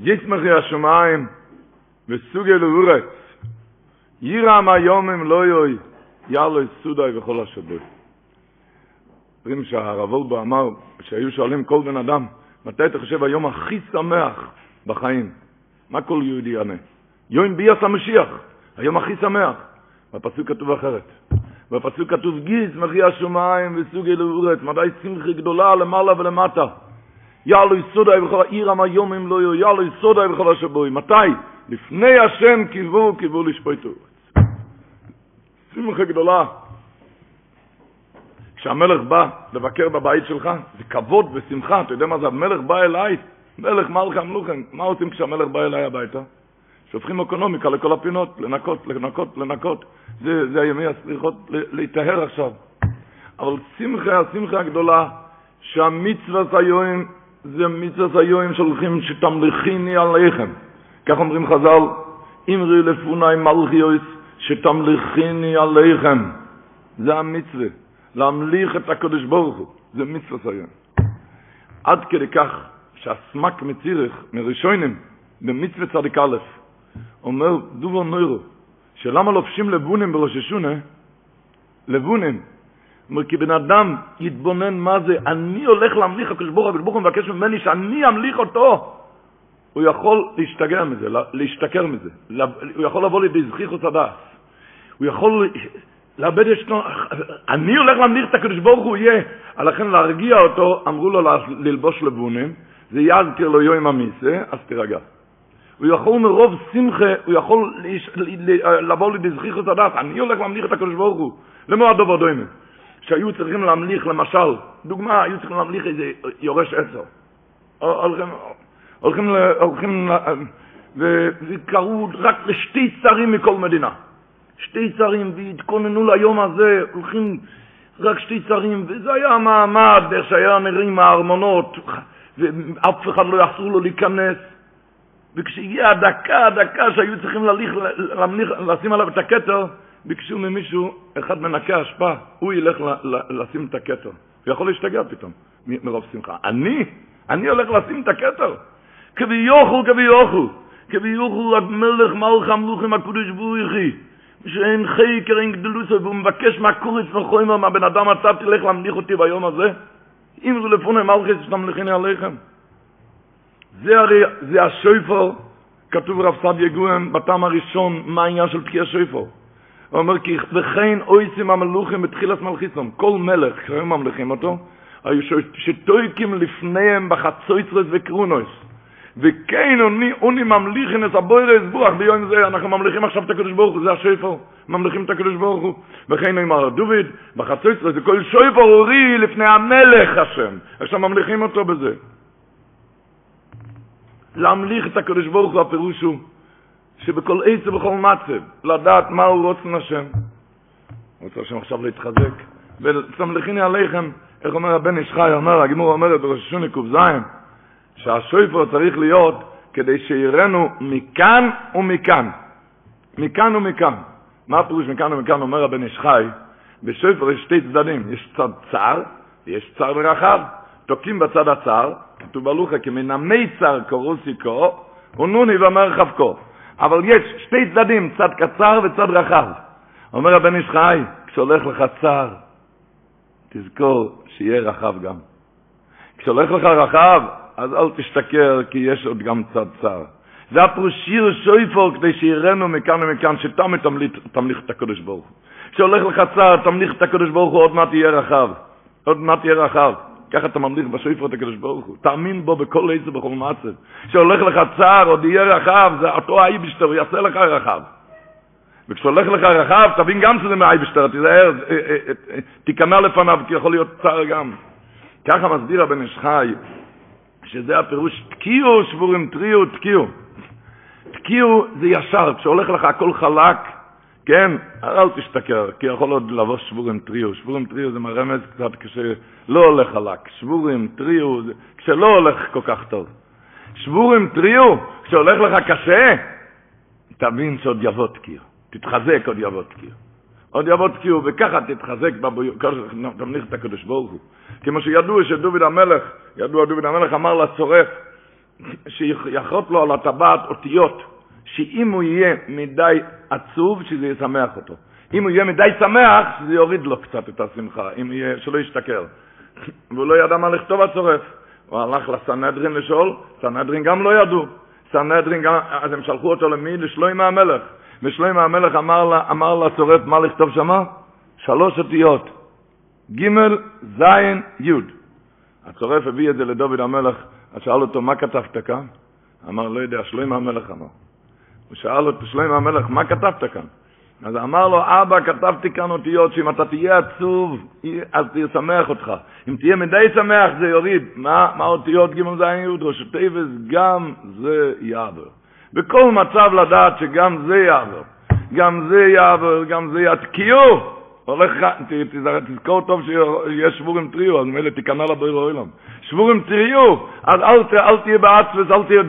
יצמחי השמיים וסוגי לאורץ. יירם היומם לא יוי, יאלו סודאי וכל השבוי. אומרים שהרב וולבו אמר, שהיו שואלים כל בן אדם, מתי אתה חושב היום הכי שמח בחיים? מה כל יהודי יענה? יום ביאס המשיח, היום הכי שמח. בפסוק כתוב אחרת. בפסוק כתוב גיס מחי השמיים וסוגי לאורץ, מדי שמחי גדולה למעלה ולמטה. יאלו יסודי בכל העיר המיומים לא יהיו, יאלו יסודי בכל השבוי. מתי? לפני השם קיוו, קיוו לשפוטו. שמחה גדולה. כשהמלך בא לבקר בבית שלך, זה כבוד ושמחה. אתה יודע מה זה? המלך בא אליי, מלך מלכה מלוכן. מה עושים כשהמלך בא אליי הביתה? שופכים אקונומיקה לכל הפינות, לנקות, לנקות, לנקות. זה, זה הימי הסליחות להיטהר עכשיו. אבל שמחה, השמחה הגדולה, שהמצווה היום, זה מצווה היום שהולכים שתמליכיני עליכם. כך אומרים חז"ל, אמרי לפוני מלכיוס, שתמליכיני עליכם. זה המצווה, להמליך את הקדוש ברוך הוא. זה מצווה היום. עד כדי כך שהסמק מצירך, מראשונים, במצווה צדיק א', אומר דובר נוירו, שלמה לובשים לבונים בראש השונה? לבונים. אומר, כי בן אדם יתבונן מה זה, אני הולך להמליך הקדוש ברוך הוא, ברוך מבקש ממני שאני אמליך אותו. הוא יכול להשתגע מזה, להשתכר מזה. הוא יכול לבוא לידי זכיחוס הדס. הוא יכול לאבד את שנו... אני הולך להמליך את הקדוש ברוך הוא יהיה. לכן להרגיע אותו, אמרו לו ללבוש לבונים, זה יזכיר לו יום המיסה, אז תירגע. הוא יכול מרוב שמחה, הוא יכול לבוא לידי זכיחוס הדס. אני הולך להמליך את הקדוש ברוך הוא. למה הדובר? שהיו צריכים להמליך, למשל, דוגמה, היו צריכים להמליך איזה יורש עשר. הולכים, הולכים, הולכים, וקראו רק לשתי צרים מכל מדינה. שתי צרים, והתכוננו ליום הזה, הולכים רק שתי צרים, וזה היה המעמד, איך שהיה נראים הארמונות, ואף אחד לא יאסרו לו להיכנס. וכשהגיעה הדקה, הדקה שהיו צריכים להמליך, לשים עליו את הכתר, ביקשו ממישהו, אחד מנקה אשפה, הוא ילך לשים את הכתר. הוא יכול להשתגע פתאום, מרוב שמחה. אני? אני הולך לשים את הכתר? כביוכו, כביוכו. כביוכו המלך מלך המלוכים הקודש בוריחי. שאין חקר, אין גדלוסו, והוא מבקש מהקורץ וחוימר, מהבן אדם אתה תלך להמליך אותי ביום הזה. אם זה לפוני מלכס שתמליכני עליכם. זה הרי, זה השויפור, כתוב רב סעדיה גוהם, בטעם הראשון, מה העניין של תקיע שויפור. הוא אומר, כי וכן אויסים המלוכים בתחילת מלכיסום, כל מלך, כשהם ממליכים אותו, היו שטויקים לפניהם בחצויצרס וקרונוס. וכן אוני, אוני ממליכין את הבוירס בוח ביום זה, אנחנו ממליכים עכשיו את הקדוש ברוך הוא, זה השפר, ממליכים את הקדוש ברוך הוא. וכן אמר דוד, בחצויצרס, זה כל שפר אורי לפני המלך השם. עכשיו ממליכים אותו בזה. להמליך את הקדוש ברוך הוא, הפירוש הוא, שבכל עץ ובכל מצב, לדעת מהו רוצן השם. רוצה השם עכשיו להתחזק. ותמלכיני עליכם, איך אומר הבן איש חי, אומר, הגמור אומרת בראש השונה ק"ז, שהשויפר צריך להיות כדי שיראנו מכאן ומכאן. מכאן ומכאן. מה הפירוש מכאן ומכאן, אומר הבן איש חי? בשויפר יש שתי צדדים, יש צד צר ויש צר ורחב. תוקעים בצד הצר, כתוב בלוחה, כי מן המיצר קורוסיקו, ונוני ומרחב כה. אבל יש שתי צדדים, צד קצר וצד רחב. אומר הבן איש חי, כשהולך לך צר, תזכור שיהיה רחב גם. כשהולך לך רחב, אז אל תשתכר, כי יש עוד גם צד צר. זה הפרושיר שויפור כדי שיראנו מכאן ומכאן, שתמיד תמליך את הקדוש ברוך הוא. כשהולך לך צר, תמליך את הקדוש ברוך הוא, עוד מעט יהיה רחב. עוד מעט יהיה רחב. ככה אתה ממליך בשויפור את הקדוש ברוך הוא. תאמין בו בכל עץ ובכל מצב. כשהולך לך צר, עוד יהיה רחב, זה אותו האייבשטר, הוא יעשה לך רחב. וכשהולך לך רחב, תבין גם שזה מהאייבשטר, תיזהר, תיכנע לפניו, כי יכול להיות צר גם. ככה מסביר הבן איש חי, שזה הפירוש תקיעו שבורים טריו תקיעו. תקיעו זה ישר, כשהולך לך הכל חלק, כן, אל תשתכר, כי יכול עוד לבוא שבורים טריו. שבורים טריו זה מרמז קצת כשלא הולך חלק. שבורים טריו זה כשלא הולך כל כך טוב. שבורים טריו, כשהולך לך קשה, תבין שעוד יבוא תקיעו. תתחזק עוד יבוא תקיעו. עוד יבוא תקיעו, וככה תתחזק, תמליך את הקדוש ברוך הוא. כמו שידוע שדוד המלך, ידוע דוד המלך אמר לצורף, שיחרות לו על הטבעת אותיות, שאם הוא יהיה מדי עצוב, שזה ישמח אותו. אם הוא יהיה מדי שמח, זה יוריד לו קצת את השמחה, אם יהיה, שלא ישתכר. והוא לא ידע מה לכתוב הצורף. הוא הלך לסנהדרין לשאול, סנהדרין גם לא ידעו. סנהדרין גם, אז הם שלחו אותו למי? לשלוימה המלך. ושלוימה המלך אמר, לה, אמר לצורף מה לכתוב שמה? שלוש אותיות, ג' ז' י'. הצורף הביא את זה לדוד המלך, אז שאל אותו, מה כתבת כאן? אמר, לא יודע, שלוימה המלך אמר. הוא שאל אותו, שלוימה המלך, מה כתבת כאן? אז אמר לו, אבא, כתבתי כאן אותיות שאם אתה תהיה עצוב, אז זה ישמח אותך. אם תהיה מדי שמח, זה יוריד. מה, מה אותיות ג' ז' י' ראשי תיבות? גם זה יעבור. בכל מצב לדעת שגם זה יעבור. גם זה יעבור, גם זה יתקיעו. הולך, תזכור טוב שיש שבורים טריו, אז מילא תיכנע לבויר אוילם. שבורים טריו, אז אל, תהיה בעצמס, אל תהיה,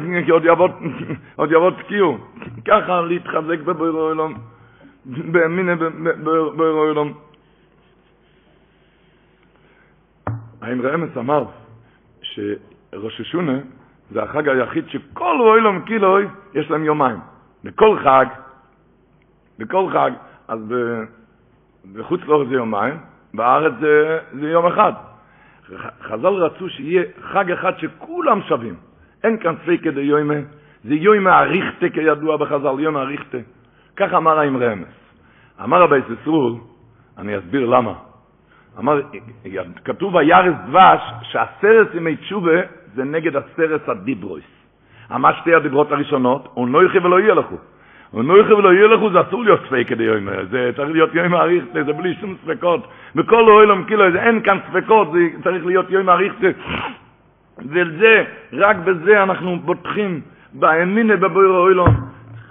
עוד יבוא תקיעו. ככה להתחזק בבויר אוילם. באמינה באוילום. האם רמס אמר שראש השונה זה החג היחיד שכל אוילום קילוי יש להם יומיים. בכל חג, בכל חג, אז בחוץ לאור זה יומיים, בארץ זה, זה יום אחד. חז"ל רצו שיהיה חג אחד שכולם שווים. אין כאן פייק כדי יוימה, זה יוימה אריכתה כידוע בחז"ל, יוימה אריכתה. כך אמר האם רמז. אמר רבי ססרול, אני אסביר למה. אמר, כתוב הירס דבש שהסרס ימי תשובה זה נגד הסרס הדיברויס. אמר שתי הדיברות הראשונות, הוא לא יחי ולא יהיה לכו. יחי ולא יהיה לכו, זה אסור להיות ספק כדי יום, זה צריך להיות יום מעריך, זה בלי שום ספקות. בכל אוהלם כאילו, אין כאן ספקות, זה צריך להיות יום מעריך. וזה, רק בזה אנחנו בוטחים, באמינה בבויר אוהלם.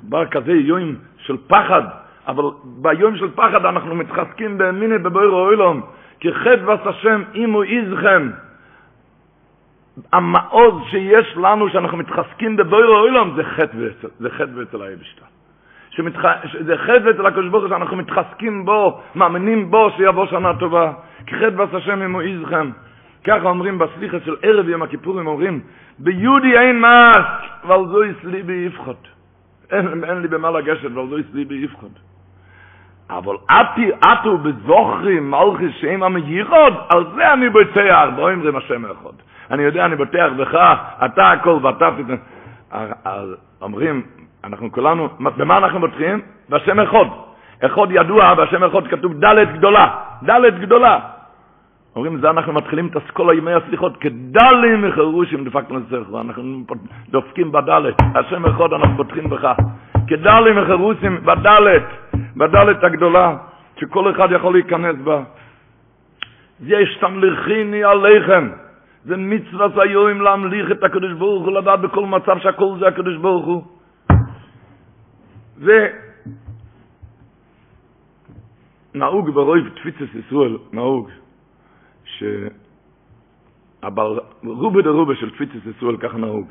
בא כזה יום של פחד, אבל ביום של פחד אנחנו מתחזקים באמינה בבויר אוילום, כי חדבס השם הוא איזכם. המעוז שיש לנו שאנחנו מתחזקים בבויר אוילום זה חטא ואצל היבשתה. שמתח... זה חטא ואצל הקדוש ברוך הוא שאנחנו מתחזקים בו, מאמינים בו שיבוא שנה טובה. כי חטא השם איזכם. ככה אומרים בסליחה של ערב יום הכיפורים, אומרים, ביהודי אין מס, ועל זו יסלי ביפחות. אין, אין לי במה לגשת, ועל זו יסלי ביפחות. אבל אתי אתו בזוכרים מלכי שם המייחוד, על זה אני בוטח, בואי אומרים השם אחד. אני יודע, אני בוטח בך, אתה הכל ואתה אז אומרים, אנחנו כולנו, במה אנחנו בוטחים? בשם אחד. אחד ידוע, בשם אחד כתוב דלת גדולה, דלת גדולה. אומרים, זה אנחנו מתחילים את אסכולה ימי הסליחות, כדלים מחרושים דפקנו לצריך, ואנחנו דופקים בדלת, השם אחד אנחנו פותחים בך, כדלים מחרושים בדלת, בדלת הגדולה, שכל אחד יכול להיכנס בה. יש תמליכיני עליכם, זה מצווה היום להמליך את הקדוש ברוך הוא, לדעת בכל מצב שהכל זה הקדוש ברוך הוא. זה נהוג ברוב תפיצת ישראל, נהוג. אבל רובה דרובה של תפיצת ישראל ככה נהוג.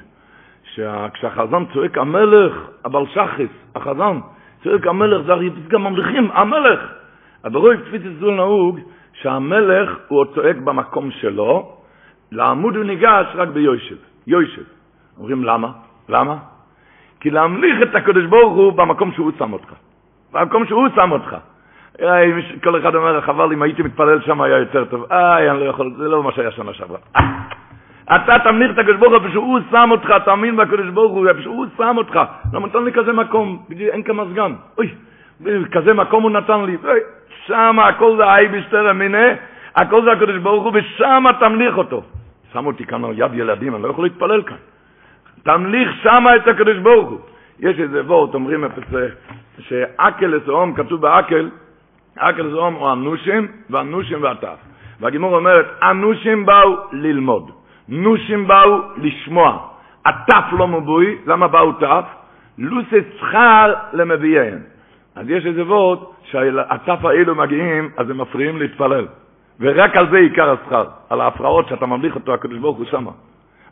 שכשהחזן צועק המלך, אבל שחס, החזן, צועק המלך, זה הרי גם ממליכים, המלך. אבל רוב תפיצת ישראל נהוג שהמלך הוא צועק במקום שלו, לעמוד הוא ניגש רק ביושב, יושב. אומרים למה? למה? כי להמליך את הקדוש ברוך הוא במקום שהוא שם אותך. במקום שהוא שם אותך. כל אחד אומר, חבל אם הייתי מתפלל שם היה יותר טוב. איי, אני לא יכול, זה לא מה שהיה שנה שעברה. אתה תמליך את הקדוש ברוך הוא, שהוא שם אותך, תאמין בקדוש ברוך הוא, שהוא שם אותך. למה נתן לי כזה מקום? אין כמזגן. אוי, כזה מקום הוא נתן לי. שם הכל זה אי בסתר המיני, הכל זה הקדוש ברוך הוא, ושם תמליך אותו. שם אותי כאן על יד ילדים, אני לא יכול להתפלל כאן. תמליך שם את הקדוש ברוך הוא. יש איזה וורט, אומרים שאקל אסאום, כתוב באקל, אקל זום הוא אנושים ואנושים ועטף. והגימור אומרת, אנושים באו ללמוד, נושים באו לשמוע, עטף לא מבוי, למה באו טף? לוסי שכר למביאיהם. אז יש איזה וורד שהעטף האלו מגיעים, אז הם מפריעים להתפלל. ורק על זה עיקר השכר, על ההפרעות שאתה ממליך אותו, הקדוש ברוך הוא שמה.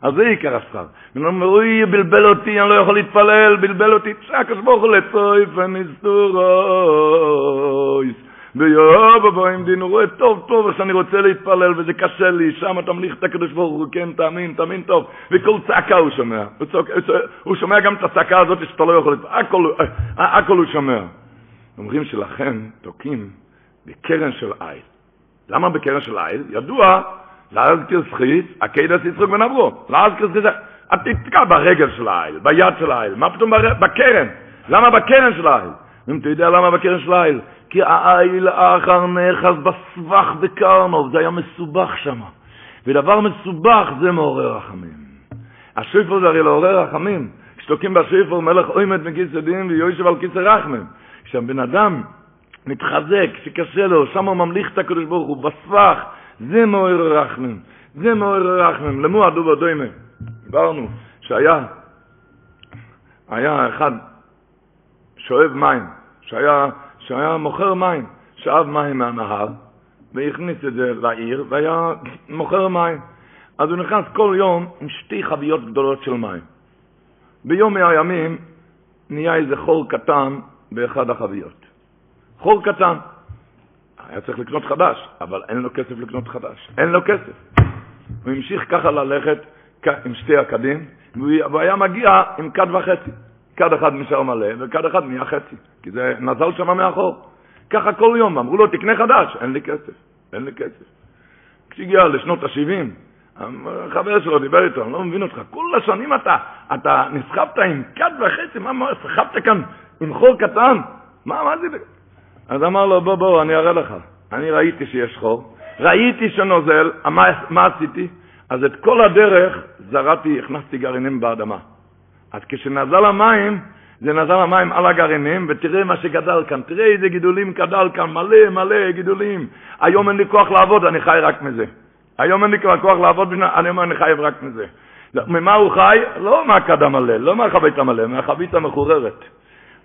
על זה עיקר השכר. הם אומרים, אוי, בלבל אותי, אני לא יכול להתפלל, בלבל אותי, הקדוש ברוך הוא לצוי ונסתורויס. ויואב אבוים דין, הוא רואה טוב טוב איך שאני רוצה להתפלל וזה קשה לי, שם תמליך את הקדוש ברוך הוא, כן, תאמין, תאמין טוב, וכל צעקה הוא שומע, הוא, צועק, הוא שומע גם את הצעקה הזאת שאתה לא יכול, להתפלל, הכל, הכל הוא שומע. אומרים שלכן תוקעים בקרן של עיל. למה בקרן של עיל? ידוע, להזכיר סחיס, הקדס יצחוק בן אברו, להזכיר סחיס, את תתקע ברגל של העיל, ביד של העיל, מה פתאום בקרן? למה בקרן של העיל? אם אתה יודע למה בקרן של העיל? כי העיל האחר נאחז בסבך בקרנוב, זה היה מסובך שם. ודבר מסובך זה מעורר רחמים. השיפור זה הרי לעורר רחמים. כשתוקעים בשיפור מלך עומד מכיס עדים ויושב על כיסא רחמים. כשהבן אדם מתחזק, שקשה לו, שם הוא ממליך את הקדוש ברוך הוא, בסבך, זה מעורר רחמים. זה מעורר רחמים. למו הדובר דוימה. דיברנו שהיה היה אחד שואב מים, שהיה, שהיה מוכר מים, שאב מים מהנהר והכניס את זה לעיר והיה מוכר מים. אז הוא נכנס כל יום עם שתי חביות גדולות של מים. ביום מהימים נהיה איזה חור קטן באחד החביות. חור קטן. היה צריך לקנות חדש, אבל אין לו כסף לקנות חדש. אין לו כסף. הוא המשיך ככה ללכת עם שתי הכדים, והוא היה מגיע עם כד וחצי. כד אחד נשאר מלא, וכד אחד נהיה חצי, כי זה נזל שם מאחור. ככה כל יום, אמרו לו, תקנה חדש, אין לי כסף, אין לי כסף. כשהגיע לשנות ה-70, החבר שלו דיבר איתו, אני לא מבין אותך, כל השנים אתה, אתה נסחבת עם כד וחצי, מה, מה, סחבת כאן עם חור קטן? מה, מה זה? אז אמר לו, בוא, בוא, אני אראה לך. אני ראיתי שיש חור, ראיתי שנוזל, מה, מה עשיתי? אז את כל הדרך זרעתי, הכנסתי גרעינים באדמה. אז כשנזל המים, זה נזל המים על הגרעינים, ותראה מה שגדל כאן, תראה איזה גידולים גדל כאן, מלא מלא גידולים. היום אין לי כוח לעבוד, אני חי רק מזה. היום אין לי כוח לעבוד, אני אומר, אני חייב רק מזה. ממה הוא חי? לא מהכד המלא, לא מהחבית המלא, מהחבית המחוררת.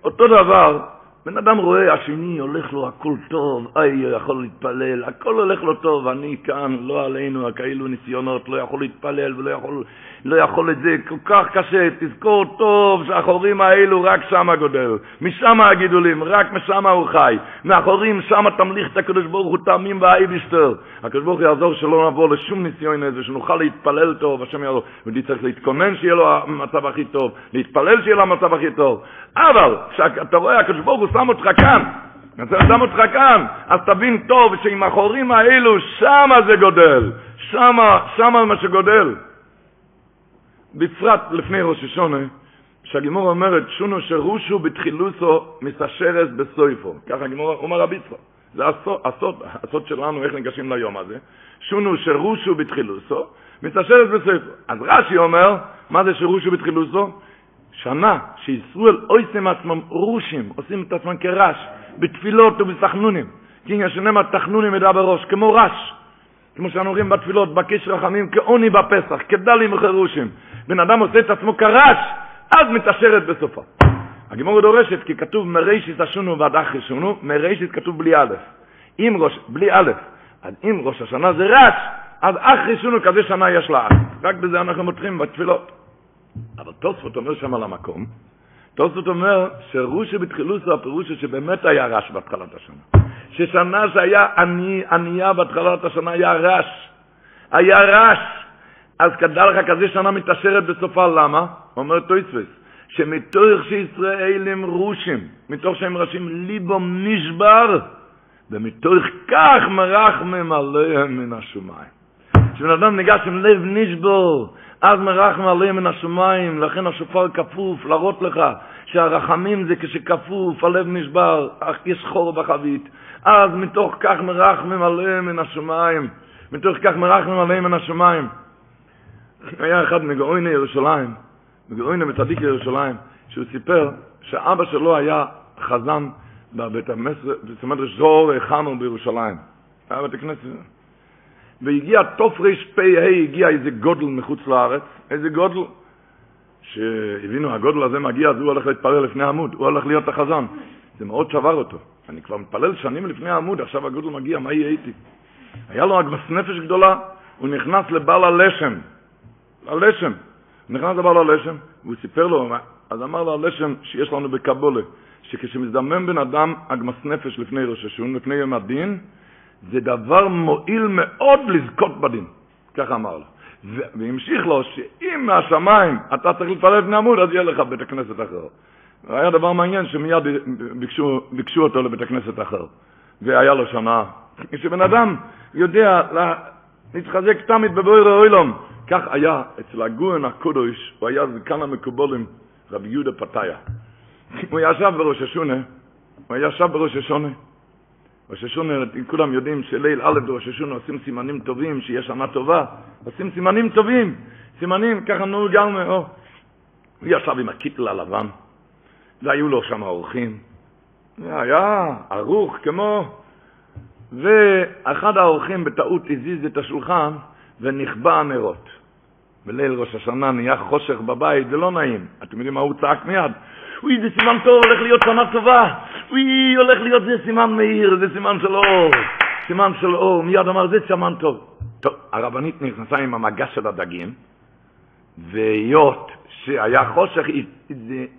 אותו דבר, בן אדם רואה, השני הולך לו הכל טוב, איי, יכול להתפלל, הכל הולך לו טוב, אני כאן, לא עלינו, כאילו ניסיונות, לא יכול להתפלל ולא יכול, לא יכול את זה, כל כך קשה, תזכור טוב שהחורים האלו רק שמה גודל, משם הגידולים, רק משם הוא חי, מהחורים שמה תמליך את הקדוש ברוך הוא תאמין באייביסטר, הקדוש ברוך הוא יעזור שלא נבוא לשום ניסיון איזה, שנוכל להתפלל טוב, השם יעזור, ואני צריך להתכונן שיהיה לו המצב הכי טוב, להתפלל שיהיה לו המצב הכי טוב, אבל כשאתה רואה הקדוש ברוך הוא שם אותך כאן, אני שם אותך כאן, אז תבין טוב שעם החורים האלו, שמה זה גודל, שמה, שמה מה שגודל. בפרט לפני ראש השונה, שהגימור אומרת, שונו שרושו בתחילוסו מסשרס בסויפו. ככה הגימור אומר רבי יצחק. זה הסוד, הסוד, הסוד שלנו, איך ניגשים ליום הזה. שונו שרושו בתחילוסו, מסשרס בסויפו. אז רש"י אומר, מה זה שרושו בתחילוסו? שנה שישראל עושים עצמם רושים, עושים את עצמם כרש, בתפילות ובסחנונים. כי יש שנאמר תחנונים ידע בראש, כמו רש. כמו שאנו רואים בתפילות, בקש רחמים, כעוני בפסח, כדלים וחרושים. בן אדם עושה את עצמו כרש, אז מתעשרת בסופה. הגימור דורשת, כי כתוב מרישית אשונו ועד אחרי שונו, מרישית כתוב בלי א'. אם ראש, בלי א', אז אם ראש השנה זה רש, אז אחרי שונו כזה שנה יש לה רק בזה אנחנו מותחים בתפילות. אבל תוספות אומר שם על המקום, תוספות אומר שרושי בתחילוסו הפירוש שבאמת היה רש בהתחלת השנה. ששנה שהיה עני, ענייה בהתחלת השנה היה רש. היה רש. אז כדע לך כזה שנה מתעשרת בסופה, למה? אומר טויספס, שמתוך שישראל הם רושים, מתוך שהם ראשים ליבום נשבר, ומתוך כך מרחמם עליהם מן השמיים. כשבן אדם ניגש עם לב נשבור, אז מרחם עליהם מן השמיים, לכן השופר כפוף, להראות לך שהרחמים זה כשכפוף, הלב נשבר, אך יש חור בחבית. אז מתוך כך מרחמים עליהם מן השמיים, מתוך כך מרחמים עליהם מן השמיים. היה אחד מגאויני ירושלים, מגאויני מצדיק ירושלים, שהוא סיפר שאבא שלו היה חזן בבית המדרש זוהר חנו בירושלים. היה בית הכנסת. והגיע תרפ"ה, הגיע איזה גודל מחוץ לארץ, איזה גודל, שהבינו, הגודל הזה מגיע, אז הוא הולך להתפלל לפני עמוד, הוא הולך להיות החזן. זה מאוד שבר אותו. אני כבר מתפלל שנים לפני העמוד, עכשיו הגודל מגיע, מה יהיה איתי? היה לו אגמס נפש גדולה, הוא נכנס לבעל הלשם, הלשם, הוא נכנס לבעל הלשם, והוא סיפר לו, אז אמר לו הלשם שיש לנו בקבולה, שכשמזדמם בן אדם אגמס נפש לפני ראש השון, לפני יום הדין, זה דבר מועיל מאוד לזכות בדין. ככה אמר לו. והמשיך לו שאם מהשמיים אתה צריך להתפלל לפני עמוד, אז יהיה לך בית הכנסת אחר. היה דבר מעניין שמיד ביקשו, ביקשו אותו לבית הכנסת אחר. והיה לו שנה. כשבן אדם יודע להתחזק תמיד בבויר אוילום, כך היה אצל הגויין הקודש, הוא היה זקן המקובולים, רבי יהודה פתיה. הוא ישב בראש השונה, הוא ישב בראש השונה. ראש השונה, כולם יודעים שליל א' בראש השונה עושים סימנים טובים, שיש שנה טובה, עושים סימנים טובים, סימנים, ככה נו או. הוא ישב עם הקיטל הלבן, והיו לו שם אורחים. היה ערוך כמו... ואחד האורחים בטעות הזיז את השולחן ונכבה הנרות. בליל ראש השנה נהיה חושך בבית, זה לא נעים. אתם יודעים מה הוא צעק מיד? אוי, זה סימן טוב, הולך להיות שנה טובה. אוי, הולך להיות זה סימן מאיר, זה סימן של אור. סימן של אור. מיד אמר, זה סימן טוב. טוב, הרבנית נכנסה עם המגש של הדגים, והיות שהיה חושך, היא,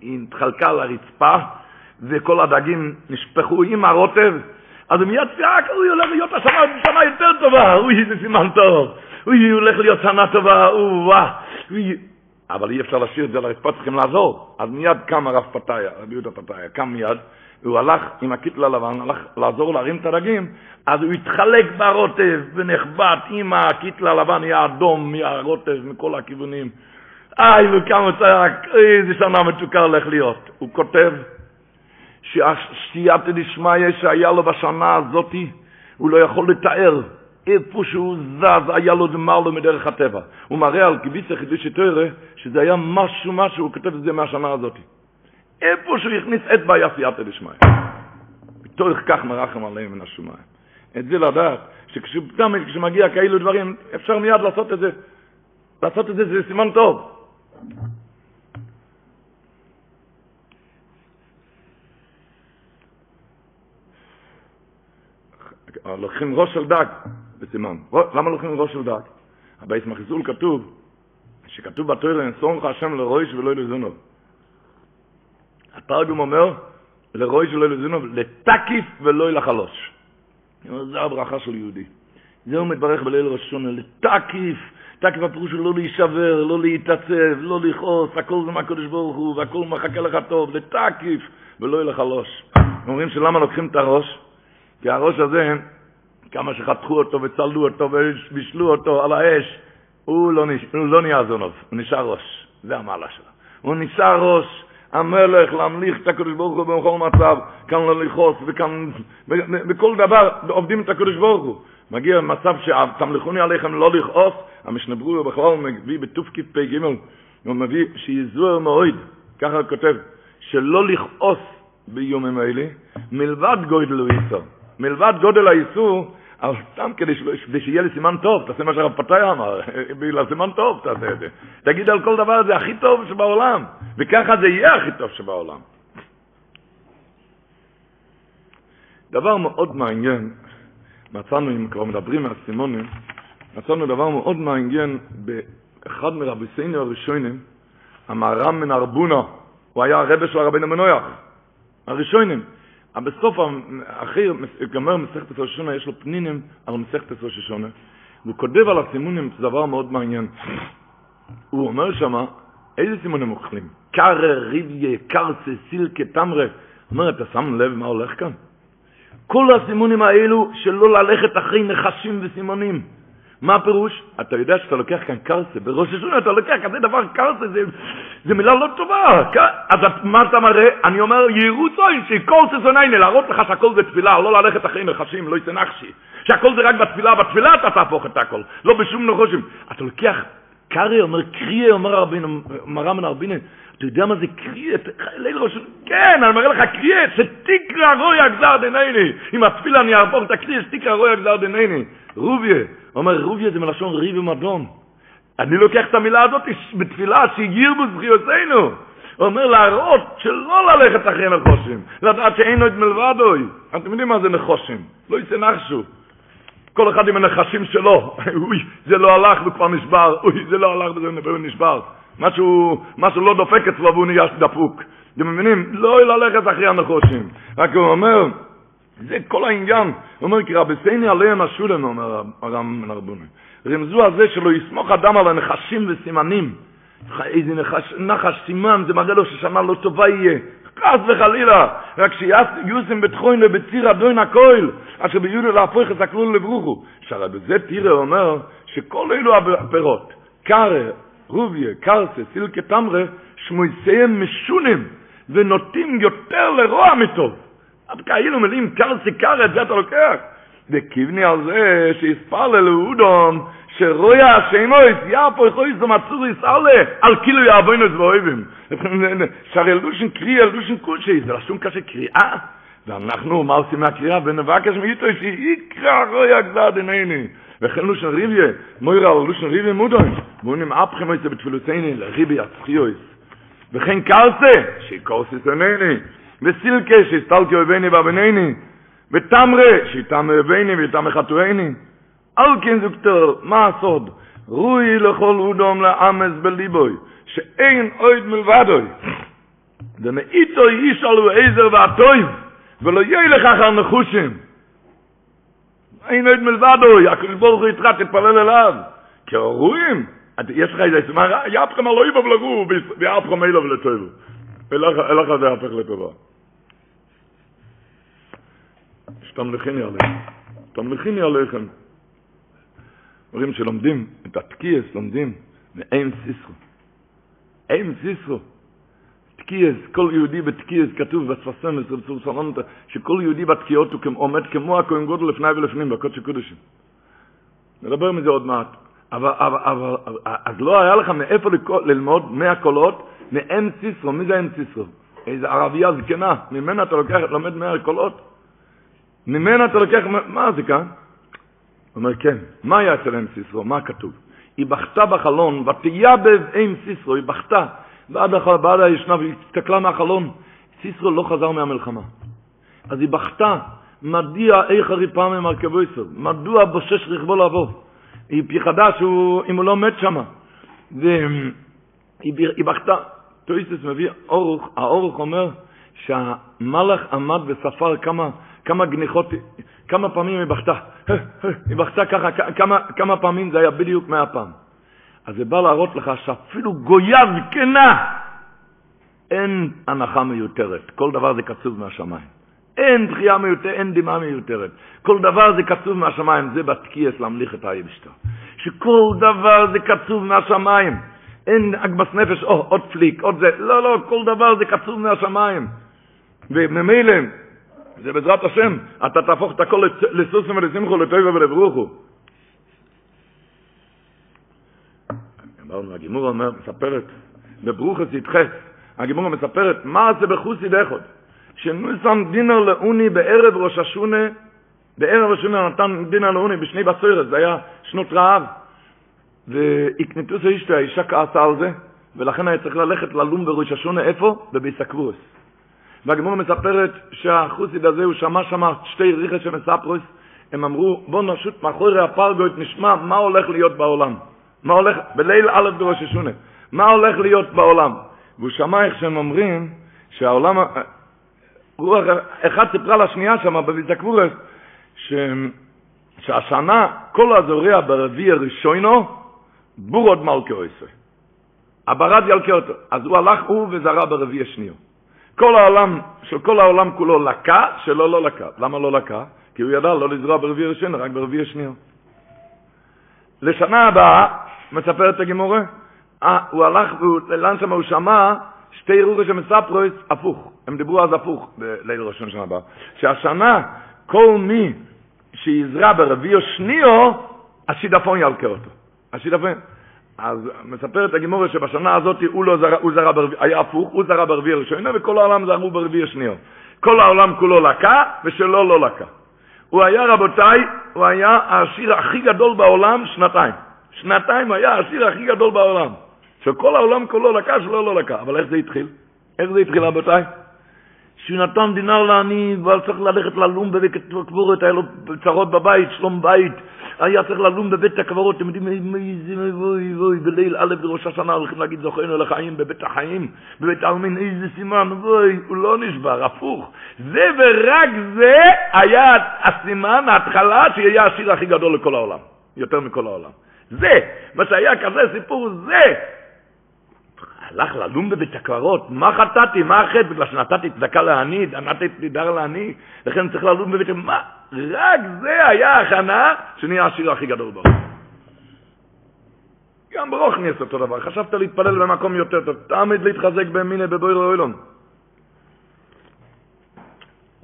היא התחלקה על הרצפה, וכל הדגים נשפכו עם הרוטב, אז הוא מיד צעק, אוי, הולך להיות השנה שנה יותר טובה, אוי, זה סימן טוב. אוי, הולך להיות שנה טובה, אוי, אבל אי אפשר להשאיר את זה על הרצפה, צריכים לעזור. אז מיד קם הרב פתאיה, רבי יהודה פתאיה, קם מיד, והוא הלך עם הקיטל הלבן, הלך לעזור להרים את הדגים, אז הוא התחלק ברוטב ונחבט עם הקיטל הלבן, נהיה אדום מהרוטב מכל הכיוונים. איי, וכמה צעק, איזה שנה מתוקה הולך להיות. הוא כותב שסייעתא דשמיא שהיה לו בשנה הזאתי, הוא לא יכול לתאר. איפה שהוא זז, היה לו דמר לו מדרך הטבע. הוא מראה על קיביצה חידושי תוירה, שזה היה משהו משהו, הוא כותב את זה מהשנה הזאת. איפה שהוא הכניס את בעיה סייעתא דשמיא. מתוך כך מרחם עליהם מן השמיים. את זה לדעת, שתמיד כשמגיע כאלו דברים, אפשר מיד לעשות את זה. לעשות את זה זה סימן טוב. לוקחים ראש של דג, בסימן. למה לוקחים ראש של דג? הבייס מחיסול כתוב, שכתוב בתוירה, נשום לך השם לרויש ולא לזונוב. התרגום אומר, לרויש ולא לזונוב, לתקיף ולא לחלוש. זה הברכה של יהודי. זה הוא מתברך בליל ראש שונה, לתקיף, הפירוש הוא לא להישבר, לא להתעצב, לא לכעוס, הכל זה מהקדוש ברוך הוא, והכל מחכה לך טוב, לתקיף ולא לחלוש. אומרים שלמה לוקחים את הראש? כי הראש הזה, כמה שחתכו אותו וצלו אותו ובישלו אותו על האש, הוא לא, נש... הוא לא נהיה זונוב, הוא נשאר ראש. זה המעלה שלו. הוא נשאר ראש, המלך, להמליך את הקדוש ברוך הוא בכל מצב, כאן לא לכעוס, וכאן, בכל דבר עובדים את הקדוש ברוך הוא. מגיע מצב שתמלכוני עליכם לא לכעוס, המשנה ברור בכלל מביא בתופקיף פ"ג, הוא מביא שיזוהר מאוד, ככה הוא כותב, שלא לכעוס ביומים האלה, מלבד גודל ויסר. מלבד גודל האיסור, אבל סתם כדי, שיהיה לי סימן טוב, תעשה מה שהרב פתאי אמר, בגלל סימן טוב תעשה את זה. תגיד על כל דבר זה הכי טוב שבעולם, וככה זה יהיה הכי טוב שבעולם. דבר מאוד מעניין, מצאנו, אם כבר מדברים מהסימונים, מצאנו דבר מאוד מעניין באחד מרביסינו הראשונים, המהר"ם מן ארבונה, הוא היה הרבה של הרבינו מנויח, הראשונים. אבל בסוף, אחרי גמר מסכת ראש השונה, יש לו פנינים על מסכת ראש השונה, והוא כותב על הסימונים, זה דבר מאוד מעניין. הוא אומר שמה, איזה סימונים אוכלים? קרא, ריביה, קרצה, סילקה, תמרה. הוא אומר, אתה שם לב מה הולך כאן? כל הסימונים האלו שלא ללכת אחרי נחשים וסימונים. מה הפירוש? אתה יודע שאתה לוקח כאן קרסה, בראש השונה אתה לוקח כזה דבר קרסה, זה, זה מילה לא טובה. אז מה אתה מראה? אני אומר, יירוץ אוי, שקורסה זוניינה, להראות לך שהכל זה תפילה, לא ללכת אחרי נחשים, לא יצא נחשי. שהכל זה רק בתפילה, בתפילה אתה תהפוך את הכל, לא בשום נחושים. אתה לוקח קרי, אומר קריה, אומר בן הרבינו, אתה יודע מה זה קריה? ליל ראש... כן, אני מראה לך קריה, שתקרא רוי הגזר דנייני. עם התפילה אני אהפוך את הקריה, שתקרא רוי הגזר דנייני. רוביה, אומר רוביה זה מלשון ריב ומדון. אני לוקח את המילה הזאת בתפילה שיגיר בזכיותינו. הוא אומר להראות שלא ללכת אחרי נחושים, לדעת שאין לו את מלבדוי. אתם יודעים מה זה נחושים? לא יצא נחשו. כל אחד עם הנחשים שלו. אוי, זה לא הלך וכבר נשבר. אוי, זה לא הלך וזה נשבר. משהו, משהו לא דופק אצלו והוא נהיה דפוק. אתם מבינים? לא ללכת אחרי הנחושים. רק הוא אומר, זה כל העניין. הוא אומר, כי רבי סייני עליהם השולם, אומר הרם מן הרבוני. רמזו על זה שלא יסמוך אדם על הנחשים וסימנים. איזה נחש, נחש סימן, זה מראה לו ששנה לא טובה יהיה. חס וחלילה, רק שיוסם בתחוין לבציר אדוין הכויל, אשר ביודו להפוך את הכלול לברוכו. שהרי בזה תירא אומר שכל אלו הפירות, קרא, רוביה, קרסה, סילקה תמרה, שמויסיהם משונים ונוטים יותר לרוע מטוב. עד כאילו מילים קרסה קרא, את זה אתה לוקח. וקיבני על זה שיספר לאודום, שרויה השמויס, יאפו יכוי זו מצור יסעלה, על כאילו יעבוינו את ואוהבים. שהרי לושן קריאה, לושן קושי, זה לשון קשה קריאה. ואנחנו, מה עושים מהקריאה? ונבקש מאיתו שיקרא רויה גזד עיניני. וכן לושן ריביה, מוירה או לושן ריביה מודוין, ואונים אבכם מויסה בתפילוסייני לריבי יצחיויס. וכן קרסה, שיקורסי סנני, וסילקה, שיסטלקי אויביני ואבניני, ותמרה, שיתם אויביני ויתם החתואיני. אל כן זוקטר, מה הסוד? רוי לכל אודום לאמס בליבוי, שאין אויד מלבדוי. דנאיתו ישאלו עזר ועטויב, ולא יהיה לכך הנחושים. אין אויד מלבדוי, הקדוש ברוך הוא יתרע, תתפלל אליו. כי הרואים, יש לך איזה, יפכם על אויב ולגו, ויפכם אלו ולטויבו. אלך זה יהפך לטובה. שתמלכיני עליכם. תמלכיני עליכם. אומרים שלומדים את התקיעס, לומדים מאם סיסרו. אם סיסרו. תקיעס, כל יהודי בתקיעס כתוב בספסמס, רב סלמנת, שכל יהודי בתקיעות הוא עומד כמו הכהן גודל לפני ולפנים, בקודש הקודשים. נדבר מזה עוד מעט. אבל, אבל, אבל, אז לא היה לך מאיפה ללמוד מאה קולות מאם סיסרו. מי זה אם סיסרו? איזה ערבייה זקנה, ממנה אתה לוקח, לומד מאה קולות? ממנה אתה לוקח, מה זה כאן? הוא אומר, כן, מה היה אצל אם סיסרו? מה כתוב? היא בכתה בחלון, ותייבב אם סיסרו, היא בכתה. בעד, בעד הישנה, והיא הסתכלה מהחלון. סיסרו לא חזר מהמלחמה. אז היא בכתה, מדוע איך הריפה ממרכבו יסוד? מדוע בושש רכבו לעבור? היא פחדה שהוא, אם הוא לא מת שם. והיא בכתה. טויסס מביא אורוך, האורוך אומר שהמלאך עמד וספר כמה, כמה גניחות כמה פעמים היא בכתה, היא בכתה ככה, כמה, כמה פעמים זה היה בדיוק מאה פעם. אז זה בא להראות לך שאפילו גויה זקנה, אין הנחה מיותרת, כל דבר זה קצוב מהשמיים. אין דחייה מיותרת, אין דמעה מיותרת. כל דבר זה קצוב מהשמיים, זה בתקיעס להמליך את היבשתו. שכל דבר זה קצוב מהשמיים. אין אגבס נפש, או, עוד פליק, עוד זה, לא, לא, כל דבר זה קצוב מהשמיים. וממילא, זה בעזרת השם, אתה תהפוך את הכל לסוסם ולשמחו, לטויבה ולברוכו. אמרנו, הגימור אומר, מספרת, בברוכס ידחס, הגימור מספרת, מה זה בחוסי דחוד? שנוסם דינר לאוני בערב ראש השונה, בערב השונה נתן דינר לאוני בשני בסוירת, זה היה שנות רעב, והקנטוס האשתו, האישה כעסה על זה, ולכן היה צריך ללכת ללום בראש השונה, איפה? בביסקבוס. והגמור מספרת שהחוסיד הזה, הוא שמע שמה שתי ריחס של מספרוס, הם אמרו, בוא נשוט מאחורי הפרגוית, נשמע מה הולך להיות בעולם. מה הולך, בליל א' בראש השונה, מה הולך להיות בעולם. והוא שמע איך שהם אומרים, שהעולם, רוח, אחד סיפרה לשנייה שם בביצה קבורס, ש, שהשנה כל הזורע ברביעי הראשונו, בורות מלכי אויסוי. הברד ילקה אותו. אז הוא הלך הוא וזרע ברביעי השניו. כל העולם, של כל העולם כולו לקה, שלא לא לקה. למה לא לקה? כי הוא ידע לא לזרוע ברביעי ראשון, רק ברביעי השנייה. לשנה הבאה, מספרת הגמורה, אה, הוא הלך, שם הוא שמע שתי רוחי של מספרויס, הפוך. הם דיברו אז הפוך בליל ראשון שנה הבאה. שהשנה, כל מי שיזרע ברביעי השנייה, השידפון ילקה אותו. השידפון. אז מספרת הגימורה שבשנה הזאת הוא, לא זרה, הוא זרה ברביעי, היה הפוך, הוא זרה ברביעי הראשונה וכל העולם זרמו ברביעי השנייה. כל העולם כולו לקה ושלו לא לקה. הוא היה, רבותיי, הוא היה העשיר הכי גדול בעולם שנתיים. שנתיים היה העשיר הכי גדול בעולם. שכל העולם כולו לקה, שלו לא לקה. אבל איך זה התחיל? איך זה התחיל, רבותיי? שהוא נתן דינר לעני, ועל צריך ללכת ללום בבית קבורת, היה לו צרות בבית, שלום בית, היה צריך ללום בבית הקברות, אתם יודעים איזה אוי אוי, בליל א' בראש השנה הולכים להגיד זוכרנו לחיים בבית החיים, בבית העלמין, איזה סימן, אוי, הוא לא נשבר, הפוך. זה ורק זה היה הסימן, ההתחלה, שיהיה השיר הכי גדול לכל העולם, יותר מכל העולם. זה, מה שהיה כזה סיפור, זה. הלך ללום בבית הקברות, מה חטאתי, מה החטא? בגלל שנתתי צדקה לעני, נתתי דר לעני, לכן צריך ללום בבית הקברות. מה? רק זה היה הכנה שנהיה השיר הכי גדול בעולם. גם ברוך נעשה אותו דבר. חשבת להתפלל במקום יותר טוב, תעמיד להתחזק במיני בבויר אוילון.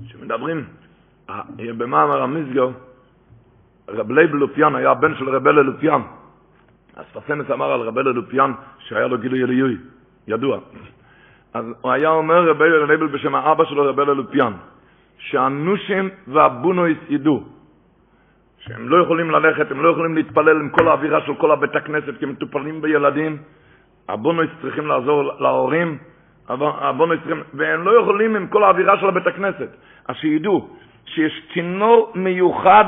כשמדברים, אה, במאמר המסגר, רב לייב לופיאן היה הבן של רב אלה לופיאן. אז פסמס אמר על רב אלה לופיאן שהיה לו גילוי אליוי, ידוע. אז הוא היה אומר רב אלה לייבל בשם האבא שלו רב אלה לופיאן. שהנשים והבנויס ידעו שהם לא יכולים ללכת, הם לא יכולים להתפלל עם כל האווירה של כל הבית הכנסת, כי הם מטופלים בילדים. הבנויס צריכים לעזור להורים, הבנויס צריכים, והם לא יכולים עם כל האווירה של הבית הכנסת. אז שידעו שיש צינור מיוחד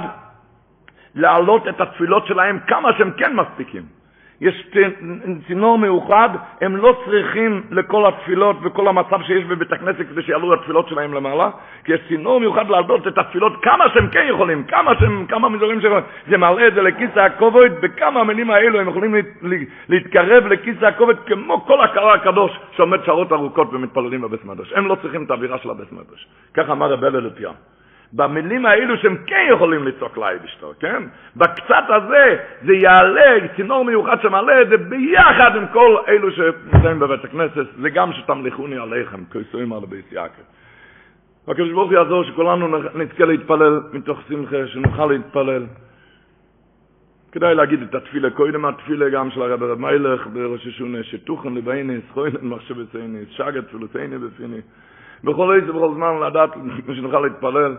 להעלות את התפילות שלהם כמה שהם כן מספיקים. יש צינור מיוחד, הם לא צריכים לכל התפילות וכל המצב שיש בבית הכנסת כדי שיעלו התפילות שלהם למעלה, כי יש צינור מיוחד להעלות את התפילות כמה שהם כן יכולים, כמה שהם, כמה מזורים שהם, זה מעלה את זה לכיס הכובד, בכמה המילים האלו הם יכולים להתקרב לכיס הכובד כמו כל הקרא הקדוש שעומד שעות ארוכות ומתפללים בבית מדרש. הם לא צריכים את האווירה של הבית מדרש. ככה אמר רבי אלפיאם. במילים האלו שהם כן יכולים לצעוק לאייבשטר, כן? בקצת הזה זה יעלה, צינור מיוחד שמעלה את זה ביחד עם כל אלו שנמצאים בבית הכנסת, זה גם שתמליכוני עליכם, כיסויים על בית יעקב. הקדוש ברוך יעזור שכולנו נזכה להתפלל מתוך שמחה, שנוכל להתפלל. כדאי להגיד את התפילה, קודם התפילה גם של הרב רב מיילך בראש השונה, שטוחן לבייניס, חוינן מחשבתייניס, שגת תפילותייני בפיני. בכל איזה בכל זמן לדעת שנוכל להתפלל.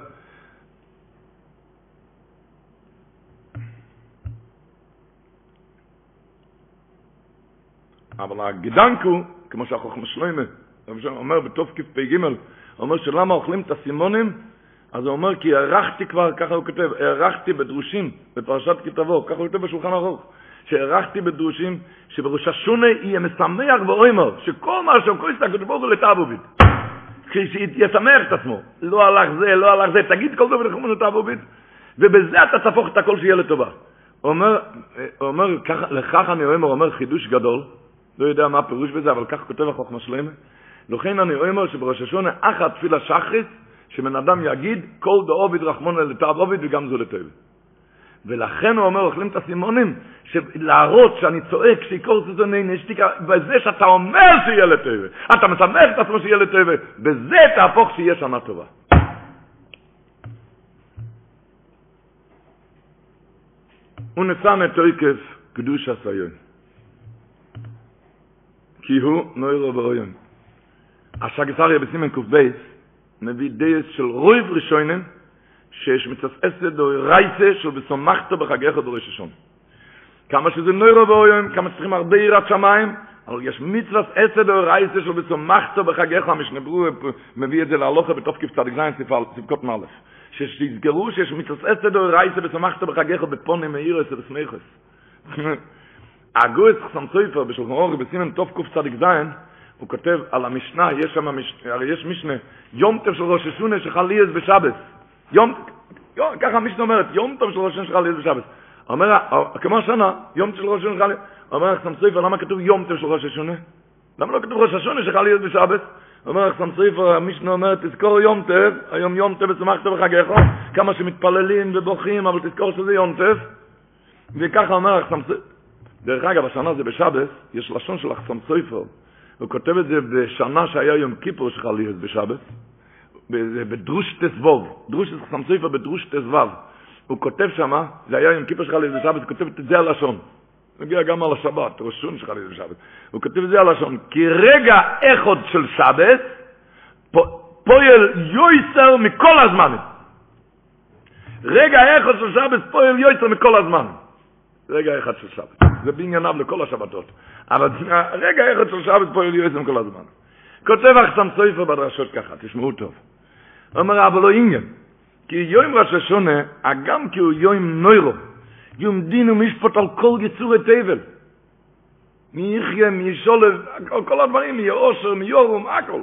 אבל הגדנקו, כמו שהחוכמה שלוימה, אומר בתוף כ"פ ג', אומר שלמה אוכלים את הסימונים, אז הוא אומר כי הערכתי כבר, ככה הוא כותב, הערכתי בדרושים, בפרשת כתבו, ככה הוא כותב בשולחן ארוך, שהערכתי בדרושים, שבראש השונה יהיה משמח ואוימר, שכל מה שהוא כויסת הקדוש ברוך הוא לתאבובית. שישמח את עצמו. לא הלך זה, לא הלך זה, תגיד כל דבר לחומן לתאבובית, ובזה אתה תהפוך את הכל שיהיה לטובה. אומר, אומר לכך אני אומר, אומר חידוש גדול, לא יודע מה הפירוש בזה, אבל כך כותב החוכמה שלמה. לכן אני אומר שבראש השונה אחת תפילה שחריס, שבן אדם יגיד כל דאוביד רחמון לתאב עוביד וגם זו לטוב. ולכן הוא אומר, אוכלים את הסימונים, להראות שאני צועק, שיקור סזוני נשתיקה, בזה שאתה אומר שיהיה לטוב, אתה משמח את עצמו שיהיה לטוב, בזה תהפוך שיהיה שנה טובה. הוא ונשם את תוקף קדוש הסיון. כי הוא נוירו באויון. השגסריה בסימן ק"ב מביא דייס של רויב ראשונים שיש מצססת דו רייסה של בסומכתו בחגיך בראש השון. כמה שזה נוירו באויון, כמה צריכים הרבה יראת שמיים, אבל יש מצווס אסד דו רייסה של בסומכתו בחגיך, המשנברו מביא את זה להלוכה בתוף כפצדיק זין ספקות מאלף. שתזכרו שיש מצווס אסד דו רייסה בסומכתו בחגיך בפונים מאירס ובסמיכוס. הגויס חסם סויפר בשולחן אורי בסימן טוב קצ"ז הוא כותב על המשנה, יש שם, הרי יש משנה, יום טוב של ראש השונה שחל ליאס בשבס. יום, ככה המשנה אומרת, יום טוב של ראש השונה שחל ליאס בשבס. אומר, כמו השנה, יום של ראש השונה שחל ליאס, אומר חסם סויפר, למה כתוב יום טוב של ראש השונה? למה לא כתוב ראש השונה שחל ליאס בשבס? אומר חסם סויפר, המשנה אומרת, תזכור יום טוב, היום יום טוב וצמחת בחגיך, כמה שמתפללים ובוכים, אבל תזכור שזה יום טוב. וככה אומר חסם סויפר, דרך אגב, השנה זה בשבס, יש לשון של אחסם סויפר, הוא כותב את זה בשנה שהיה יום כיפור שחל להיות בשבס, בדרוש תסבוב, דרוש אחסם סויפר בדרוש תסבב. הוא כותב שמה, זה היה יום כיפור שחל להיות בשבס, הוא כותב את זה הלשון. מגיע גם על השבת, ראשון שחל להיות בשבס. הוא כותב את זה הלשון, כי רגע אחד של שבס, פועל יויסר מכל הזמנים. רגע אחד של שבס פועל יויסר מכל הזמנים. רגע אחד של שבת. זה בענייניו לכל השבתות. אבל רגע אחד של שבת פה יועצם כל הזמן. כותב אחסם סויפר בדרשות ככה, תשמעו טוב. אומר, אבל לא עניין. כי יום ראש השונה, הגם כי הוא יום נוירו, יום דין ומשפט על כל יצורי תבל. מי יחיה, מי ישולב, כל הדברים, מי יאושר, מי יורום, הכל.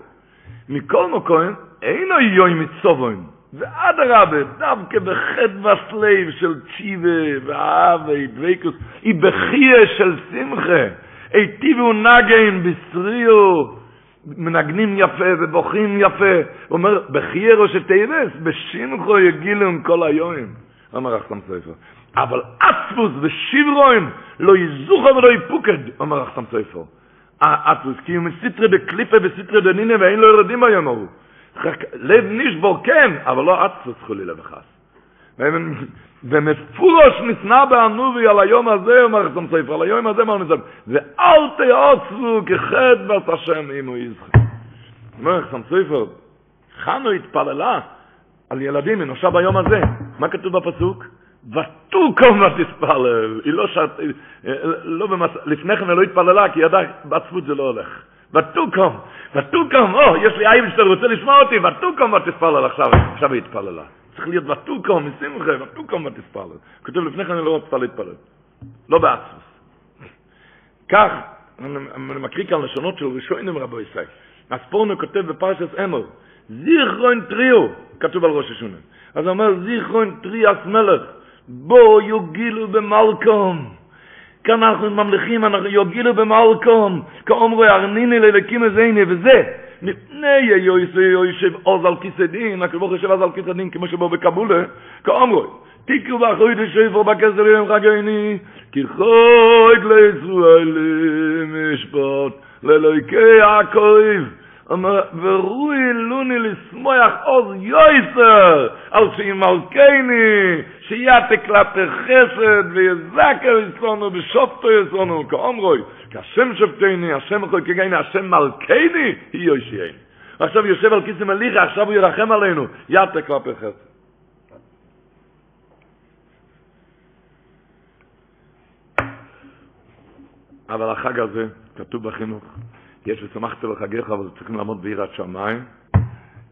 מכל מקום, אין היוי מצובוין. ואדרבה, דווקא בחד וסלב של צ'יבה ואהבה, דוויקוס, היא בחיה של שמחה. היטיבו נגן בסריו, מנגנים יפה ובוכים יפה. הוא אומר, בחיה ראשי תיבס, בשמחו יגילם כל היואים. אומר אחסם ספר. אבל עצבוס ושברוין לא יזוכה ולא יפוקד, אומר אחסם ספר. עצבוס, כי הוא מסיטרי בקליפה וסטרי דנינה ואין לו ילדים היום ההוא. לב נשבור כן, אבל לא עצבוס חולילה וחס. ומפורש נסנה באנובי על היום הזה, אומר אחסם ספר, על היום הזה, אומר נסנה, ואל תעצבו כחד בת השם אם הוא יזכה. אומר אחסם ספר, חנו התפללה על ילדים, אנושה ביום הזה. מה כתוב בפסוק? ותוקום ותספלל. היא לא שאת, לא במס... לפני כן היא לא התפללה, כי ידעה, בעצבות זה לא הולך. ותוקום, ותוקום, או, יש לי עין שאתה רוצה לשמוע אותי, ותוקום ותספלל עכשיו, עכשיו היא התפללה. צריך להיות ותוקום, משמחה, ותוקום ותספלל. כתוב לפני כן אני לא רוצה להתפלל. לא בעצבות. כך, אני מקריא כאן לשונות של ראשונים רבו ישראל. הספורנו כותב בפרשס אמר, זיכרון טריו, כתוב על ראש השונה. אז הוא אומר, זיכרון טריאס מלך, בו יוגילו במלכום. כאן אנחנו ממלכים, אנחנו יוגילו במלכום, כאומרו ארניני ללקים איזיני, וזה, מפני יויסי יושב עוז על כיסא דין, יושב עוז על כיסא דין, כמו שבו בקבולה, כאומרו, תיקו באחוי דשפר בכסר יום חגני, כי חויד לישראל משפט, ללויקי הקוריב, ורוי לוני לשמוח עוז יויסר, על שאם מלכני, שיאתה כלפי חסד, ויזקר יסלונו, ושופטו יסלונו, כאומרוי, כשם שופטני, השם יכול כגני, השם מלכני, יוישייני. עכשיו יושב על כיסא מליחה, עכשיו הוא ירחם עלינו, יאתה כלפי חסד. אבל החג הזה, כתוב בחינוך, יש ושמחת לחגיך, אבל צריכים לעמוד ביראת שמיים.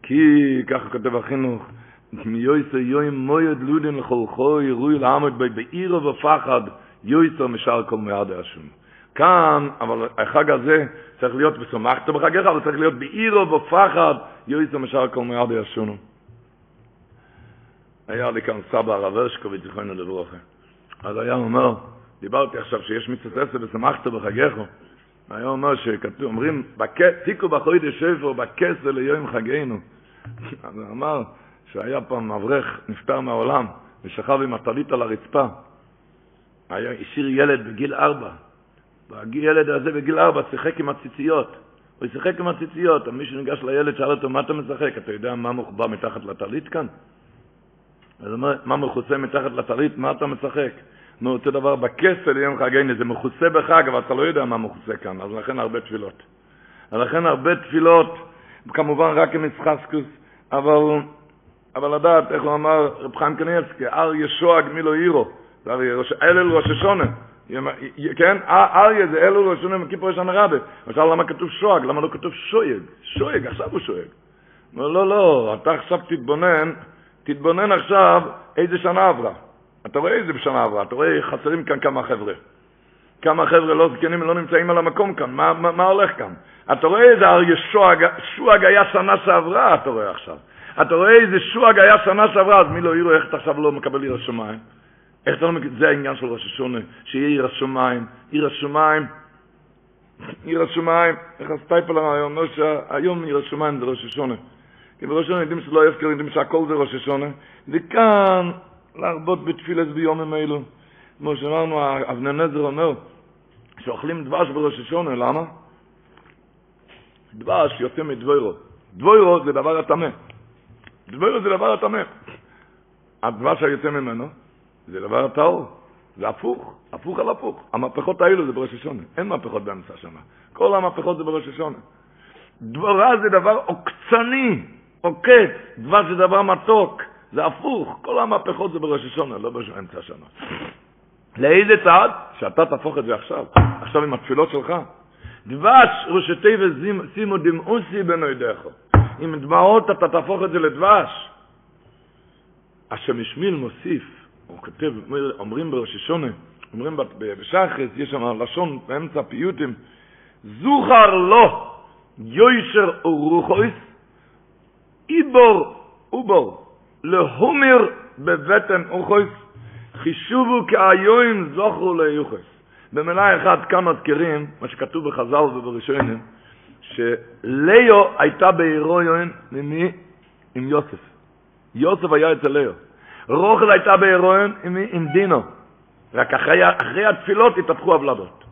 כי, ככה כותב החינוך, מיועסר יוים מויד לודן לחולכו ירוי לעמוד בי בעיר ובפחד יועסר משאר כל מיד השום. כאן, אבל החג הזה צריך להיות ושמחת בחגיך, אבל צריך להיות בעיר ובפחד יועסר משאר כל מיד השום. היה לי כאן סבא הרב הרשקוביץ, זיכרונו לברוכה. אז היה אומר, דיברתי עכשיו שיש עשר ושמחת בחגיך, היה אומר שכתוב, אומרים, תיקו בחוידש שפר בכסר ליום חגינו. אז הוא אמר שהיה פעם אברך, נפטר מהעולם, ושכב עם הטלית על הרצפה. היה, השאיר ילד בגיל ארבע. והילד הזה בגיל ארבע שיחק עם הציציות. הוא שיחק עם הציציות, מישהו ניגש לילד, שאל אותו, מה אתה משחק? אתה יודע מה מוחבא מתחת לטלית כאן? אז הוא אומר, מה מכוסה מתחת לטלית? מה אתה משחק? נו, אותו דבר בכסל ליום חגני, זה מכוסה בחג, אבל אתה לא יודע מה מכוסה כאן, אז לכן הרבה תפילות. ולכן הרבה תפילות, כמובן רק עם יצחסקוס, אבל, אבל לדעת, איך הוא אמר, רב חיים קניאבסקי, אר ישוע גמילו עירו, זה אלל ראש השונה, כן? אריה זה אלו ראש השונה מכיפור יש הנרבה. למשל, למה כתוב שואג? למה לא כתוב שויג? שויג, עכשיו הוא שויג. לא, לא, לא, אתה עכשיו תתבונן, תתבונן עכשיו איזה שנה עברה. אתה רואה איזה בשנה עברה, אתה רואה חסרים כאן כמה חבר'ה. כמה חבר'ה לא זקנים לא נמצאים על המקום כאן, מה, מה, מה הולך כאן? אתה רואה איזה אריה שואג, היה שנה שעברה, אתה רואה עכשיו. אתה רואה איזה שואג היה שנה שעברה, אז מי לא יראו, איך אתה עכשיו לא מקבל עיר השמיים? איך אתה לא מקבל, זה העניין של ראש השונה, שיהיה עיר השמיים, עיר השמיים, עיר השמיים, איך הסטייפל היום, לא שהיום עיר השמיים זה ראש השונה. כי בראש השונה יודעים שלא יפקר, יודעים שהכל זה ראש השונה, וכאן להרבות בתפילת ביומים אלו. כמו שאמרנו, אבנר נזר אומר, שאוכלים דבש בראש השונה, למה? דבש יוצא מדבוירו. דבוירו זה דבר הטמא. דבוירו זה דבר הטמא. הדבש היוצא ממנו זה דבר הטהור. זה הפוך, הפוך על הפוך. המהפכות האלו זה בראש השונה. אין מהפכות באמצע השנה. כל המהפכות זה בראש השונה. דבורה זה דבר עוקצני, עוקץ. דבש זה דבר מתוק. זה הפוך, כל המהפכות זה בראש השונה, לא באמצע השנה. לאיזה צעד? שאתה תהפוך את זה עכשיו, עכשיו עם התפילות שלך. דבש ראשתי ושימו דמאוסי בנוידך. עם דמעות אתה תהפוך את זה לדבש. השם ישמיל מוסיף, הוא כותב, אומרים בראש השונה, אומרים בשחס, יש שם לשון באמצע פיוטים, זוכר לו יוישר ורוחויס, איבור אובור, להומר בבטן אוכויס, חישובו כאיוין זוכרו ליוחס. במילה אחת כאן מזכירים, מה שכתוב בחז"ל ובראשונים, שליאו הייתה בהירויון ממי? עם יוסף. יוסף היה אצל ליאו. רוחל הייתה בהירויון עם, עם דינו. רק אחרי, אחרי התפילות התהפכו הוולדות.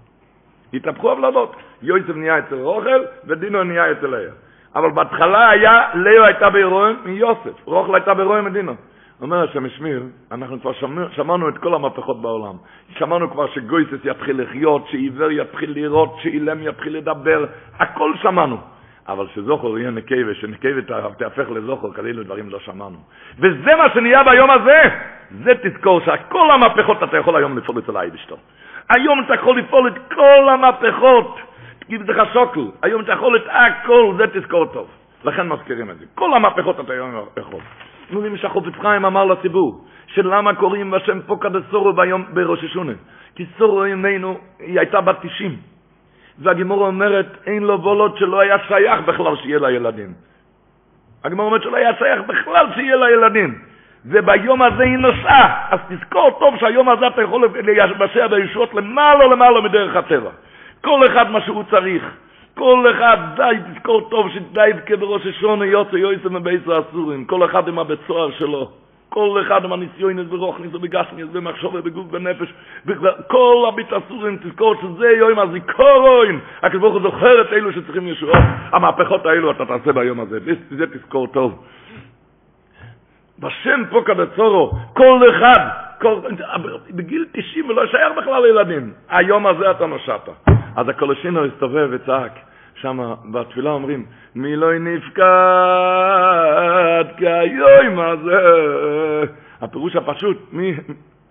התהפכו הוולדות. יוסף נהיה אצל רוחל ודינו נהיה אצל ליאו. אבל בהתחלה היה, ליאו הייתה בהירויון מיוסף. רוחל הייתה בהירויון מדינו. אומר השם השמיר, אנחנו כבר שמענו, שמענו את כל המהפכות בעולם. שמענו כבר שגויסס יתחיל לחיות, שעיוור יתחיל לראות, שאילם יתחיל לדבר, הכל שמענו. אבל שזוכר יהיה נקבה, שנקבה תהפך לזוכר, כאלו דברים לא שמענו. וזה מה שנהיה ביום הזה. זה תזכור שכל המהפכות אתה יכול היום לפעול אצל האייבשטר. היום אתה יכול לפעול את כל המהפכות. תגיד לך שוקל, היום אתה יכול את הכל, זה תזכור טוב. לכן מזכירים את זה. כל המהפכות אתה היום יכול. נו יודעים שהחופץ חיים אמר לציבור, שלמה קוראים בשם פוקה דסורו ביום בראש השונה? כי סורו ימינו, היא הייתה בת 90. והגימור אומרת, אין לו בולות שלא היה שייך בכלל שיהיה לה ילדים. הגימור אומרת שלא היה שייך בכלל שיהיה לה ילדים. וביום הזה היא נוסעה. אז תזכור טוב שהיום הזה אתה יכול לבצע בישועות למעלה למעלה מדרך הטבע. כל אחד מה שהוא צריך. כל אחד, די, תזכור טוב שדי כבראש השונה יוצא יוצא מבית האסורים, כל אחד עם הבית סוהר שלו, כל אחד עם הניסיונס ברוכניס ובגשמיס במחשוב ובגוף בנפש, כל הבית האסורים, תזכור שזה יום ברוך הוא זוכר את אלו שצריכים ישועות, המהפכות האלו אתה תעשה ביום הזה, זה תזכור טוב. בשם פה כבצורו, כל אחד, כל, בגיל 90 ולא יישאר בכלל לילדים, היום הזה אתה נושעת. אז הקולשינו הסתובב וצעק, שם בתפילה אומרים, מי לא נפקד כהיום הזה. הפירוש הפשוט, מי,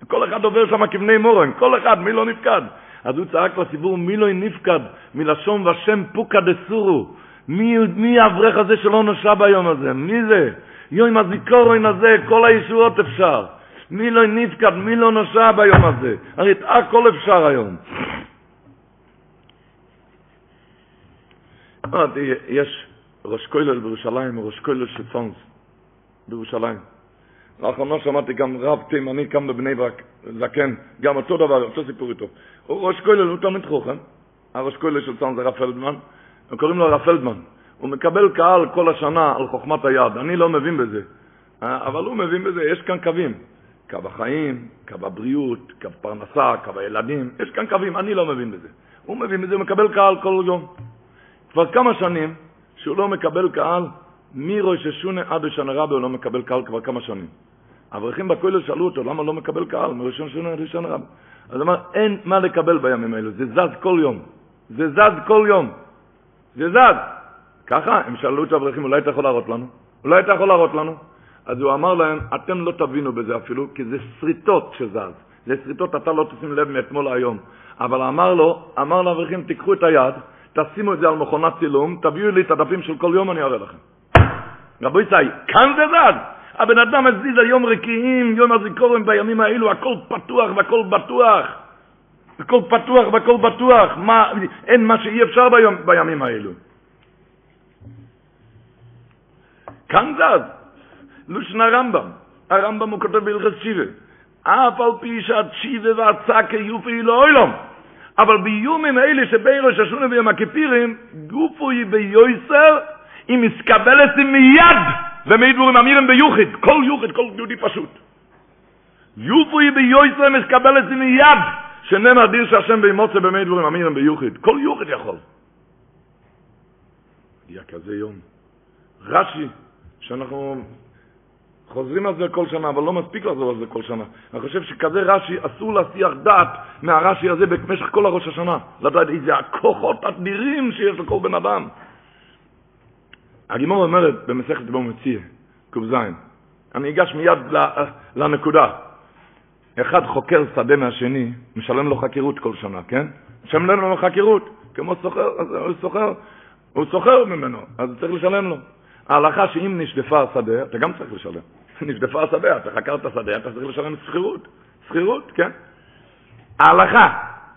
כל אחד עובר שם כבני מורן, כל אחד, מי לא נפקד. אז הוא צעק לציבור, מי לא נפקד, מלשון ושם פוקה דסורו. מי, מי האברך הזה שלא נושע ביום הזה? מי זה? יום הזיכורון הזה, כל הישועות אפשר. מי לא נפקד, מי לא נושע ביום הזה? הרי את הכל אפשר היום. יש ראש כולל בירושלים, ראש כולל של צונס בירושלים. לאחרונה שמעתי גם רב תימני כאן בבני ברק, זקן, גם אותו דבר, אותו סיפור איתו. הוא ראש כולל, הוא תלמיד חוכם, הראש כולל של צונס זה רב פלדמן, קוראים לו רב פלדמן. הוא מקבל קהל כל השנה על חוכמת היד, אני לא מבין בזה, אבל הוא מבין בזה, יש כאן קווים. קו החיים, קו הבריאות, קו פרנסה, קו הילדים, יש כאן קווים, אני לא מבין בזה. הוא מבין בזה, הוא מקבל קהל כל יום. כבר כמה שנים שהוא לא מקבל קהל, מראש השונה עד לשנה רבה הוא לא מקבל קהל כבר כמה שנים. אברכים בכולל שאלו אותו, למה לא מקבל קהל מראש השונה עד לשנה רבה? אז הוא אמר, אין מה לקבל בימים האלו, זה זז כל יום. זה זז כל יום. זה זז. ככה, הם שאלו את האברכים, אולי אתה יכול להראות לנו? אולי אתה יכול להראות לנו? אז הוא אמר להם, אתם לא תבינו בזה אפילו, כי זה שריטות שזז. זה שריטות, אתה לא תשים לב מאתמול להיום. אבל אמר לו, אמר לאברכים, תיקחו את היד, תשימו את זה על מכונת צילום, תביאו לי את הדפים של כל יום, אני אראה לכם. רבו יצאי, כאן זה זז. הבן אדם מזיז היום רקיעים, יום הזיכורן בימים האלו, הכל פתוח והכל בטוח. הכל פתוח והכל בטוח. מה, אין מה שאי אפשר ביום, בימים האלו. כאן זז. לושן הרמב"ם. הרמב"ם הוא כותב בהלכס שיבה. אף על פי שהצ'יבה והצקה יופי לא אילום. אבל ביומים אלה שבין ראש השונה ויום הכפירים, גופו היא ביועסר, היא מסקבלת מיד, ומדבורים אמירים ביוחד, כל יוחד, כל יהודי פשוט. יופו היא ביועסר מסקבלת מיד, שנאמר דיר שהשם בימוצה במי דבורים אמירים ביוחד, כל יוחד יכול. היה כזה יום. רש"י, שאנחנו חוזרים על זה כל שנה, אבל לא מספיק לחזור על זה כל שנה. אני חושב שכזה רש"י, אסור להסיח דעת מהרש"י הזה במשך כל הראש השנה. לדעת איזה הכוחות אדירים שיש לכל בן אדם. הגימור אומרת במסכת בו מציע, ק"ז, אני אגש מיד לנקודה. אחד חוקר שדה מהשני, משלם לו חקירות כל שנה, כן? משלם לו חקירות, כמו סוחר, הוא סוחר, ממנו, אז צריך לשלם לו. ההלכה שאם נשדפה השדה, אתה גם צריך לשלם. נשדפה השדה, אתה חקרת השדה, אתה צריך לשלם שכירות. שכירות, כן. ההלכה,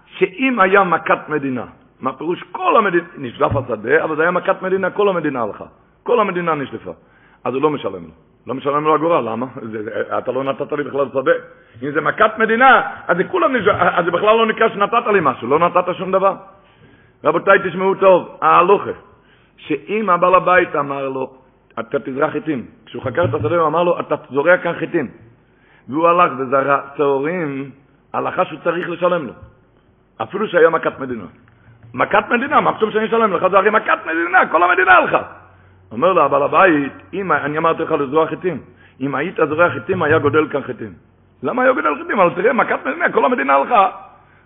שאם היה מכת מדינה, מה פירוש כל המדינה, נשדף השדה, אבל זה היה מכת מדינה, כל המדינה הלכה. כל המדינה נשדפה. אז הוא לא משלם לו. לא משלם לו אגורה, למה? זה, אתה לא נתת לי בכלל שדה. אם זה מכת מדינה, אז זה נשדף, אז זה בכלל לא נקרא שנתת לי משהו, לא נתת שום דבר. רבותיי, תשמעו טוב, ההלוכה, שאם הבעל הבית אמר לו, אתה תזרע חיטים, כשהוא חקר את השדה הוא אמר לו, אתה זורע כאן חיטים. והוא הלך וזרע צהורים, הלכה שהוא צריך לשלם לו. אפילו שהיה מכת מדינה. מכת מדינה, מה פתאום שאני אשלם לך? זה הרי מכת מדינה, כל המדינה הלכה. אומר לו הבעל הבית, אם, אני אמרתי לך לזרוע חיטים, אם היית זורע חיטים, היה גודל כאן חיטים. למה היה גודל חיטים? אבל תראה, מכת מדינה, כל המדינה הלכה.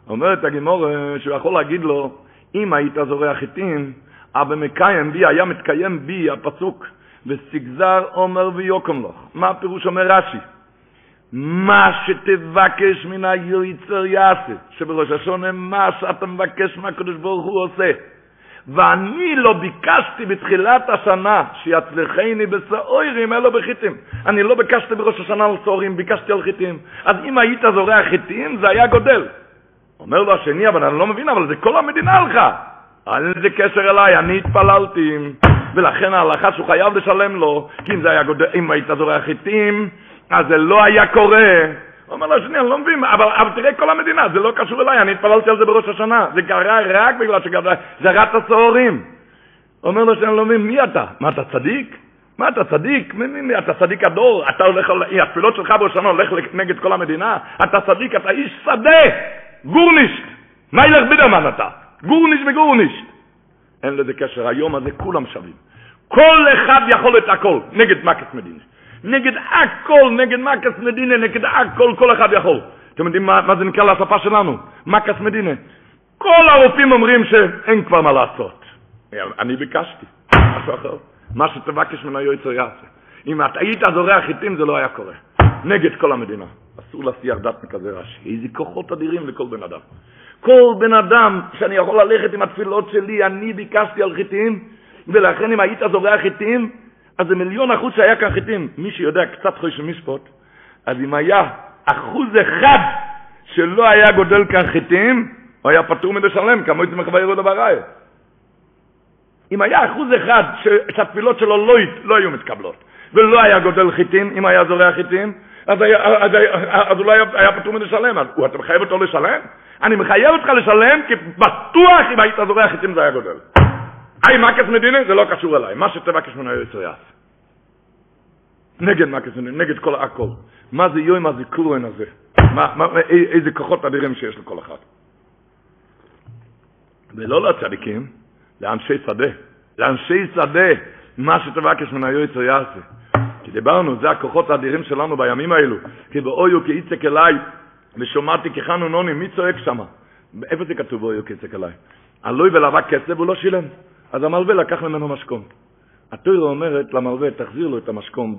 אומרת הגימור שהוא יכול להגיד לו, אם היית זורע חיטים, אבל מקיים בי, היה מתקיים בי הפסוק, וסגזר עומר ויוקם לך. מה הפירוש אומר רש"י? מה שתבקש מן היועצר יעשה, שבראש השונה מה שאתה מבקש מהקדוש ברוך הוא עושה. ואני לא ביקשתי בתחילת השנה שיצלחני בסעורים אלא בחיטים. אני לא ביקשתי בראש השנה על סעורים, ביקשתי על חיטים. אז אם היית זורע חיטים זה היה גודל. אומר לו השני, אבל אני לא מבין, אבל זה כל המדינה הלכה. אין לזה קשר אליי, אני התפללתי, ולכן ההלכה שהוא חייב לשלם לו, כי אם זה היה גודל, אם היית זורע חיטים, אז זה לא היה קורה. הוא אומר לו, השני, אני לא מבין, אבל, אבל תראה כל המדינה, זה לא קשור אליי, אני התפללתי על זה בראש השנה. זה קרה רק בגלל שזרעת סוהרים. אומר לו, שאני לא מבין, מי אתה? מה, אתה צדיק? מה, אתה צדיק? מי, מי, מי, אתה צדיק הדור? אתה הולך, התפילות שלך בראש השנה הולך נגד כל המדינה? אתה צדיק, אתה איש שדה, גורנישט. מה ילך בידרמן אתה? גורנישט וגורנישט. אין לזה קשר, היום הזה כולם שווים. כל אחד יכול את הכל, נגד מקס מדינה. נגד הכל, נגד מקס מדינה, נגד הכל, כל אחד יכול. אתם יודעים מה, מה זה נקרא לשפה שלנו? מקס מדינה. כל הרופאים אומרים שאין כבר מה לעשות. אני ביקשתי, משהו אחר. מה שתבקש מן היועצר יעשה. אם את היית זורע חיטים זה לא היה קורה. נגד כל המדינה. אסור להסיח דת מכזה רש"י. איזה כוחות אדירים לכל בן אדם. כל בן אדם שאני יכול ללכת עם התפילות שלי, אני ביקשתי על חיטים, ולכן אם היית זורע חיטים, אז זה מיליון אחוז שהיה כאן חיטים. מי שיודע קצת חוש משפוט, אז אם היה אחוז אחד שלא היה גודל כאן חיטים, הוא היה פטור מלשלם, כמו יצא מחווה ירודה בראי. אם היה אחוז אחד שהתפילות שלו לא, לא היו מתקבלות, ולא היה גודל חיטים, אם היה זורע חיטים, אז, היה, אז, היה, אז אולי היה, פטור מלשלם. אז אתה מחייב אותו לשלם? אני מחייב אותך לשלם, כי בטוח אם היית זורע חיטים זה היה גודל. היי מקס מדינה זה לא קשור אליי, מה שתבקש ממנו יוצא יעש. נגד מקס מדינה, נגד כל הכל. מה זה יום הזיכורן הזה? מה, מה, איזה כוחות אדירים שיש לכל אחד. ולא לצדיקים, לאנשי שדה. לאנשי שדה, מה שתבקש ממנו יוצא יעשה. כי דיברנו, זה הכוחות האדירים שלנו בימים האלו. כי באויו כאיצק אליי, ושומעתי כחנו נוני, מי צועק שמה? איפה זה כתוב באויו כאיצק אליי? הלוי ולבק כסף הוא לא שילם. אז המלווה לקח ממנו משכון. התוירה אומרת למלווה, תחזיר לו את המשכון,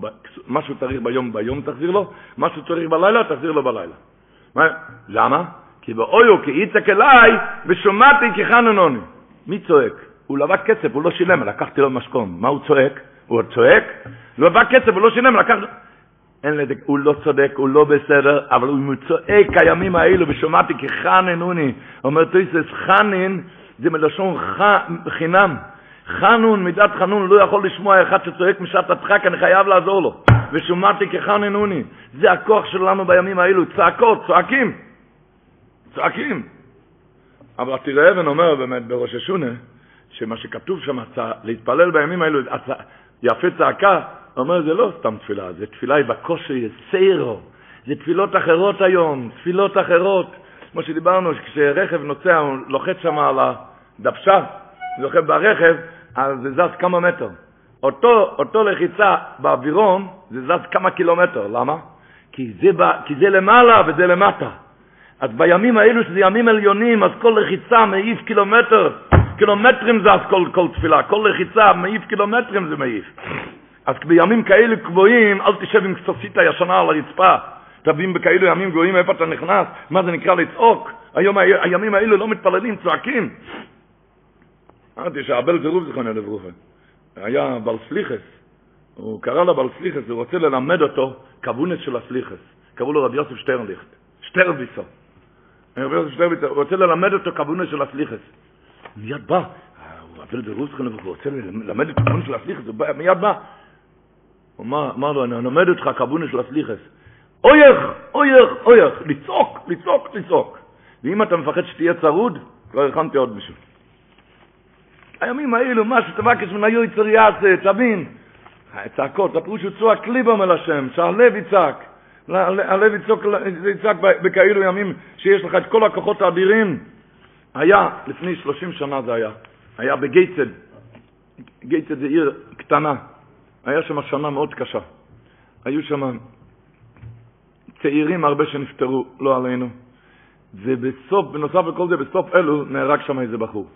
מה שהוא צריך ביום ביום תחזיר לו, מה שהוא צריך בלילה תחזיר לו בלילה. מה, למה? כי באויו כי יצק אליי ושומעתי כי חננוני. מי צועק? הוא לבק כסף, הוא לא שילם, לקחתי לו משכון. מה הוא צועק? הוא צועק? הוא לבק כסף, הוא לא שילם, לקח... אין לזה, הוא לא צודק, הוא לא בסדר, אבל הוא צועק הימים האלו ושומעתי כי חננוני. אומר תויסס חנן זה מלשון ח... חינם. חנון, מידת חנון, לא יכול לשמוע אחד שצועק משעת הדחק, אני חייב לעזור לו. ושומעתי כחננוני. זה הכוח שלנו בימים האלו, צעקות, צועקים. צועקים. אבל תראה אבן אומר באמת בראש השונה, שמה שכתוב שם, להתפלל בימים האלו, יפה צעקה, אומר זה לא סתם תפילה, זה תפילה היא בקושי יסיירו. זה תפילות אחרות היום, תפילות אחרות. כמו שדיברנו, כשרכב נוסע, הוא לוחץ שם על הדוושה, לוחץ ברכב, אז זה זז כמה מטר. אותו, אותו לחיצה באווירון, זה זז כמה קילומטר. למה? כי זה, כי זה למעלה וזה למטה. אז בימים האלו, שזה ימים עליונים, אז כל לחיצה מעיף קילומטר, קילומטרים זז כל, כל תפילה, כל לחיצה מעיף קילומטרים זה מעיף. אז בימים כאלה גבוהים, אל תשב עם כסוסית הישנה על הרצפה. תבין בכאלו ימים גבוהים איפה אתה נכנס, מה זה נקרא לצעוק. היום הימים האלו לא מתפללים, צועקים. אמרתי שהאבל זרוב זיכרונו לברוכה. היה בר סליחס, הוא קרא לו בעל סליחס, הוא רוצה ללמד אותו כבונס של הסליחס. קראו לו רבי יוסף שטרנליכט, שטרביסו. רבי יוסף שטרביסו, הוא רוצה ללמד אותו כבונס של הסליחס. מיד בא, אבל ברוסכן, הוא רוצה ללמד את כבונס של הסליחס, הוא מיד בא. הוא אמר לו, אני אלמד אותך כבונס של הסליחס. אויך, אויך, אויך, לצעוק, לצעוק, לצעוק. ואם אתה מפחד שתהיה צרוד, כבר הכנתי עוד בשביל. הימים האלו, מה שתבקש מן היו יצר יעשה, תבין. צעקות, הפירוש הוא צועק ליבם אל השם, שהלב יצעק. הלב יצעק, בכאלו ימים שיש לך את כל הכוחות האדירים. היה, לפני 30 שנה זה היה, היה בגייצד. גייצד זה עיר קטנה. היה שם שנה מאוד קשה. היו שם צעירים הרבה שנפטרו, לא עלינו. ובסוף, בנוסף לכל זה, בסוף אלו נהרג שם איזה בחור.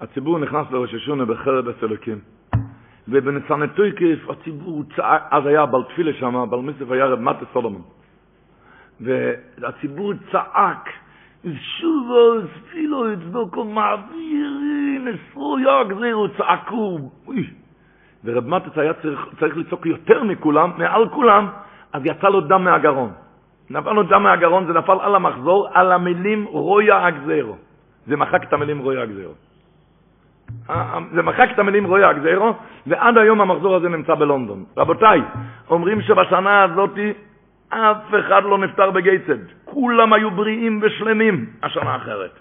הציבור נכנס לראש השונה בחרב הסלוקים. ובנסנטוי כיף הציבור צעק, אז היה בעל תפילה שם, בעל מיסף היה רב מטה סולומון. והציבור צעק, שובו, ספילו, יצדוקו, מעבירים, נסרו יגזירו, צעקו. ורב מטה היה צריך, צריך לצעוק יותר מכולם, מעל כולם, אז יצא לו דם מהגרון. נפל לו דם מהגרון, זה נפל על המחזור, על המילים רויה הגזירו. זה מחק את המילים רויה הגזירו. זה מחק את המילים רויה הגזירו, ועד היום המחזור הזה נמצא בלונדון. רבותיי, אומרים שבשנה הזאת אף אחד לא נפטר בגייצד. כולם היו בריאים ושלמים השנה האחרת.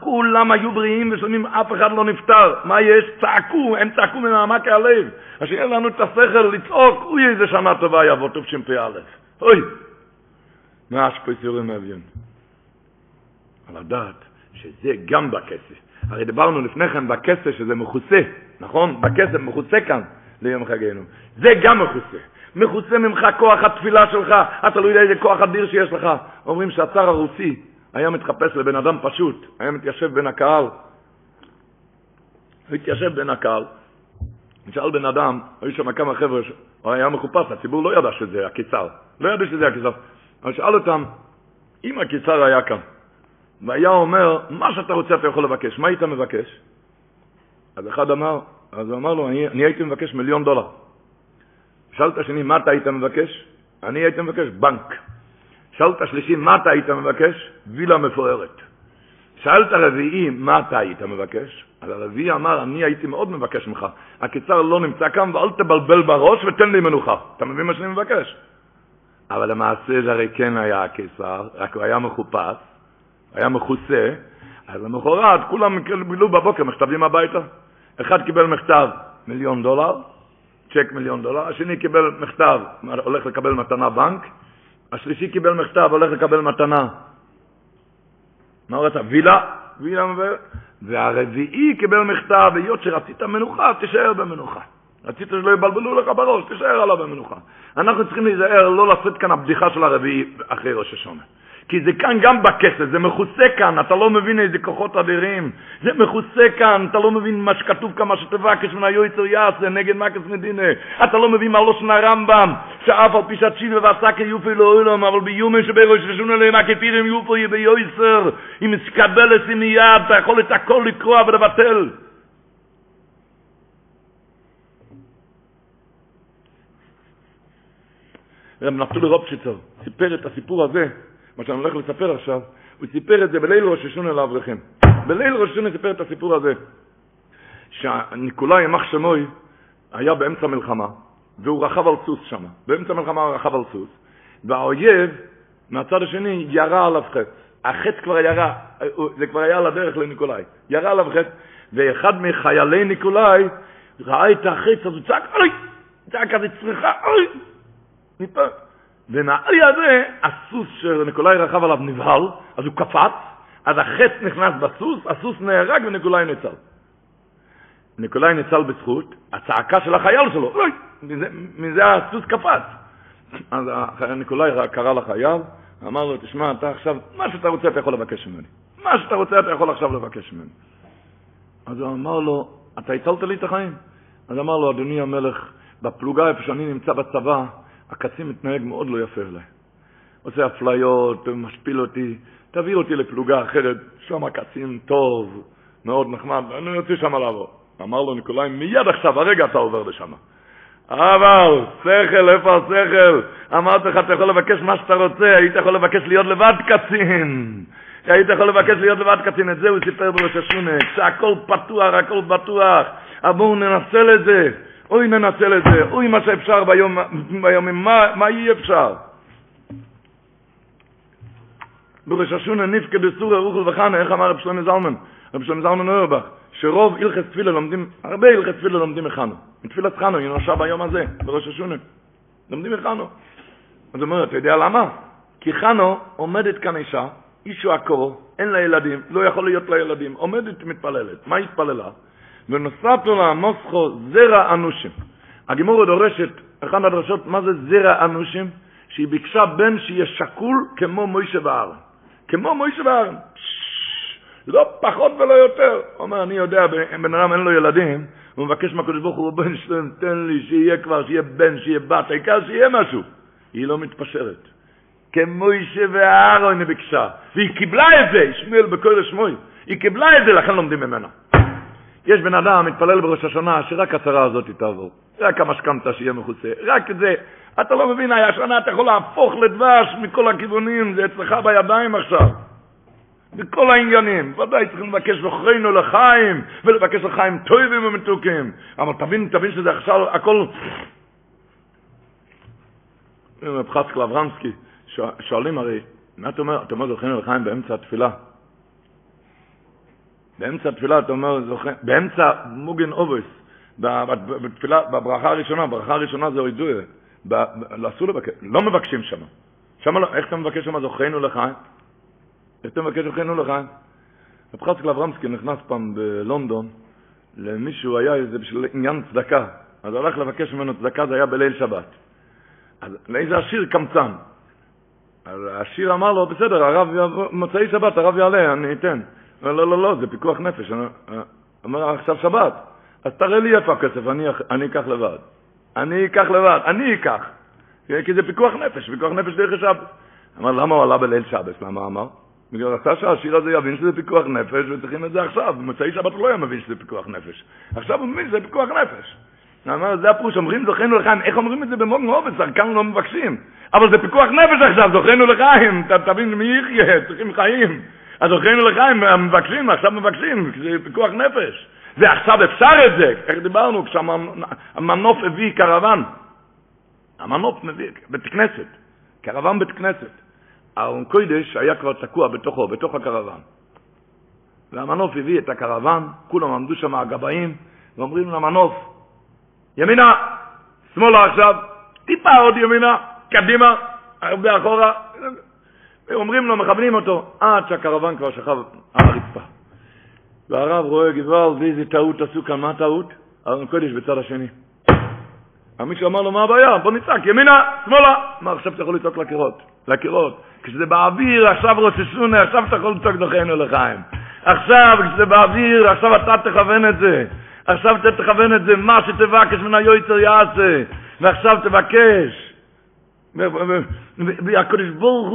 כולם היו בריאים ושלמים, אף אחד לא נפטר. מה יש? צעקו, הם צעקו ממעמק הלב. אז שיהיה לנו את השכל לצעוק, אוי איזה שנה טובה יבוא תשפ"א. אוי. מה השפויסורים אביון? על הדעת שזה גם בכסף. הרי דיברנו לפני כן בכסף שזה מכוסה, נכון? בכסף מכוסה כאן ליום חגנו. זה גם מכוסה. מכוסה ממך כוח התפילה שלך, אתה לא יודע איזה כוח אדיר שיש לך. אומרים שהצאר הרוסי היה מתחפש לבן אדם פשוט, היה מתיישב בין הקהל. הוא התיישב בין הקהל, נשאל בן אדם, היו שם כמה חבר'ה, הוא היה מחופש, הציבור לא ידע שזה הקיצר, לא ידע שזה הקיצר. אבל שאל אותם, אם הקיצר היה כאן, והיה אומר, מה שאתה רוצה אתה יכול לבקש, מה היית מבקש? אז אחד אמר, אז הוא אמר לו, אני, אני הייתי מבקש מיליון דולר. שאל את השני, מה אתה היית מבקש? אני הייתי מבקש בנק. שאל את השלישי, מה אתה היית מבקש? וילה מפוארת. שאל את הרביעי, מה אתה היית מבקש? אז הרביעי אמר, אני הייתי מאוד מבקש ממך. הקיצר לא נמצא כאן, ואל תבלבל בראש ותן לי מנוחה. אתה מבין מה שאני מבקש? אבל למעשה זה הרי כן היה הקיסר, רק הוא היה מחופש, היה מכוסה, אז למחרת כולם בילו בבוקר מכתבים הביתה. אחד קיבל מכתב מיליון דולר, צ'ק מיליון דולר, השני קיבל מכתב, הולך לקבל מתנה בנק, השלישי קיבל מכתב, הולך לקבל מתנה. מה אומרת? וילה, וילה, והרביעי קיבל מכתב, היות שרצית מנוחה, תישאר במנוחה. רצית שלא יבלבלו לך בראש, תישאר עליו במנוחה. אנחנו צריכים להיזהר לא לעשות כאן הבדיחה של הרביעי אחרי ראש השונה. כי זה כאן גם בכסף, זה מכוסה כאן, אתה לא מבין איזה כוחות אדירים. זה מכוסה כאן, אתה לא מבין מה שכתוב כאן, מה שתבקש מן היועצר יעשה נגד מקס מדינה. אתה לא מבין מה לא שנה רמב"ם, שאף על פי שהצ'ילה ועסקה יופי לא אילום, אבל ביומן שבראש ושונה להם הכתירים יופי ביועצר, אם תקבל את מיד, אתה יכול את הכל לקרוע ולבטל. רב נפתולי רופשיצר סיפר את הסיפור הזה מה שאני הולך לספר עכשיו, הוא סיפר את זה בליל ראש השונה לאברכם. בליל ראש השונה סיפר את הסיפור הזה, שניקולאי ימח שמוי היה באמצע מלחמה, והוא רכב על סוס שם. באמצע מלחמה הוא רכב על סוס, והאויב מהצד השני ירה עליו חץ. החץ כבר ירה, זה כבר היה על הדרך לניקולאי. ירה עליו חץ, ואחד מחיילי ניקולאי ראה את החץ, אז הוא צעק, אוי! צעק כזה צריכה, אוי! ומהאי הזה, הסוס שניקולאי רכב עליו נבהל, אז הוא קפץ, אז החץ נכנס בסוס, הסוס נהרג וניקולאי ניצל. ניקולאי ניצל בזכות הצעקה של החייל שלו, אוי, מזה, מזה הסוס קפץ. אז ניקולאי קרא לחייל, אמר לו, תשמע, אתה עכשיו, מה שאתה רוצה אתה יכול לבקש ממני. מה שאתה רוצה אתה יכול עכשיו לבקש ממני. אז הוא אמר לו, אתה הצלת לי את החיים? אז אמר לו, אדוני המלך, בפלוגה איפה שאני נמצא בצבא, הקצין מתנהג מאוד לא יפה אליי. עושה אפליות, משפיל אותי, תביא אותי לפלוגה אחרת, שם הקצין טוב, מאוד נחמד, אני רוצה שם לעבור. אמר לו ניקולאי, מיד עכשיו, הרגע אתה עובר לשם. אבל, שכל, איפה השכל? אמרתי לך, אתה יכול לבקש מה שאתה רוצה, היית יכול לבקש להיות לבד קצין. היית יכול לבקש להיות לבד קצין, את זה הוא סיפר בראש השונה, כשהכל פתוח, הכל בטוח, אבל בואו ננצל את זה, אוי ננצל את זה, אוי מה שאפשר ביום, ביומים, מה, מה אי אפשר? בראש השונה נפקד בסוריה רוחל וחנה, איך אמר רב שלמה זלמן? רב שלמה זלמן אוירבך, שרוב הלכת תפילה לומדים, הרבה הלכת תפילה לומדים מחנו. מתפילת חנו, היא נושע ביום הזה, בראש השונה. לומדים מחנו. אז הוא אומר, אתה יודע למה? כי חנו עומדת כאן אישה, אישו עקור, אין לה ילדים, לא יכול להיות לה ילדים, עומדת מתפללת. מה התפללה? ונוספת לה מוסכו זרע אנושים. הגימור דורשת, אחת הדרשות, מה זה זרע אנושים? שהיא ביקשה בן שיהיה שקול כמו מוישה ואהרן. כמו מוישה ואהרן. לא פחות ולא יותר. הוא אומר, אני יודע, בן אדם אין לו ילדים, הוא מבקש מהקדוש ברוך הוא, בן שלם, תן לי שיהיה כבר, שיהיה בן, שיהיה בת, העיקר שיהיה משהו. היא לא מתפשרת. כמו אישה ואהרון היא ביקשה, והיא קיבלה את זה, ישמעאל בקודש שמוי, היא קיבלה את זה, לכן לומדים ממנה. יש בן אדם מתפלל בראש השנה שרק הצרה הזאת תעבור, רק המשכנתה שיהיה מכוסה, רק את זה. אתה לא מבין, השנה אתה יכול להפוך לדבש מכל הכיוונים, זה אצלך בידיים עכשיו. בכל העניינים, ודאי צריכים לבקש זוכרינו לחיים, ולבקש לחיים טובים ומתוקים. אבל תבין, תבין שזה עכשיו הכל... רב חסקל אברמסקי, שואלים הרי, מה אתה אומר? אתה אומר זוכרינו לחיים באמצע התפילה. באמצע התפילה אתה אומר, זוכר, באמצע מוגן אובוס, בתפילה, בברכה הראשונה, ברכה הראשונה זה אוידויה, אסור לבקש, לא מבקשים שם. שם, לא, איך אתה מבקש שם זוכרינו לחיים? אתה מבקש לכנו לך. רב חסקל אברמסקי נכנס פעם בלונדון, למישהו היה איזה בשביל עניין צדקה, אז הלך לבקש ממנו צדקה, זה היה בליל שבת. אז לאיזה עשיר קמצן. אז העשיר אמר לו, בסדר, הרב, מוצאי שבת, הרב יעלה, אני אתן. לא, לא, לא, לא, זה פיקוח נפש. אומר, עכשיו שבת. אז תראה לי איפה הכסף, אני, אני אקח לבד. אני אקח לבד, אני אקח. כי זה פיקוח נפש, פיקוח נפש דרך השבת. אמר, למה הוא עלה בליל שבת? למה אמר? בגלל רצה שהשיר הזה יבין שזה פיקוח נפש, וצריכים את זה עכשיו. במוצאי שבת הוא לא היה מבין שזה פיקוח נפש. עכשיו הוא מבין שזה פיקוח נפש. אמר, זה הפרוש, אומרים זוכנו לחיים. איך אומרים את זה במוגן אובס? כאן לא מבקשים. אבל זה פיקוח נפש עכשיו, זוכנו לחיים. תבין מי יחיה, צריכים חיים. אז זוכנו לחיים, מבקשים, עכשיו מבקשים, זה פיקוח נפש. ועכשיו אפשר את זה, איך דיברנו, כשהמנוף הביא קרוון. המנוף מביא, בית כנסת. קרוון בית כנסת. אהרון קוידש היה כבר תקוע בתוכו, בתוך הקרוון. והמנוף הביא את הקרוון, כולם עמדו שם הגבאים, ואומרים למנוף, ימינה, שמאלה עכשיו, טיפה עוד ימינה, קדימה, הרבה אחורה. ואומרים לו, מכוונים אותו, עד שהקרוון כבר שכב על הרצפה. והרב רואה גבעל, ואיזה טעות עשו כאן, מה הטעות? אהרון קודש בצד השני. מישהו אמר לו, מה הבעיה? בוא נצעק, ימינה, שמאלה. מה, עכשיו אתה יכול לצעוק לקירות, לקירות. כשזה באוויר, עכשיו רוצסונה, עכשיו אתה יכול לצעוק דוחנו לחיים. עכשיו, כשזה באוויר, עכשיו אתה תכוון את זה. עכשיו אתה תכוון את זה, מה שתבקש מן היועצר יעשה. ועכשיו תבקש. והקדוש ברוך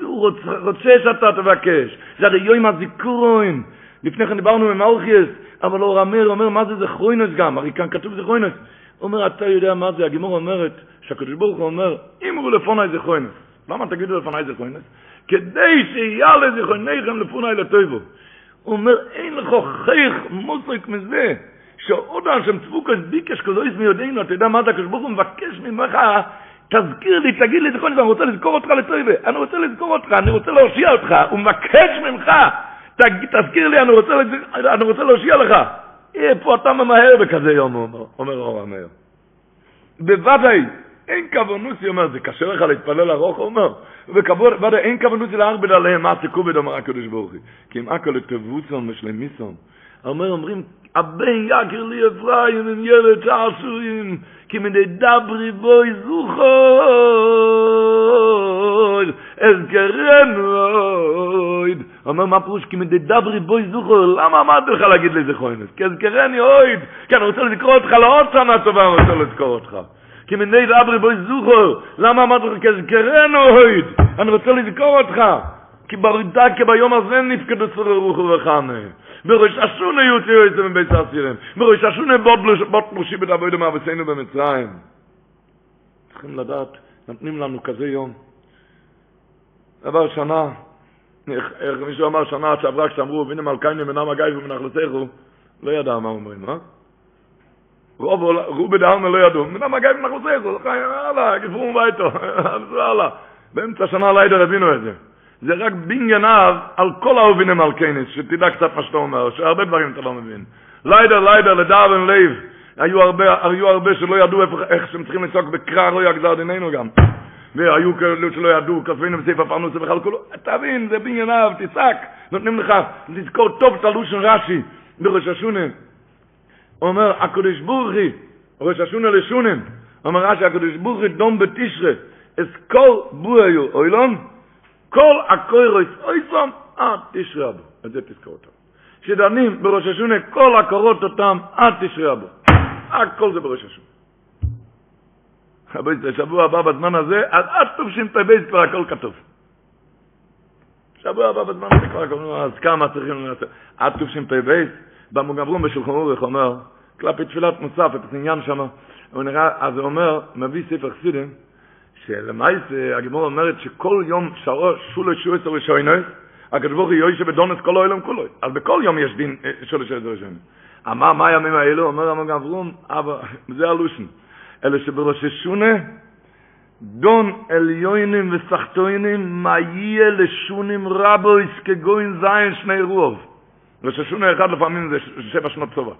הוא רוצה שאתה תבקש. זה הרי יום הזיכרוין. לפני כן דיברנו עם מלכיאס, אבל אור אמר אומר מה זה זכרוינוס גם, הרי כאן כתוב זכרוינוס. הוא אומר, אתה יודע מה זה? הגימור אומרת, שהקדוש ברוך הוא אומר, אמרו לפוני זכרוינוס. למה תגידו לפניי זכרוינס? כדי שיעלה זכרוינכם לפוני לטויבו. הוא אומר, אין לך חייך מוסק מזה, שעוד השם צבוקס ביקש כזויס מיודענו, אתה יודע מה זה הקדוש ברוך הוא מבקש ממך, תזכיר לי, תגיד לי זכרוינס, אני רוצה לזכור אותך לטויבה, אני רוצה לזכור אותך, אני רוצה להושיע אותך, הוא מבקש ממך, תזכיר לי, אני רוצה, אני רוצה להושיע לך. איפה אתה ממהר בכזה יום, אומר, אומר אור המאיר. בוודאי, אין כוונוסי, אומר, זה קשה לך להתפלל ארוך, הוא אומר, וכבוד, ודאי, אין כוונוסי להרבד עליהם, מה תקובד, אומר הקדוש ברוך הוא, כי אם אקו לתבוסון ושלמיסון, אומר, אומרים, הבן יקר לי אפרים עם ילד שעשויים, כי מדי דברי בוי זוכר, אזכרנו אויד. אומר, מה פירוש? כי מדי דברי בוי זוכר, למה אמרתי לך להגיד לי זכרוינס? כי אזכרני אויד, כי אני רוצה לזכור אותך לעוד שנה טובה, אני רוצה לזכור אותך. כי מני דברי בוי זוכר, למה אמרתי לך כזכרנו אויד? אני רוצה לזכור אותך. כי ברידה, כי ביום הזה נפקדו צורי רוחו וחנה. בראש השונה יוצאו את זה מבית הסירים. בראש השונה בוט פלושי בדבוי דמה וסיינו במצרים. צריכים לדעת, נותנים לנו כזה יום. עבר שנה, איך מישהו אמר שנה שעברה כשאמרו, והנה מלכיינו מנם הגיא ומנחלתךו, לא ידע מה אומרים, אה? רוב רובי דהלמה לא ידעו, מנם הגיא ומנחלתךו, יאללה, גפרו ביתו, הלאה. באמצע השנה לילה רבינו את זה. זה רק בנייניו על כל האהובינים על כנס, שתדע קצת מה שאתה אומר, שהרבה דברים אתה לא מבין. ליידר, ליידר, לדאבן לב, היו הרבה, היו הרבה שלא ידעו איך, איך שהם צריכים לצעוק בקרא לא יגזר דיננו גם. והיו כאלו שלא ידעו, כספינו בסעיף הפרנוס ובכלל כולו, תבין, זה בנייניו, תצעק, נותנים לך לזכור טוב את הלושן רש"י בראש השונה. אומר, הקדוש בורכי, ראש השונה לשונן, אומר רש"י, הקדוש בורכי דום בתשרה, אס כל בויו אוילון, כל הקוירויס אויסום, עד תשרה בו. את זה תזכור אותם. שדנים בראש השונה, כל הקורות אותם עד תשרה בו. הכל זה בראש השונה. רבי שבוע הבא בזמן הזה, עד עד תשפ"ב כבר הכל כתוב. שבוע הבא בזמן הזה כבר הכל, אז כמה צריכים לעשות? עד תשפ"ב, במוגברום בשולחן אורך אומר, כלפי תפילת מוסף, את עניין שם, הוא נראה, אז הוא אומר, מביא ספר חסידים, שלמעשה הגמור אומרת שכל יום שרו שולו שועס ראשונס, הקדוש ברוך הוא יוישה בדונס כל העולם כולו. אז בכל יום יש דין שולו שועס ראשונס. אמר מה הימים האלו? אומר המון גברום, אבל זה הלושן. אלה שבראש השונה, דון עליונים וסחטוינים, מה יהיה לשונים רבויס כגוין זין שני רוב. ראש השונה אחד לפעמים זה שבע שנות צובה.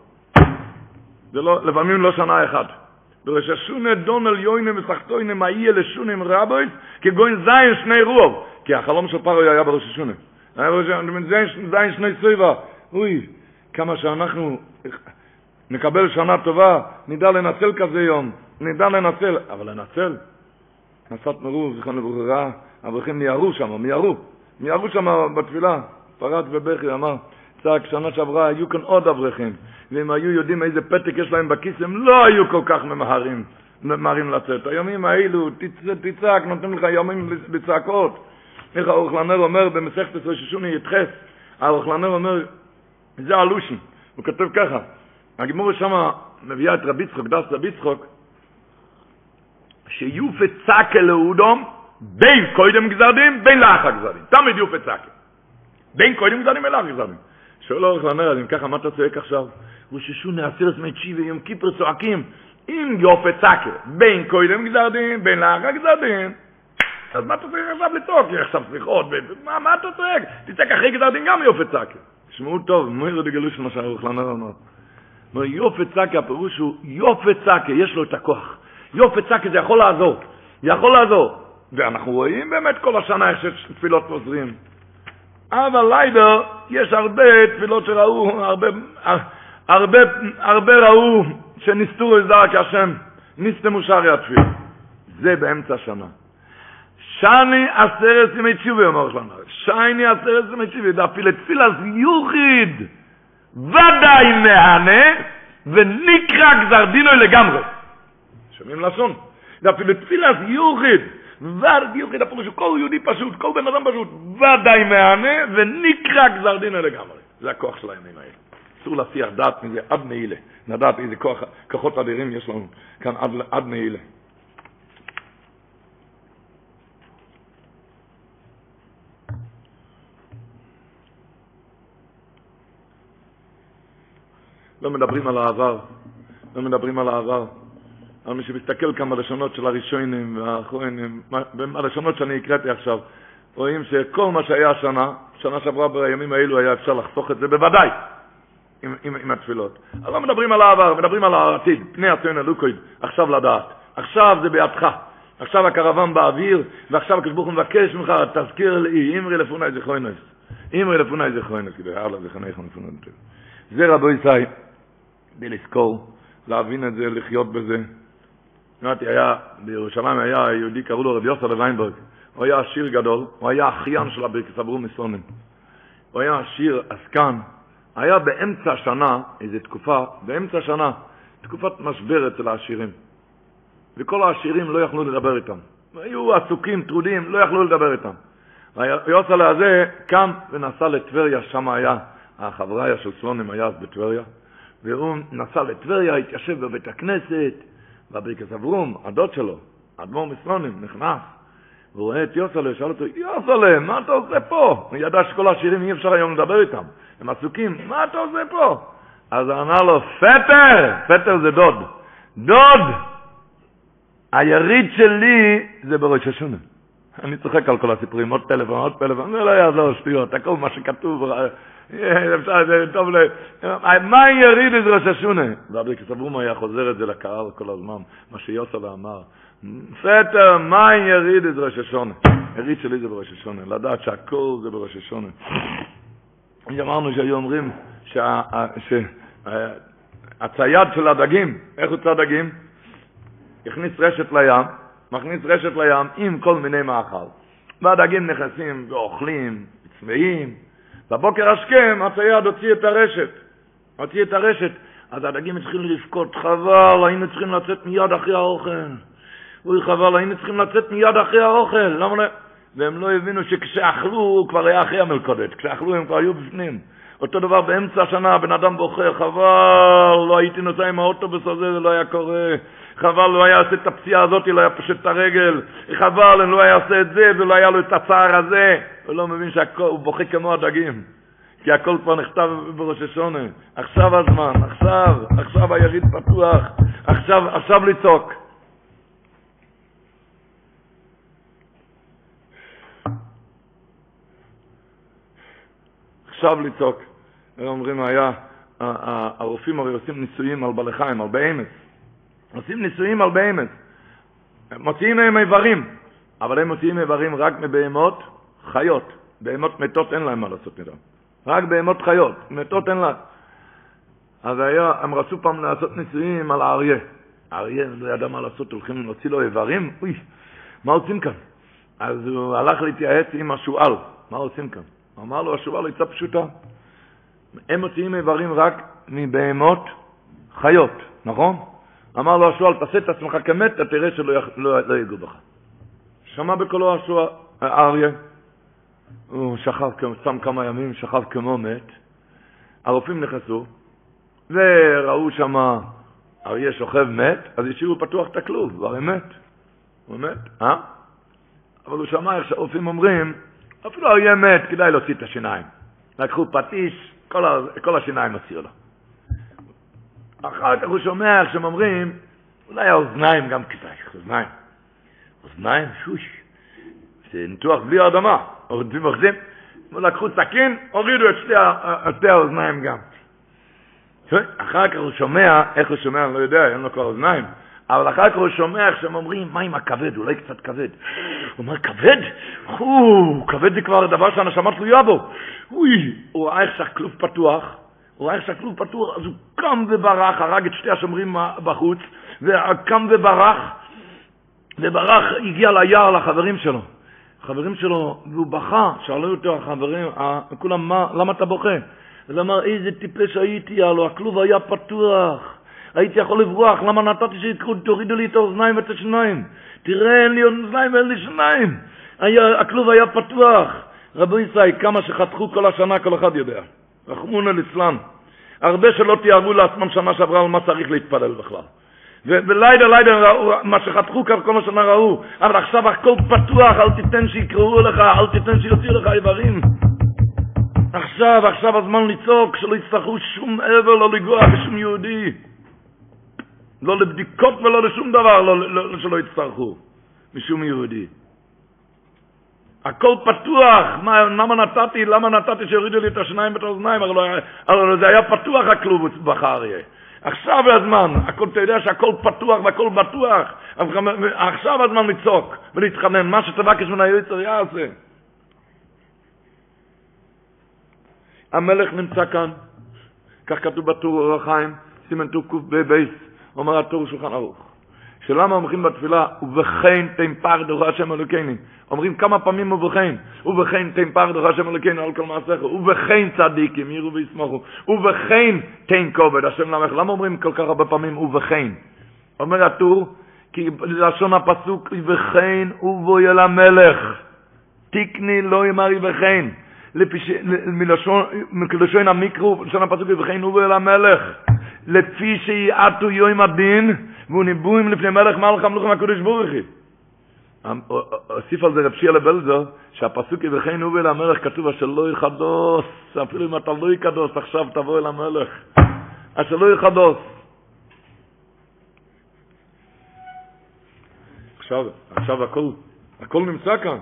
זה לא, לפעמים לא שנה אחת. בראש השונה דון עליונים וסחטוינים, מה יהיה לשונים רבויס כגוין זין שני רוב. כי החלום של פרוי היה בראש השונה. היה בראש זין שני צובה. אוי, כמה שאנחנו נקבל שנה טובה, נדע לנצל כזה יום. נדע לנצל, אבל לנצל, נסת מרוב, זכרון לברכה, אברכים מיהרו שם, מיהרו, מיהרו שם בתפילה, פרץ בבכי, אמר, צעק, שנה שעברה היו כאן עוד אברכים, ואם היו יודעים איזה פתק יש להם בכיס, הם לא היו כל כך ממהרים, ממהרים לצאת. הימים האלו, תצעק, נותנים לך ימים בצעקות. איך האוכלנר אומר במסכת רששוני יתחס, האוכלנר אומר, זה הלושן, הוא כותב ככה, הגמור שמה מביאה את רבי צחוק, דס רבי צחוק, שיופה צקה לאודום בין קודם גזרדים, בין לאחר גזרדים. תמיד יופה צקה. בין קודם גזרדים, בין לאחר גזרדים. שואל אורך לנר, אז אם ככה, מה אתה צועק עכשיו? וששו נעשר את מצ'י ויום כיפר צועקים, אם יופה צקה, בין קודם גזרדים, בין לאחר גזרדים. אז מה אתה צריך עכשיו לצעוק? יש עכשיו סליחות, מה, מה אתה צועק? תצעק אחרי גזרדים גם יופה צקה. תשמעו טוב, מויר דגלוש מה שהאורך לנר אמר. יופה צקה, הפירוש הוא יופה צקה, יש לו את הכוח. יופי צקי זה יכול לעזור, יכול לעזור. ואנחנו רואים באמת כל השנה איך שתפילות חוזרים. אבל ליידר, יש הרבה תפילות שראו, הרבה, הרבה, הרבה ראו שנסתו לזר כהשם, נסתמו שערי התפילה. זה באמצע השנה. שני עשרת ימי תשובי, אומר שלנו. שני עשרת ימי תשובי, דאפיל תפילה אז יוחיד, ודאי מהנה, ונקרא גזר דינוי לגמרי. שומעים לשון. ואפילו תפילת יוחיד, ור יוחיד, הפירוש כל יהודי פשוט, כל בן אדם פשוט, ודאי מענה, ונקרא גזר דין לגמרי. זה הכוח של הימים האלה. אסור להסיח דעת מזה עד נעילה. לדעת איזה כוח, כוחות אדירים יש לנו כאן עד, עד נעילה. לא מדברים על העבר, לא מדברים על העבר. על מי שמסתכל כאן בלשונות של הראשונים והאחרונים, בלשונות שאני הקראתי עכשיו, רואים שכל מה שהיה השנה, שנה שעברה בימים האלו היה אפשר לחסוך את זה בוודאי עם, עם, עם התפילות. אז לא מדברים על העבר, מדברים על העתיד, פני הציון אלוקויד, עכשיו לדעת. עכשיו זה בידך. עכשיו הקרוון באוויר, ועכשיו הקדוש ברוך הוא מבקש ממך, תזכיר לי, אמרי לפוני זכרוינס. אמרי לפוני זכרוינס, כדי הלאה זכרוינס לפוני זה רבו ישי, בלזכור, להבין את זה, לחיות בזה. אמרתי, היה, בירושלים היה יהודי, קראו לו רבי יוסף לוויינברג. הוא היה עשיר גדול, הוא היה אחיין של הברכס אברום מסונים. הוא היה עשיר, עסקן. היה באמצע השנה, איזו תקופה, באמצע השנה, תקופת משבר אצל העשירים. וכל העשירים לא יכלו לדבר איתם. היו עסוקים, טרודים, לא יכלו לדבר איתם. יוסף הזה קם ונסע לטבריה, שם היה, החבריה של סלונים היה אז בטבריה, והוא נסע לטבריה, התיישב בבית הכנסת, והברכס אברום, הדוד שלו, אדמו"ר מסלונים, נכנס, והוא רואה את יוסלה, שאל אותו, יוסלה, מה אתה עושה פה? הוא ידע שכל השירים אי אפשר היום לדבר איתם, הם עסוקים, מה אתה עושה פה? אז הוא אמר לו, פטר, פטר זה דוד, דוד, היריד שלי זה בראש השונה. אני צוחק על כל הסיפורים, עוד טלפון, עוד טלפון, זה לא יעזור שטויות, הכל מה שכתוב, טוב ל... מה יריד את ראש השונה? רבי כסברום היה חוזר את זה לקהל כל הזמן, מה שיוסלה אמר. פטר, מה יריד את ראש השונה? יריד שלי זה בראש השונה, לדעת שהכל זה בראש השונה. אמרנו שהיו אומרים שהצייד של הדגים, איך הוא צד דגים? הכניס רשת לים, מכניס רשת לים עם כל מיני מאכל. והדגים נכנסים ואוכלים, צמאים. בבוקר השכם הצייד הוציא את הרשת. הוציא את הרשת. אז הדגים התחילו לבכות, חבל, היינו צריכים לצאת מיד אחרי האוכל. אוי חבל, היינו צריכים לצאת מיד אחרי האוכל. למה לא? והם לא הבינו שכשאכלו כבר היה אחרי המלכודת. כשאכלו הם כבר היו בפנים. אותו דבר באמצע השנה, הבן אדם בוכה, חבל, לא הייתי נוסע עם האוטובוס הזה, זה לא היה קורה. חבל, לא היה עושה את הפציעה הזאת, לא היה פשוט את הרגל. חבל, לא היה עושה את זה, ולא היה לו את הצער הזה. הוא לא מבין שהוא בוכה כמו הדגים. כי הכל כבר נכתב בראש השונה. עכשיו הזמן, עכשיו, עכשיו היריד פתוח, עכשיו, עכשיו לצעוק. עכשיו לצעוק. אומרים, היה, הרופאים הרי עושים ניסויים על בעלי חיים, על בהמת. עושים ניסויים על בהמת. מוציאים מהם איברים, אבל הם מוציאים איברים רק מבהמות חיות. בהמות מתות אין להם מה לעשות איתם. רק בהמות חיות, מתות אין להם. אז היה, הם רצו פעם לעשות ניסויים על האריה. האריה לא ידע מה לעשות, הולכים להוציא לו איברים, אוי, מה עושים כאן? אז הוא הלך להתייעץ עם השועל, מה עושים כאן? אמר לו, השועל עצה פשוטה. הם מוציאים איברים רק מבהמות חיות, נכון? אמר לו השועל, תעשה את עצמך כמת, אתה תראה שלא לא, לא ייגעו בך. שמע בקולו השועל, האריה, הוא שכב, שם כמה ימים, שכב כמו מת. הרופאים נכנסו, וראו שם אריה שוכב מת, אז השאירו פתוח את הכלוב, הוא הרי מת. הוא מת, אה? אבל הוא שמע איך שהרופאים אומרים, אפילו אריה מת, כדאי להוציא את השיניים. לקחו פטיש, כל, כל השיניים הוציאו לו. אחר כך הוא שומע איך שהם אומרים, אולי האוזניים גם כדאי, אוזניים. אוזניים, שוש, זה ניתוח בלי הרדמה, הורדים אוחזים, לקחו סכין, הורידו את שתי, שתי האוזניים גם. אחר כך הוא שומע, איך הוא שומע, אני לא יודע, אין לו כבר אוזניים, אבל אחר כך הוא שומע איך שהם אומרים, מה עם הכבד, אולי קצת כבד. הוא אומר, כבד? או, כבד זה כבר דבר שהנשמה תלויה בו. אוי, הוא ראה איך שהכלוב פתוח, הוא ראה איך שהכלוב פתוח, אז הוא קם וברח, הרג את שתי השומרים בחוץ, וקם וברח, וברח, הגיע ליער לחברים שלו. החברים שלו, והוא בכה, שאלו אותו החברים, כולם, מה, למה אתה בוכה? אז אמר, איזה טיפש הייתי, הלו, הכלוב היה פתוח. הייתי יכול לברוח, למה נתתי שתורידו לי את האוזניים ואת השיניים? תראה, אין לי אוזניים ואין לי שיניים. הכלוב היה פתוח. רבו ישראל, כמה שחתכו כל השנה, כל אחד יודע. רחמון אל אצלן. הרבה שלא תיארו לעצמם שנה שעברה על מה צריך להתפלל בכלל. לילה ראו, מה שחתכו כאן כל השנה ראו, אבל עכשיו הכל פתוח, אל תיתן שיקראו לך, אל תיתן שיוציאו לך איברים. עכשיו, עכשיו הזמן לצעוק, שלא יצטרכו שום עבר לא לגוע בשום יהודי. לא לבדיקות ולא לשום דבר לא, לא, שלא יצטרכו משום יהודי. הכל פתוח, מה, למה נתתי, למה נתתי שיורידו לי את השיניים ואת האוזניים, הרי, לא, הרי זה היה פתוח הכלוב בחריה. עכשיו הזמן, הכל, אתה יודע שהכל פתוח והכל בטוח, עכשיו הזמן לצעוק ולהתחנן, מה שתבקש מן היועצר יעשה. המלך נמצא כאן, כך כתוב בטור אור החיים, סימן טור קב"ב, אומר הטור שולחן ערוך. שלמה אומרים בתפילה, ובכן תן פרדו השם אלוקינו. אומרים כמה פעמים ובכן, ובכן תן פרדו השם אלוקינו על כל מעשיך, ובכן צדיקים יראו וישמחו, ובכן תן כובד השם למלך. למה אומרים כל כך הרבה פעמים ובכן? אומר הטור, כי לשון הפסוק, ובכן ובוי אל המלך, תקני לא ימרי וכן. מלשון המיקרו, לשון הפסוק, ובכן ובוי אל המלך, לפי שיעטו יום הדין, והוא ניבואים לפני מלך מלך המלוכים הקודש ברוך הוא. הוסיף על זה רב שיעה לבלזר, שהפסוק יבחן הוא אל המלך כתוב אשר לא יחדוס, אפילו אם אתה לא יקדוס, עכשיו תבוא אל המלך. אשר לא יחדוס. עכשיו, עכשיו הכל, הכל נמצא כאן.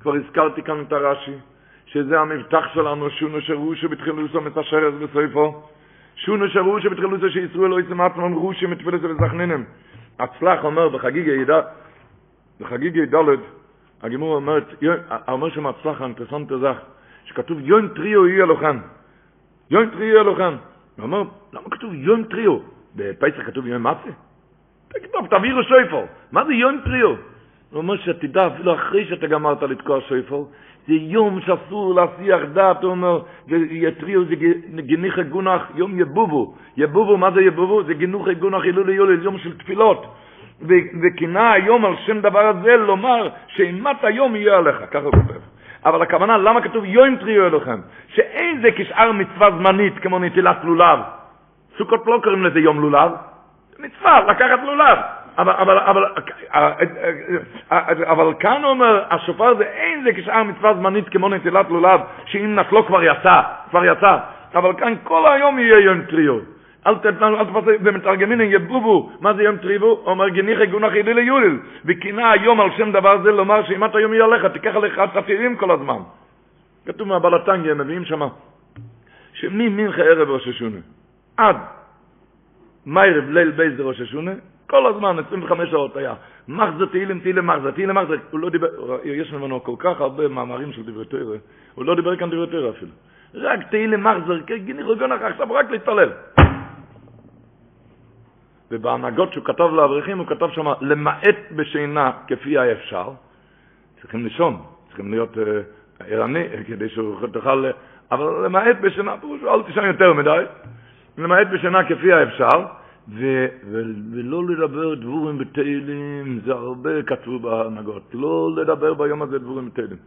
כבר הזכרתי כאן את הרש"י, שזה המבטח שלנו, שונו שרושו בתחילוסו מתשרס בסויפו, שונו שרושו בתחילוסו שישראל לא יצמא עצמם רושו מתפילוסו וזכנינם. הצלח אומר בחגיג ידע, בחגיג ידע, הגימור אומר, אומר שם הצלח האינטרסנט הזך, שכתוב יום טריו יהיה לוחן. יום טריו יהיה לוחן. הוא אומר, למה כתוב יום טריו? בפסח כתוב יום מצה? תכתוב, תעבירו שויפור. מה זה יום טריו? הוא אומר שתדע, אפילו אחרי שאתה גמרת לתקוע שויפור, זה יום שאסור להסיח דעת, הוא אומר, ויטריו זה גניחי גונח, יום יבובו. יבובו, מה זה יבובו? זה גינוחי גונח הילול יולל, יום של תפילות. וכינה היום על שם דבר הזה לומר שאימת היום יהיה עליך, ככה הוא כותב. אבל הכוונה, למה כתוב יום טריו אלוהים? שאין זה כשאר מצווה זמנית כמו נטילת לולב. סוכות לא קוראים לזה יום לולב, מצווה, לקחת לולב. אבל, אבל, אבל, אבל כאן אומר, השופר זה אין זה כשאר מצווה זמנית כמו נטילת לולב, שאם נטלו כבר יצא, כבר יצא. אבל כאן כל היום יהיה יום טריו. אל תתנו, אל תפסו, ומתרגמין יבובו, מה זה יום טריבו? אומר גניחי גונח ידי ליוליל, וכינה היום על שם דבר זה לומר שאם אתה יום יהיה עליך, תיקח עליך תפירים כל הזמן. כתוב מהבלטנגיה, מביאים שמה, שממנחה ערב ראש השונה, עד מיירב ליל בייס ראש השונה, כל הזמן, 25 שעות היה. מחזה תהילים, תהילים מחזה, תהילים מחזה. הוא לא דיבר, יש ממנו כל כך הרבה מאמרים של דברי תורה, הוא לא דיבר כאן דברי תורה אפילו. רק תהילים מחזר, גיני רגונך, עכשיו רק להתפלל. ובהנהגות שהוא כתב לאברכים, הוא כתב שם, למעט בשינה כפי האפשר. צריכים לישון, צריכים להיות ערני, כדי שהוא תוכל... אבל למעט בשינה, פירושו, אל תישן יותר מדי. למעט בשינה כפי האפשר. ו- ו- ולא לדבר דבורים בתהילים, זה הרבה כתבו בהנהגות, לא לדבר ביום הזה דבורים בתהילים.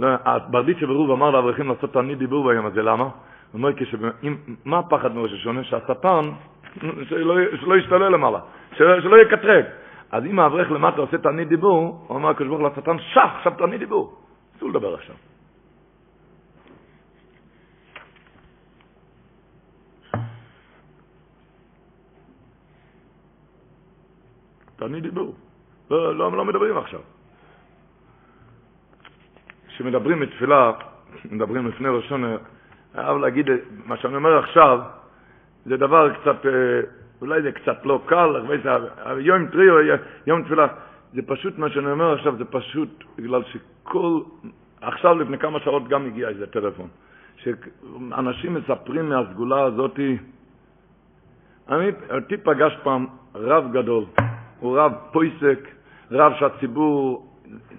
לא, ברדיצ'ה ברוב אמר לאברכים לעשות תענית דיבור ביום הזה, למה? הוא אומר, כשאם, מה הפחד מראש השונה? שהשטן, שלא, שלא ישתולל למעלה, שלא, שלא יקטרג. אז אם האברך למטה עושה תענית דיבור, הוא אמר הקדוש ברוך לשטן, שח, עכשיו תענית דיבור. אסור לדבר עכשיו. תעני דיבור. לא, לא, לא מדברים עכשיו. כשמדברים בתפילה, מדברים לפני ראשון, אני חייב להגיד, מה שאני אומר עכשיו, זה דבר קצת, אולי זה קצת לא קל, יום טריו, יום תפילה, זה פשוט, מה שאני אומר עכשיו, זה פשוט בגלל שכל, עכשיו לפני כמה שעות גם הגיע איזה טלפון, שאנשים מספרים מהסגולה הזאת, אני, אותי פגש פעם רב גדול, הוא רב פויסק, רב שהציבור,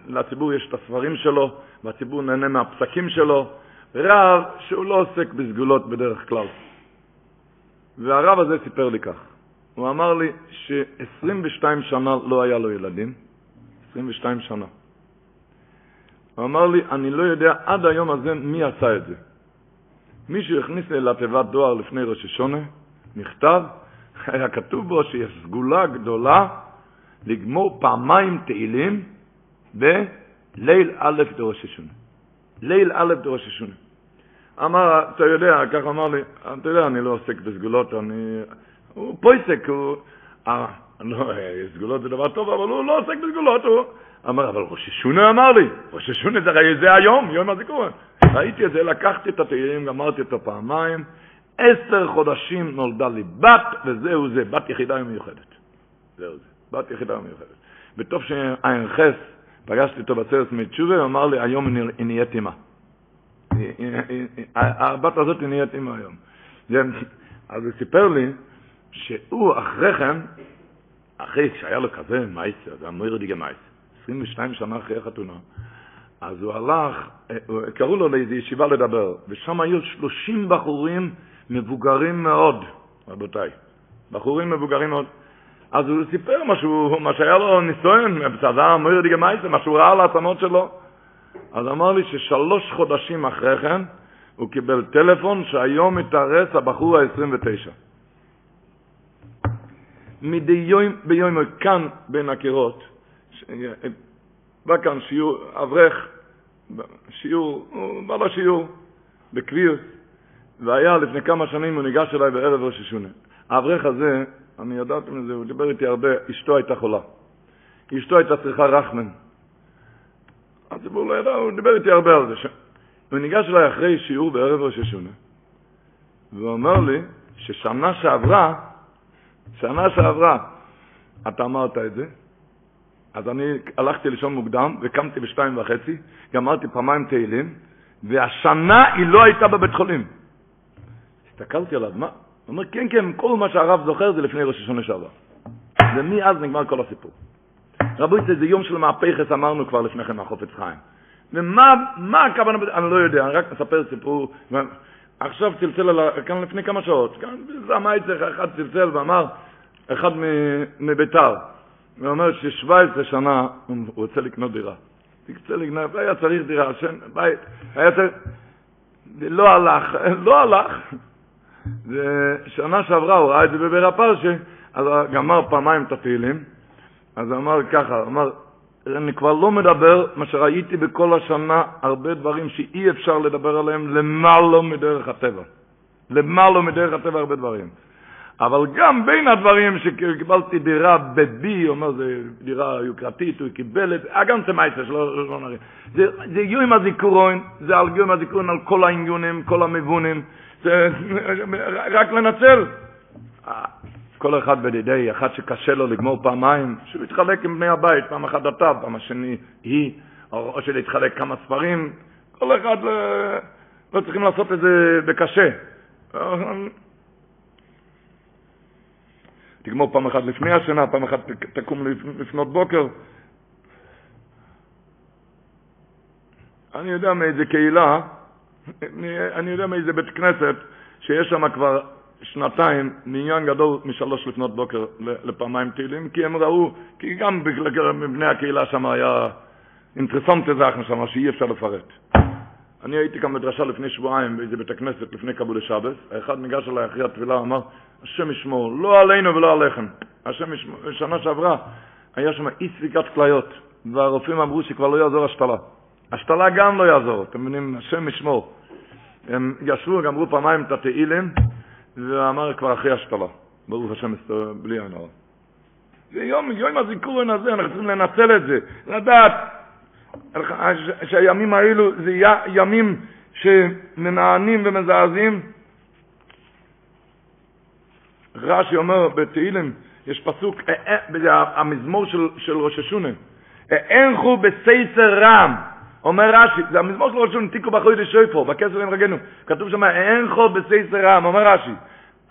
לציבור יש את הספרים שלו, והציבור נהנה מהפסקים שלו, רב שהוא לא עוסק בסגולות בדרך כלל. והרב הזה סיפר לי כך, הוא אמר לי ש-22 שנה לא היה לו ילדים, 22 שנה. הוא אמר לי, אני לא יודע עד היום הזה מי עשה את זה. מישהו הכניס לי לתיבת דואר לפני ראש השונה, מכתב, היה כתוב בו שיש סגולה גדולה לגמור פעמיים תהילים בליל א' דראש השונה. ליל א' דראש השונה. אמר, אתה יודע, כך אמר לי, אתה יודע, אני לא עוסק בסגולות, אני... הוא פויסק, הוא... אה, לא, סגולות זה דבר טוב, אבל הוא לא עוסק בסגולות, הוא... אמר, אבל ראש השונה אמר לי, ראש השונה זה הרי זה היום, יום הזיכרון. ראיתי את זה, לקחתי את התהילים, גמרתי אותו פעמיים, עשר חודשים נולדה לי בת, וזהו זה, בת יחידה ומיוחדת. זהו זה. בת יחידה מיוחדת. בתוף שע"ח פגשתי אותו בסרט מתשובה, הוא אמר לי, היום היא נהיית אימה. הבת הזאת היא נהיית אימה היום. אז הוא סיפר לי שהוא אחרי כן, אחרי שהיה לו כזה מייסר, זה דיגה מייסר, 22 שנה אחרי החתונה, אז הוא הלך, קראו לו לאיזו ישיבה לדבר, ושם היו 30 בחורים מבוגרים מאוד, רבותיי. בחורים מבוגרים מאוד. אז הוא סיפר משהו, מה שהיה לו ניסיון, בסדר, מויר דיגה מייסר, מה שהוא ראה על העצמות שלו. אז אמר לי ששלוש חודשים אחרי כן, הוא קיבל טלפון שהיום מתארס הבחור ה-29. מדי יום ביום כאן בין הקירות, בא כאן שיעור, אברך, שיעור, הוא בא לשיעור, בקביעות, והיה לפני כמה שנים, הוא ניגש אליי בערב ראש השונה. האברך הזה, אני ידעתי מזה, הוא דיבר איתי הרבה, אשתו הייתה חולה. אשתו הייתה צריכה רחמן. הציבור לא ידע, הוא דיבר איתי הרבה על זה. ש... הוא ניגש אליי אחרי שיעור בערב ראש השונה, והוא אומר לי ששנה שעברה, שנה שעברה, אתה אמרת את זה, אז אני הלכתי לישון מוקדם וקמתי בשתיים וחצי, גמרתי פעמיים תהילים, והשנה היא לא הייתה בבית חולים. הסתכלתי עליו, מה? הוא אומר, כן, כן, כל מה שהרב זוכר זה לפני ראש השונה שעבר. ומאז נגמר כל הסיפור. רבו זה יום של מהפכס, אמרנו כבר לפני כן מהחופץ חיים. ומה מה הכוונה? אני לא יודע, אני רק מספר סיפור. עכשיו צלצל עליי, כאן לפני כמה שעות, כאן אצלך, אחד צלצל ואמר, אחד מביתר, הוא אומר ש-17 שנה הוא רוצה לקנות דירה. תקצה לקנות, היה צריך דירה, שם, בית, היה צריך, לא הלך, לא הלך. ושנה שעברה הוא ראה את זה בביר הפרשה, אז גמר פעמיים את התהילים, אז אמר ככה, אמר, אני כבר לא מדבר, מה שראיתי בכל השנה, הרבה דברים שאי אפשר לדבר עליהם למעלה מדרך הטבע. למעלה מדרך הטבע הרבה דברים. אבל גם בין הדברים שקיבלתי דירה בבי, אומר זה דירה יוקרתית, הוא קיבל את זה, גם זה מייסר שלא לא נראה. זה, זה יום הזיכרון, זה על יום הזיכרון על כל העניונים, כל המבונים, רק לנצל. כל אחד בדידי, אחד שקשה לו לגמור פעמיים, שהוא יתחלק עם בני הבית, פעם אחת אתה, פעם השני היא, או, שלהתחלק כמה ספרים, כל אחד לא, צריכים לעשות את זה בקשה. תגמור פעם אחת לפני השנה, פעם אחת תקום לפנות בוקר. אני יודע מאיזה קהילה, אני יודע מאיזה בית כנסת, שיש שם כבר שנתיים מעניין גדול משלוש לפנות בוקר לפעמיים תהילים, כי הם ראו, כי גם מבני הקהילה שם היה אינטרסנטי זכן שם, שאי אפשר לפרט. אני הייתי כאן בדרשה לפני שבועיים באיזה בית הכנסת לפני קבול שבס, האחד ניגש אליי אחרי התפילה, אמר, השם ישמור, לא עלינו ולא עליכם. השם ישמור, שנה שעברה היה שם אי ספיקת כליות, והרופאים אמרו שכבר לא יעזור השתלה. השתלה גם לא יעזור, אתם מבינים, השם ישמור. הם ישבו, גמרו פעמיים את התהילים, ואמר כבר אחרי השתלה. ברוך השם, בלי עין הרע. זה יום, יום הזיכרון הזה, אנחנו צריכים לנצל את זה, לדעת שהימים האלו זה ימים שמנענים ומזעזעים. רש"י אומר בתהילים, יש פסוק, אה, אה, המזמור של, של ראש השונה, אינכו בסייסר רם, אומר רש"י, זה המזמור של ראש השונה, תיקו בחוי דשויפו, בכסר עם רגנו, כתוב שם, אינכו בסייסר רם, אומר רש"י,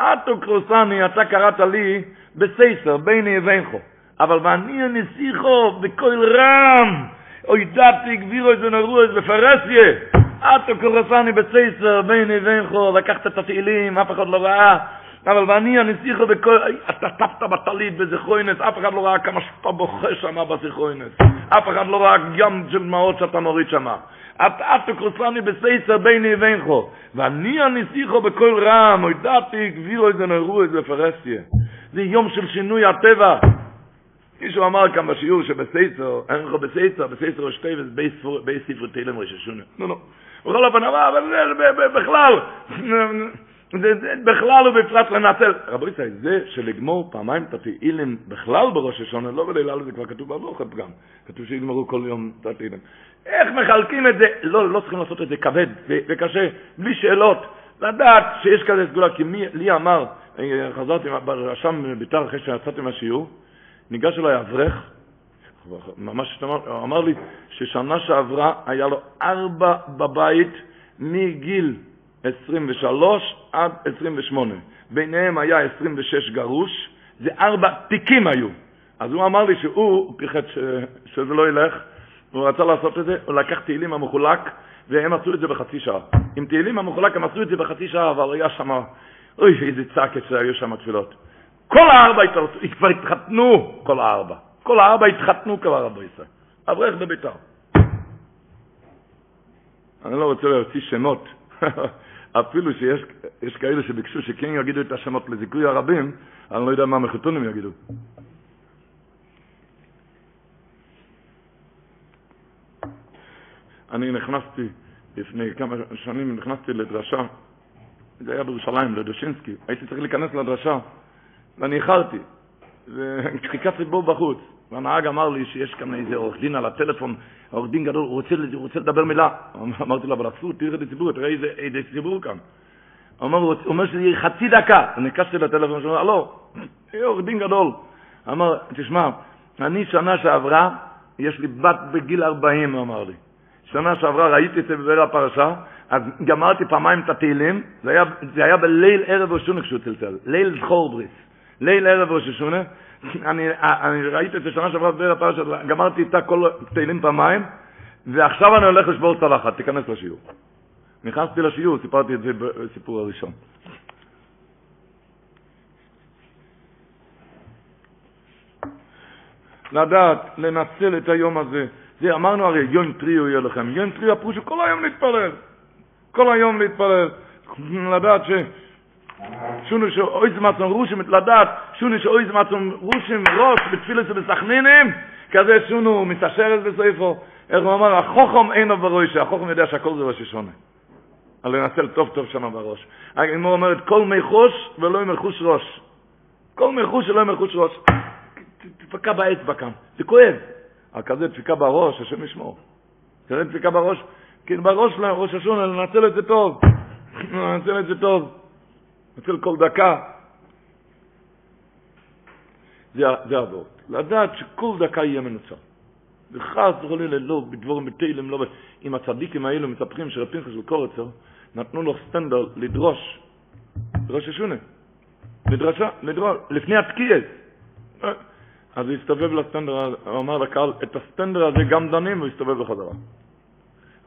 אטו קרוסני, אתה קראת לי בסייסר, ביני ובינכו, אבל ואני הנסיכו בקול רם, אוי דתי גבירו איזה נרו איזה בפרסיה, אטו קרוסני בסייסר, ביני ובינכו, לקחת את התהילים, אף אחד לא ראה, אבל ואני הנסיכו בכל, אתה טפת בטלית בזכרוינס, אף אחד לא ראה כמה שאתה בוכה שם בזכרוינס, אף אחד לא ראה ים של דמעות שאתה מוריד שם. אתה תקרוסני בסייסר ביני ובינכו, ואני הנסיכו בכל רם, הודעתי גבירו איזה נרו איזה פרסיה. זה יום של שינוי הטבע. מישהו אמר כאן בשיעור שבסייסר, אין לך בסייסר, בסייסר השתי וזה בי ספר תהילם ראשי נו, נו. בכל אופן, אבל בכלל, בכלל ובפרט לנצל. רבו ישראל, זה שלגמור פעמיים את התהילים בכלל בראש השונה, לא בלילה זה כבר כתוב בהלוכת גם. כתוב שיגמרו כל יום את התהילים. איך מחלקים את זה? לא, לא צריכים לעשות את זה כבד וקשה, בלי שאלות. לדעת שיש כזה סגולה, כי מי, לי אמר, חזרתי ברשם ביתר אחרי שיצאתי מהשיעור, ניגש אליי אברך, ממש אמר לי ששנה שעברה היה לו ארבע בבית מגיל 23 עד 28. ביניהם היה 26 גרוש, זה ארבע תיקים היו. אז הוא אמר לי שהוא פיחד ש... שזה לא ילך, הוא רצה לעשות את זה, הוא לקח תהילים המחולק, והם עשו את זה בחצי שעה. עם תהילים המחולק הם עשו את זה בחצי שעה, אבל היה שם, אוי, איזה צעקת שהיו שם תפילות. כל הארבע כבר התחתנו, כל הארבע. כל הארבע התחתנו כבר רבי ישראל. אברך בביתר. אני לא רוצה להוציא שמות, אפילו שיש כאלה שביקשו שכן יגידו את השמות לזיכוי הרבים, אני לא יודע מה מחתונים יגידו. אני נכנסתי, לפני כמה שנים נכנסתי לדרשה, זה היה בירושלים, לדושינסקי, הייתי צריך להיכנס לדרשה, ואני איחרתי, וחיכה ציבור בחוץ, והנהג אמר לי שיש כאן איזה עורך דין על הטלפון, עורך דין גדול, הוא רוצה, הוא רוצה לדבר מילה. אמרתי לו, אבל אסור, תראה את הציבור, תראה איזה, איזה ציבור כאן. הוא אומר, הוא אומר שזה יהיה חצי דקה. אני ניגשתי לטלפון שלו, לא, יהיה עורך דין גדול. אמר, תשמע, אני שנה שעברה, יש לי בת בגיל 40, הוא אמר לי. שנה שעברה ראיתי את זה בבאר הפרשה, אז גמרתי פעמיים את התהילים, זה היה, זה היה בליל ערב ראשונה כשהוא צלצל, ליל זכור בריס. ליל ערב ראש השונה, אני, אני ראיתי את זה שנה שעברה בבאר הפרשה, גמרתי איתה כל תהילים פעמיים, ועכשיו אני הולך לשבור צלחת, תיכנס לשיעור. נכנסתי לשיעור, סיפרתי את זה בסיפור הראשון. לדעת, לנצל את היום הזה. זה אמרנו הרי, יום טריו יהיה לכם. יום טריו פירושו כל היום להתפלל. כל היום להתפלל. לדעת ש... שונו שאויז מצון רושים לדעת, שונו שאויז מצון רושים ראש בתפילת ובסכנינים, כזה שונו מתעשרת בסופו. איך הוא אמר, החוכם אינו בראש, החוכם יודע שהכל זה ראש השונה. על לנצל טוב טוב שמה בראש. הגמור אומרת, כל מחוש ולא מחוש ראש. כל מחוש ולא מחוש ראש. תפקע באצבע כאן, זה כואב. על כזה דפיקה בראש, השם ישמור. תראה דפיקה בראש, כי בראש ראש השונה, לנצל את זה טוב. לנצל את זה טוב. לנצל כל דקה. זה, זה אבות. לדעת שכל דקה יהיה מנוצל. וחס וחלילה לא בדבורים בתהילים, לא עם הצדיקים האלו מספרים שרפינכס וקורצר נתנו לו סטנדר לדרוש, דרוש השונה, לדרשה, לדרוש, לפני התקיעס. אז הוא הסתובב לסטנדר, הוא אמר לקהל, את הסטנדר הזה גם דנים, והוא הסתובב בחזרה.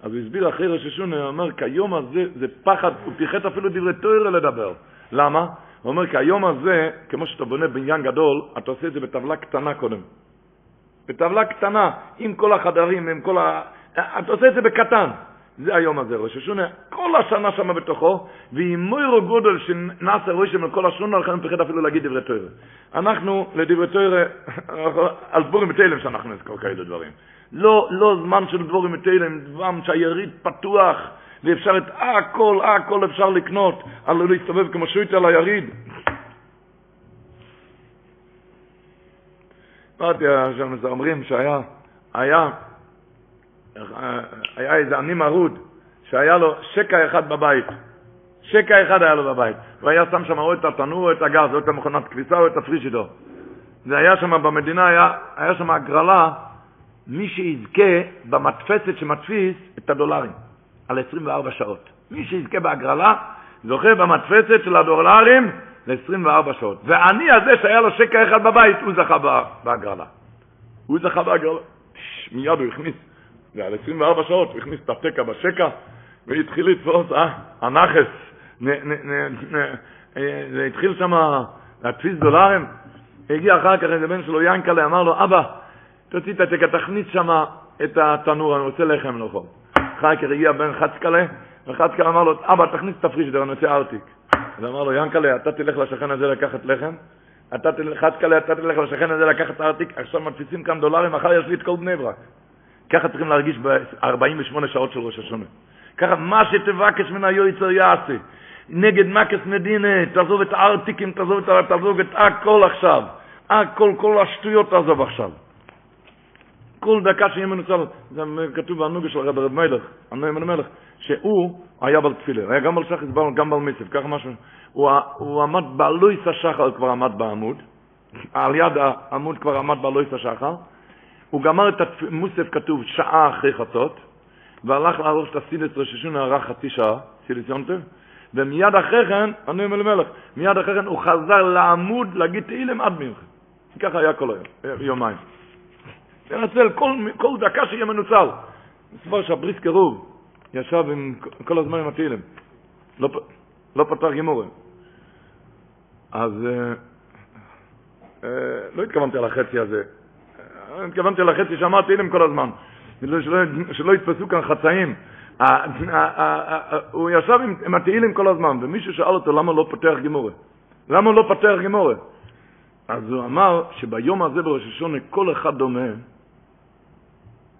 אז הוא הסביר אחרי ראש השונה, הוא אומר, כיום הזה זה פחד, הוא פיחת אפילו דברי תוירה לדבר. למה? הוא אומר, כי היום הזה, כמו שאתה בונה בניין גדול, אתה עושה את זה בטבלה קטנה קודם. בטבלה קטנה, עם כל החדרים, עם כל ה... אתה עושה את זה בקטן. זה היום הזה, ראש השונה, כל השנה שם בתוכו, ועם מוירו גודל שנעשה רושם על כל השונה, לכן פחד אפילו להגיד דברי תוירה. אנחנו, לדברי תוירה, על דבורים בתלם שאנחנו נזכור כאלה דברים. לא, לא זמן של דבורים בתלם, זמן שהיריד פתוח, ואפשר את הכל, הכל אפשר לקנות, על לא להסתובב כמו שויט על היריד. אמרתי, אומרים שהיה, היה, היה איזה עני מרוד, שהיה לו שקע אחד בבית. שקע אחד היה לו בבית. הוא היה שם שם או את התנור או את הגז, או את המכונת כביסה או את הפרישידו. זה היה שם במדינה, היה, היה שם הגרלה, מי שיזכה במדפסת שמדפיס את הדולרים. על 24 שעות. מי שיזכה בהגרלה, זוכה במדפסת של הדולרים ל-24 שעות. ואני הזה שהיה לו שקע אחד בבית, הוא זכה בהגרלה. הוא זכה בהגרלה. מיד הוא הכניס, ועל 24 שעות הוא הכניס את התקע בשקע, והתחיל לתפוס, אה, הנכס. זה התחיל שם להדפיס דולרים. הגיע אחר כך איזה בן שלו, ינקלה, אמר לו, אבא, תוציא את התקע, תכניס שם את התנור, אני רוצה לחם לאכול. אחר הגיע בן חצקלה, וחצקלה אמר לו, אבא, תכניס את הפרישדר, אני רוצה ארטיק. אז אמר לו, ינקלה, אתה תלך לשכן הזה לקחת לחם, אתה תלך, חצקלה, אתה תלך לשכן הזה לקחת ארטיק, עכשיו מדפיסים כאן דולרים, מחר יש לי את כל בני ברק. ככה צריכים להרגיש ב-48 שעות של ראש השונה. ככה, מה שתבקש מן היועצר יעשה. נגד מקס מדינה, תעזוב את הארטיקים, תעזוב את, תעזוב את הכל עכשיו. הכל, כל השטויות תעזוב עכשיו. כל דקה שיהיה מנוצל, זה כתוב בנוגה של רב רב מלך, הנוים המלך, שהוא היה בעל תפילה, היה גם בעל שחס, גם בעל מיסף, ככה משהו, הוא, הוא עמד בעלויס השחר, כבר עמד בעמוד, על יד העמוד כבר עמד בעלויס השחר, הוא גמר את המוסף כתוב שעה אחרי חצות, והלך להרוש את הסילס רששון הערך חצי שעה, סילס יונטב, ומיד אחרי כן, הנוים המלך, מיד אחרי כן הוא חזר לעמוד להגיד תהילם עד מלכה. ככה היה כל היום, יומיים. לנצל כל, כל דקה שיהיה מנוצל. מספר שהבריס קירוב ישב עם, כל הזמן עם התהילים. לא, לא פתר גימורים. אז אה, אה, לא התכוונתי על החצי הזה. אה, התכוונתי על החצי שאמר תהילים כל הזמן. שלא, שלא יתפסו כאן חצאים. הוא ישב עם התהילים כל הזמן, ומישהו שאל אותו למה לא פותח גימורה. למה לא פותח גימורה? אז הוא אמר שביום הזה בראש השונה כל אחד דומה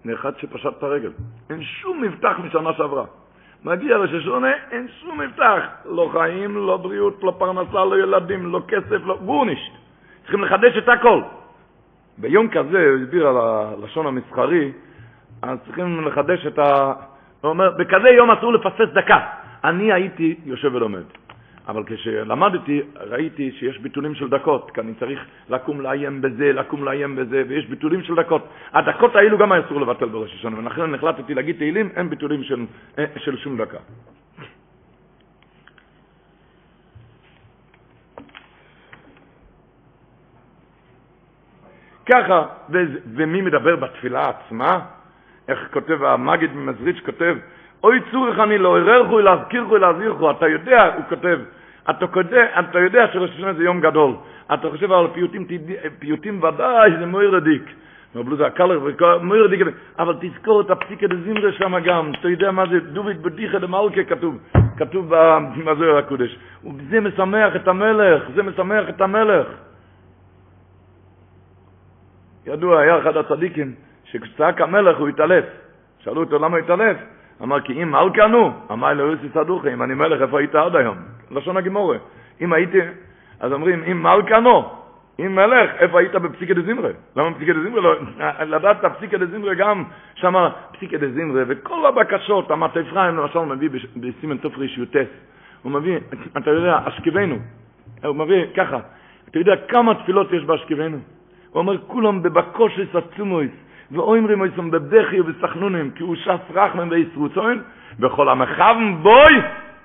לאחד שפשט את הרגל. אין שום מבטח משנה שעברה. מגיע ראש השונה, אין שום מבטח. לא חיים, לא בריאות, לא פרנסה, לא ילדים, לא כסף, לא גורנישט. צריכים לחדש את הכל. ביום כזה, הוא הסביר על הלשון המסחרי, אז צריכים לחדש את ה... הוא אומר, בכזה יום אסור לפסס דקה. אני הייתי יושב ולומד. אבל כשלמדתי, ראיתי שיש ביטולים של דקות, כי אני צריך לקום לאיים בזה, לקום לאיים בזה, ויש ביטולים של דקות. הדקות האלו גם אסור לבטל בראש השנה, ולכן החלטתי להגיד תהילים, אין ביטולים של, אה, של שום דקה. ככה, ו- ומי מדבר בתפילה עצמה? איך כותב המגיד ממזריץ' כותב, אוי צורך אני לא ערערכו, להזכירכו, להזהירכו. אתה יודע, הוא כותב, אתה, יודע, אתה יודע שראש השנה זה יום גדול. אתה חושב על פיוטים, פיוטים ודאי, זה מויר רדיק. אבל זה הקלר, מויר רדיק, אבל תזכור את הפסיקה דזמרה שם גם. אתה יודע מה זה דוד בדיחה דמלכה כתוב, כתוב בזוהר הקודש. וזה משמח את המלך, זה משמח את המלך. ידוע, היה אחד הצדיקים, שכשצעק המלך הוא התעלף. שאלו אותו למה התעלף? אמר כי אם מלכנו, אמר לו יוסי אם אני מלך, איפה היית עד היום? לשון הגימורה. אם הייתי, אז אומרים, אם מלכנו, אם מלך, איפה היית בפסיקה דזמרה? למה בפסיקה דזמרה לא? לדעת את הפסיקה דזמרה גם, שמה פסיקה דזמרה, וכל הבקשות, אמרת אפרים למשל מביא בסימן תופרי שיוטס, הוא מביא, אתה יודע, אשכבנו, הוא מביא ככה, אתה יודע כמה תפילות יש באשכבנו? הוא אומר, כולם בבקושי סצומויס, ואומרים אויסם בבכי ובסחנונים, כי הוא שס רחמן וישרוצוין, וכל המחבן בוי,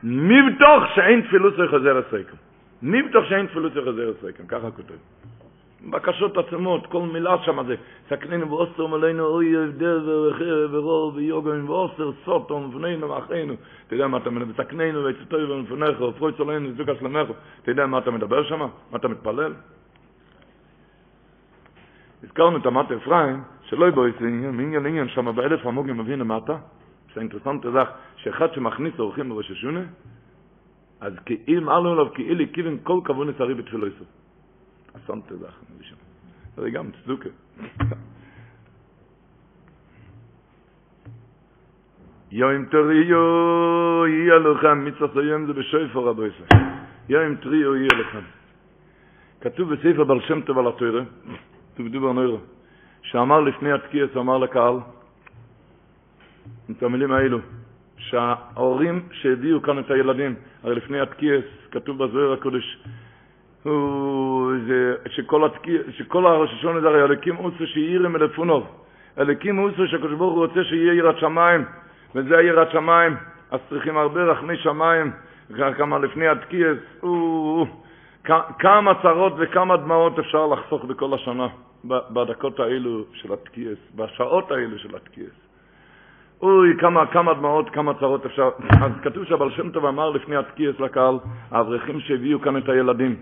מבטוח שאין תפילוס וחזר הסקם. מבטוח שאין תפילוס וחזר הסקם, ככה כותב. בקשות עצמות, כל מילה שם זה, סכננו ואוסר מלאנו אוי הבדל ורחיר ורור ויוגן ואוסר סוטום ופנינו ואחינו. אתה יודע מה אתה מדבר? סכננו ויצטוי ומפניך ופרוי צולנו וזוגה שלמך. אתה יודע מה אתה מדבר שם? מה אתה מתפלל? הזכרנו את אמת אפרים, שלא יבוא איזה עניין, מעניין עניין שם באלף המוגים מבין למטה, שהאינטרסנט זה שאחד שמכניס אורחים בראש השונה, אז כאילו אמרנו לו כאילו כיוון כל כבון נצרי בתפילו יסוף. זה אחר שם. זה גם צדוקה. יוים תריו יהיה לכם, היום זה בשויפר רבו ישראל. יוים תריו יהיה לכם. כתוב בספר בל שם טוב על התוירה, תבדו בנוירה. שאמר לפני התקיעס, אמר לקהל, את המילים האלו, שההורים שהביאו כאן את הילדים, הרי לפני התקיעס, כתוב בזוהר הקודש, הוא, זה, שכל, התקיע, שכל הראש השון זה הרי אלוקים אוסו שיעירם אלפונוב, אלוקים אוסו שהקדוש ברוך הוא רוצה שיהיה יראת שמיים, וזה היראת שמיים, אז צריכים הרבה רחמי שמיים, כמה לפני התקיעס, כמה צרות וכמה דמעות אפשר לחסוך בכל השנה. בדקות האלו של התקיעס, בשעות האלו של התקיעס. אוי, כמה, כמה דמעות, כמה צרות אפשר. אז כתוב שהבעל שם טוב אמר לפני התקיעס לקהל, האברכים שהביאו כאן את הילדים,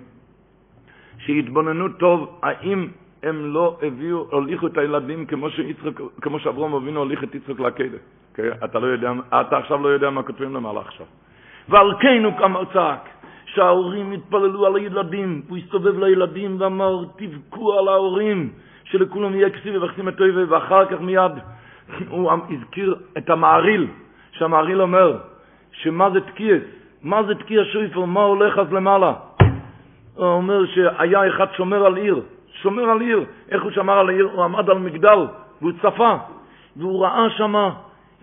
שיתבוננו טוב, האם הם לא הביאו, הוליכו את הילדים כמו, שיצחק, כמו שאברום אבינו הוליך את יצחק לעקדה. כן? אתה, לא יודע, אתה עכשיו לא יודע מה כותבים למעלה עכשיו. ועל כן הוא כמה צעק. שההורים התפללו על הילדים, הוא הסתובב לילדים ואמר, תבכו על ההורים, שלכולם יהיה כסיב וחסים את אויבי, ואחר כך מיד הוא הזכיר את המעריל, שהמעריל אומר, שמה זה תקיעס, מה זה תקיע שויפר, מה הולך אז למעלה? הוא אומר שהיה אחד שומר על עיר, שומר על עיר, איך הוא שמר על העיר? הוא עמד על מגדל, והוא צפה, והוא ראה שמה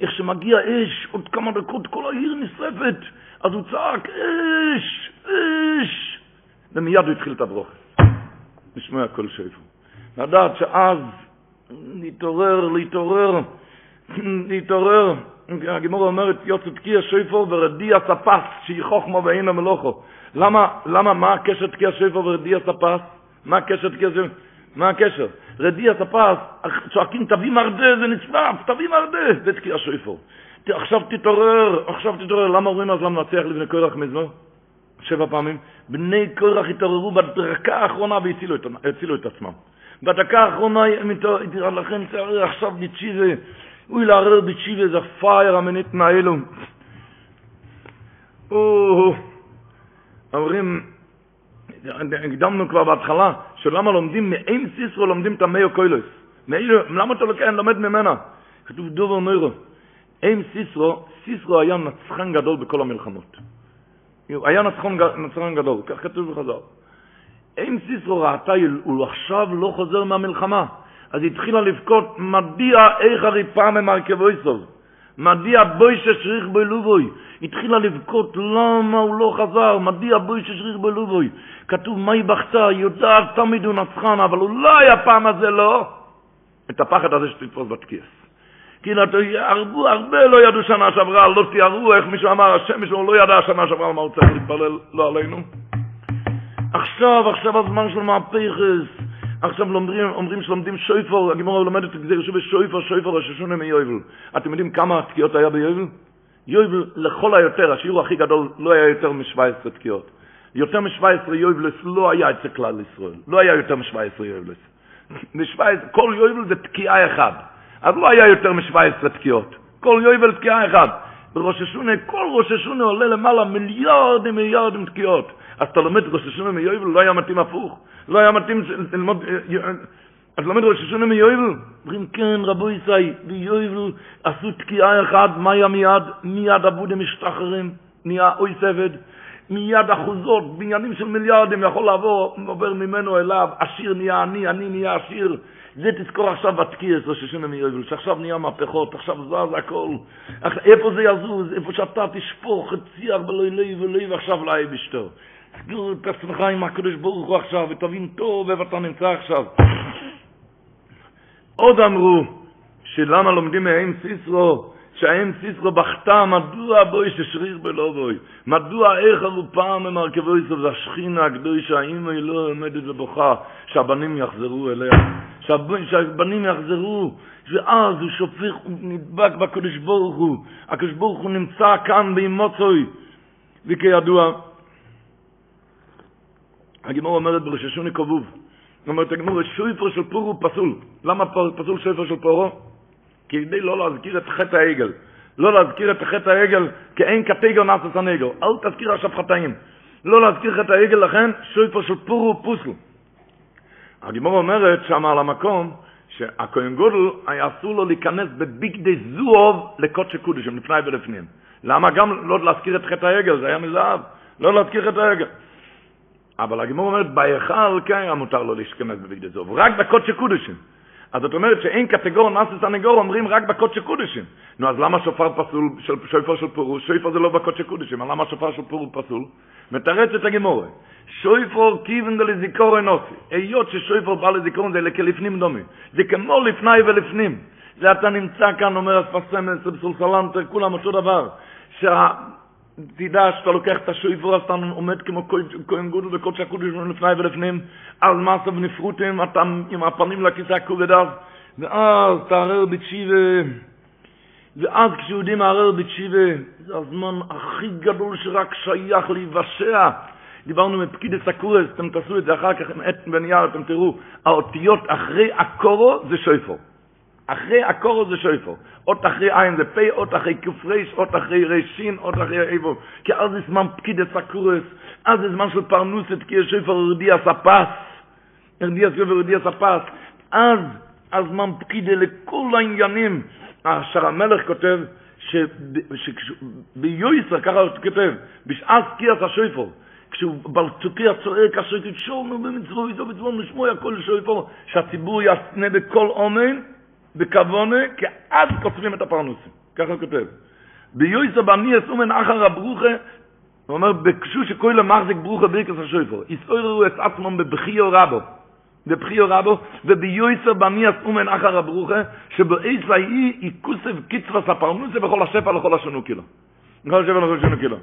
איך שמגיע אש, עוד כמה דקות כל העיר נשרפת, אז הוא צעק, אש, ומיד הוא התחיל את הברוכת. לשמוע כל שפר. לדעת שאז להתעורר, להתעורר, להתעורר. הגימור אומרת, יוצא תקיע שפר ורדיע ספס, שהיא חוכמה ואינה מלוכו. למה, למה, מה הקשר תקיע שפר ורדיע ספס? מה הקשר תקיע שפר? מה הקשר? רדיע ספס, צועקים תביא מרדה, זה נצנף, תביא מרדה, זה תקיע שפר. עכשיו תתעורר, עכשיו תתעורר. למה אומרים אז למנצח לבני קורח מזמור? שבע פעמים. בני קורח התעוררו בדקה האחרונה והצילו את, עצמם. בדקה האחרונה הם התעוררו, לכן עכשיו נצ'יזה, אוי לערר בתשיבה זה פייר המנית האלו. או, אומרים, הקדמנו כבר בהתחלה, שלמה לומדים מאין סיסרו לומדים את המאו קוילוס. למה אתה לוקח, לומד ממנה? כתוב דובר נוירו. אין סיסרו, סיסרו היה נצחן גדול בכל המלחמות. היה נצחן, נצחן גדול, כך כתוב בחז"ל. אין סיסרו ראתה, הוא עכשיו לא חוזר מהמלחמה. אז היא התחילה לבכות, מדיע איך הריפה ממרכבו יסוב. מדיע בוי ששריך בוי לובוי. התחילה לבכות, למה הוא לא חזר? מדיע בוי ששריך בוי לובוי. כתוב, מה היא בכתה? היא יודעת תמיד הוא נצחן, אבל אולי הפעם הזה לא. את הפחד הזה שתתפוס בתקיעס. כאילו, הרבה, הרבה לא ידעו שנה שעברה, לא תיארו איך מישהו אמר, השם שלו לא ידע שנה שעברה מה הוא צריך להתפלל, לא עלינו. עכשיו, עכשיו הזמן של מהפכס. עכשיו לומדים, אומרים שלומדים שויפור, הגמורה לומדת את זה שוב שויפור, שויפור, הששונה מיובל. אתם יודעים כמה תקיעות היה ביובל? יובל, לכל היותר, השיעור הכי גדול, לא היה יותר מ-17 תקיעות. יותר מ-17 יובלס לא היה אצל כלל ישראל. לא היה יותר מ-17 יובלס. כל יובל זה תקיעה אחת. אז לא היה יותר מ-17 תקיעות. כל יובל תקיעה אחת. בראש השונה, כל ראש השונה עולה למעלה מיליארדים מיליארדים תקיעות. אז אתה לומד ראש השונה מיובל, לא היה מתאים הפוך. לא היה מתאים ללמוד... אז לומד ראש השונה מיובל? אומרים, כן, רבו ישי, ביובל עשו תקיעה אחת, מה היה מיד? מיד אבודם משתחררים, נהיה אוי סבד. מיד אחוזות, בניינים של מיליארדים, יכול לעבור, עובר ממנו אליו, עשיר נהיה עני, עני נהיה עשיר. זה תזכור עכשיו בתקיעס, ראש השונה מיובל, שעכשיו נהיה מהפכות, עכשיו זז הכל. איפה זה יזוז? איפה שאתה תשפוך את שיח בלוי לוי ולוי ועכשיו לאי בשתו. תסגור את עצמך עם הקדוש ברוך הוא עכשיו, ותבין טוב איפה אתה נמצא עכשיו. עוד אמרו, שלמה לומדים מהם סיסרו, שהאם סיסרו בכתה, מדוע בוי ששריר בלא בוי? מדוע איך הרופא ממרכבו יסוף, זה השכינה הקדושה, האם היא לא עומדת ובוכה, שהבנים יחזרו אליה, שהבנים יחזרו, ואז הוא שופך, הוא נדבק בקדוש ברוך הוא, הקדוש ברוך הוא נמצא כאן באמוצוי, וכידוע, הגמור אומרת ברששוני כבוב, אומרת הגמור, שויפר של פורו פסול. למה פסול שויפר של פורו? כדי לא להזכיר את חטא העגל. לא להזכיר את חטא העגל, כי אין כתגר נאסס הנגר. אל תזכיר עכשיו חטאים. לא להזכיר חטא העגל, לכן שויפר של פורו פוסל. הגמור אומרת שם על המקום, שהכהן גודל היה אסור לו להיכנס בבגדי זוהוב לקודשי קודשים, לפני ולפנים. למה גם לא להזכיר את חטא העגל? זה היה מזהב. לא להזכיר חטא העגל. אבל הגמור אומרת, בהיכל כן היה מותר לו להשכנס בבגדי זוב, רק בקודשי קודשים. אז זאת אומרת שאין קטגור נאסס הנגור אומרים רק בקודשי קודשים. נו, אז למה שופר פסול, של, שופר של פורוש? שופר זה לא בקודשי קודשים, אבל למה שופר של פורוש פסול? מתרץ את הגמור. שויפור כיוון לזיכור אנוסי. היות ששויפור בא לזיכרון זה לכלפנים דומי. זה כמו לפני ולפנים. זה אתה נמצא כאן, אומר הספסמס, בסולסלנטר, כולם אותו דבר. שה... תדע שאתה לוקח את השויפור, אז אתה עומד כמו כהן גודל וקודש הקודש לפני ולפנים, על מסה ונפרוטים, אתה עם הפנים לכיסא הכובד אז, ואז תערער בתשיבה, ואז כשיהודים מערער בתשיבה, זה הזמן הכי גדול שרק שייך להיוושע. דיברנו מפקידת הקורס, אתם תעשו את זה אחר כך עם עט ונייר, אתם תראו, האותיות אחרי הקורו זה שויפור. אחרי הקורו זה שויפו. אות אחרי עין זה פ', אות אחרי כפרש, אות אחרי רשין, אות אחרי איבו. כי אז זה זמן פקיד הסקורס, אז זה זמן של פרנוסת, כי יש שויפו רדי הספס. רדי הספס רדי הספס. אז הזמן פקיד לכל העניינים. אשר המלך כותב, שביועסר, ככה הוא כותב, בשעת קיאס השויפו, כשהוא בלצוקי הצועק, אשר תשורנו במצרו איתו בצבון לשמוע הכל שויפו, שהציבור יסנה בכל אומן, בכוונה, כי אז כותבים את הפרנוסים. ככה הוא כותב. ביועסה בני אסומן אחר הברוכה, הוא אומר, בקשו שכל המחזיק ברוכה ברכס השויפור, יסעורו את עצמם בבחיו רבו, בבחיו רבו, וביועסה בני אסומן אחר הברוכה, שבאיסה היא יקוסף קצבס הפרנוסה בכל השפע לכל השונו קילו. בכל השפע לכל השונו קילו.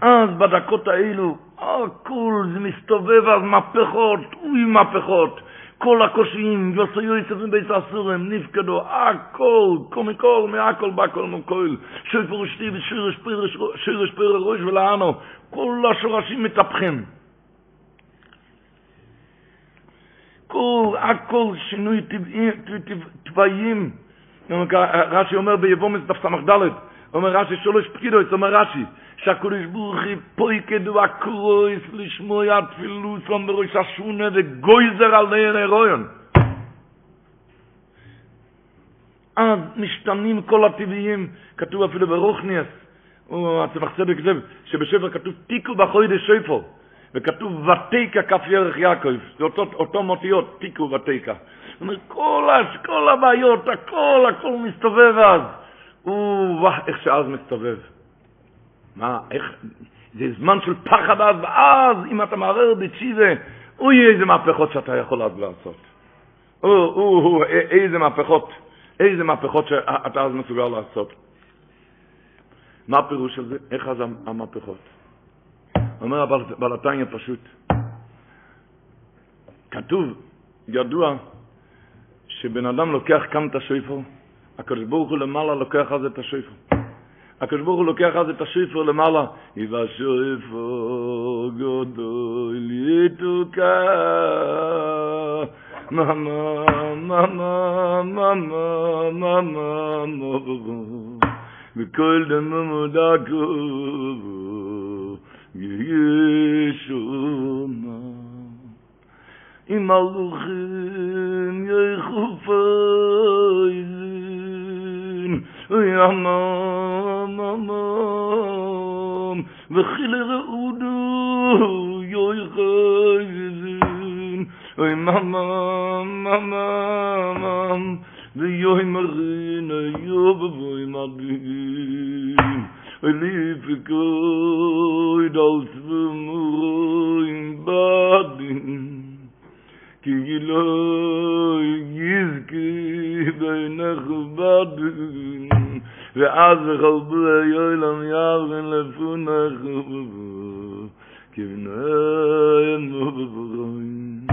אז בדקות האלו, הכל זה מסתובב אז מהפכות, אוי מהפכות. כל הקושיים, יוסו יוסף מבית הסורם, נפקדו, הכל, כל מכל, מהכל בא כל מכל, שוי פרושתי ושיר שפיר לראש ולענו, כל השורשים מתהפכים. כל, הכל שינוי טבעיים, רש"י אומר ביבומס דף ס"ד, אומר רש"י שלוש פקידות, אומר רש"י, שהקדוש ברוך הוא פויקד והקרויס לשמוע תפילוסון בראש השונה וגויזר על נר הרויון. אז משתנים כל הטבעיים, כתוב אפילו ברוכניאס, הצמח צדק זה, שבשפר כתוב תיקו בחוידש שפר, וכתוב ותיקה כף ירך יעקב, זה אותו, אותו מוטיות, תיקו ותיקה. זאת אומרת, כל, כל הבעיות, הכל, הכל מסתובב אז. או, איך שאז מסתובב. מה, איך, זה זמן של פחד אז, ואז אם אתה מערער בתשיבה, אוי איזה מהפכות שאתה יכול אז לעשות. או, או, או, איזה מהפכות, איזה מהפכות שאתה אז מסוגל לעשות. מה הפירוש של זה? איך אז המהפכות? אומר הבעל התניא פשוט, כתוב, ידוע, שבן אדם לוקח כאן את השויפר, הקדוש ברוך הוא למעלה לוקח אז את השויפר. הקדוש ברוך הוא לוקח אז את השיפור למעלה. איבא שיפור גדול יתוקה. נא נא נא נא נא וכל דמו מודקו גישו נא. אם הלוכים יחופה איזה יאנם אמם וחיל ראודו יוי חייזן אוי ממם ממם ויוי מרין יוב בוי מבין אוי ליפקוי דלס ומורוין בדין כי גילו יזכי בינך בדין ואז וחלבו היוי לם יארן לפונך כי בינם וברוין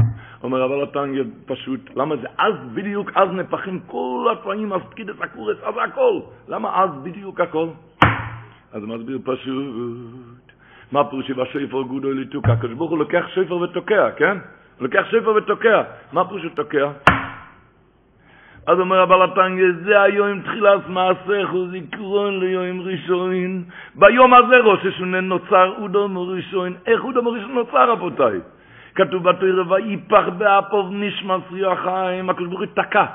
אומר אבל הטנגיה פשוט, למה זה אז בדיוק, אז נפחים כל התפעים, אז פקידת הקורס, אז הכל. למה אז בדיוק הכל? אז מסביר פשוט. מה פירושי בשפר גודו ליטוק? הקדוש ברוך הוא לוקח שפר ותוקע, כן? לוקח שפר ותוקע. מה פירושו תוקע? אז אומר הבעל התנגיה, זה היום תחילת מעשך וזיכרון ליום ראשון. ביום הזה ראש השונה נוצר אודום ראשון. איך אודום ראשון נוצר, רבותיי? כתוב בתורה, ויפח באפוב נשמס ריח חיים, הקדוש ברוך הוא תקע.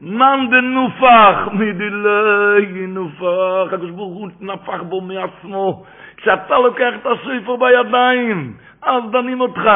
מן דנופח, מדילי נופח, הקדוש ברוך הוא נפח בו מעצמו. כשאתה לוקח את הספר בידיים, אז דנים אותך.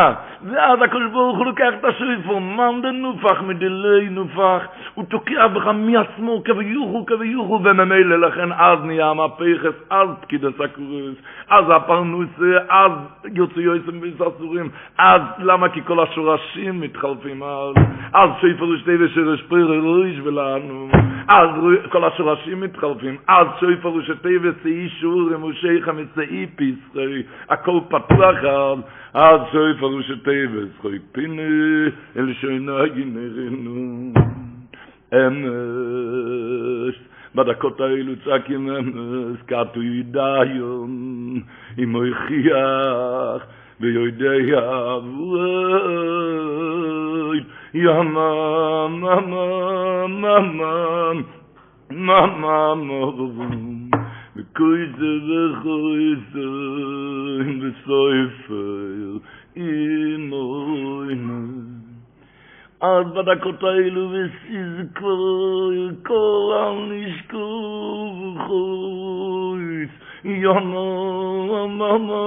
ואז הקדוש ברוך הוא לוקח את השויפר, מאן דנופח מדילי נופח, הוא תוקע בך מעצמו כביוכו כביוכו, וממילא לכן אז נהיה המהפכס, אז פקיד הסקורס, אז הפרנוסה, אז יוצא יועצים וססורים, אז למה? כי כל השורשים מתחלפים אז, אז שויפר ושתי ושרש פרר רויש ולנו, אז כל השורשים מתחלפים, אז שויפר ושתי ושאי שורים ושי חמצאי פיסרי, הכל פתוח אז, עד שוי פרוש טייבס חוי פינה אל שוינה נגין רנו אמש בדקות האלו צעקים אמש קטו ידיון עם מויחיח ויודעי אבוי ימם, ממם, ממם, ממם, ממם, koyze ve khoyze in de soifel in moyn אַז דאָ דאַ קוטייל וויס איז קוי קולן נישט קוב חויס יאנ מאמע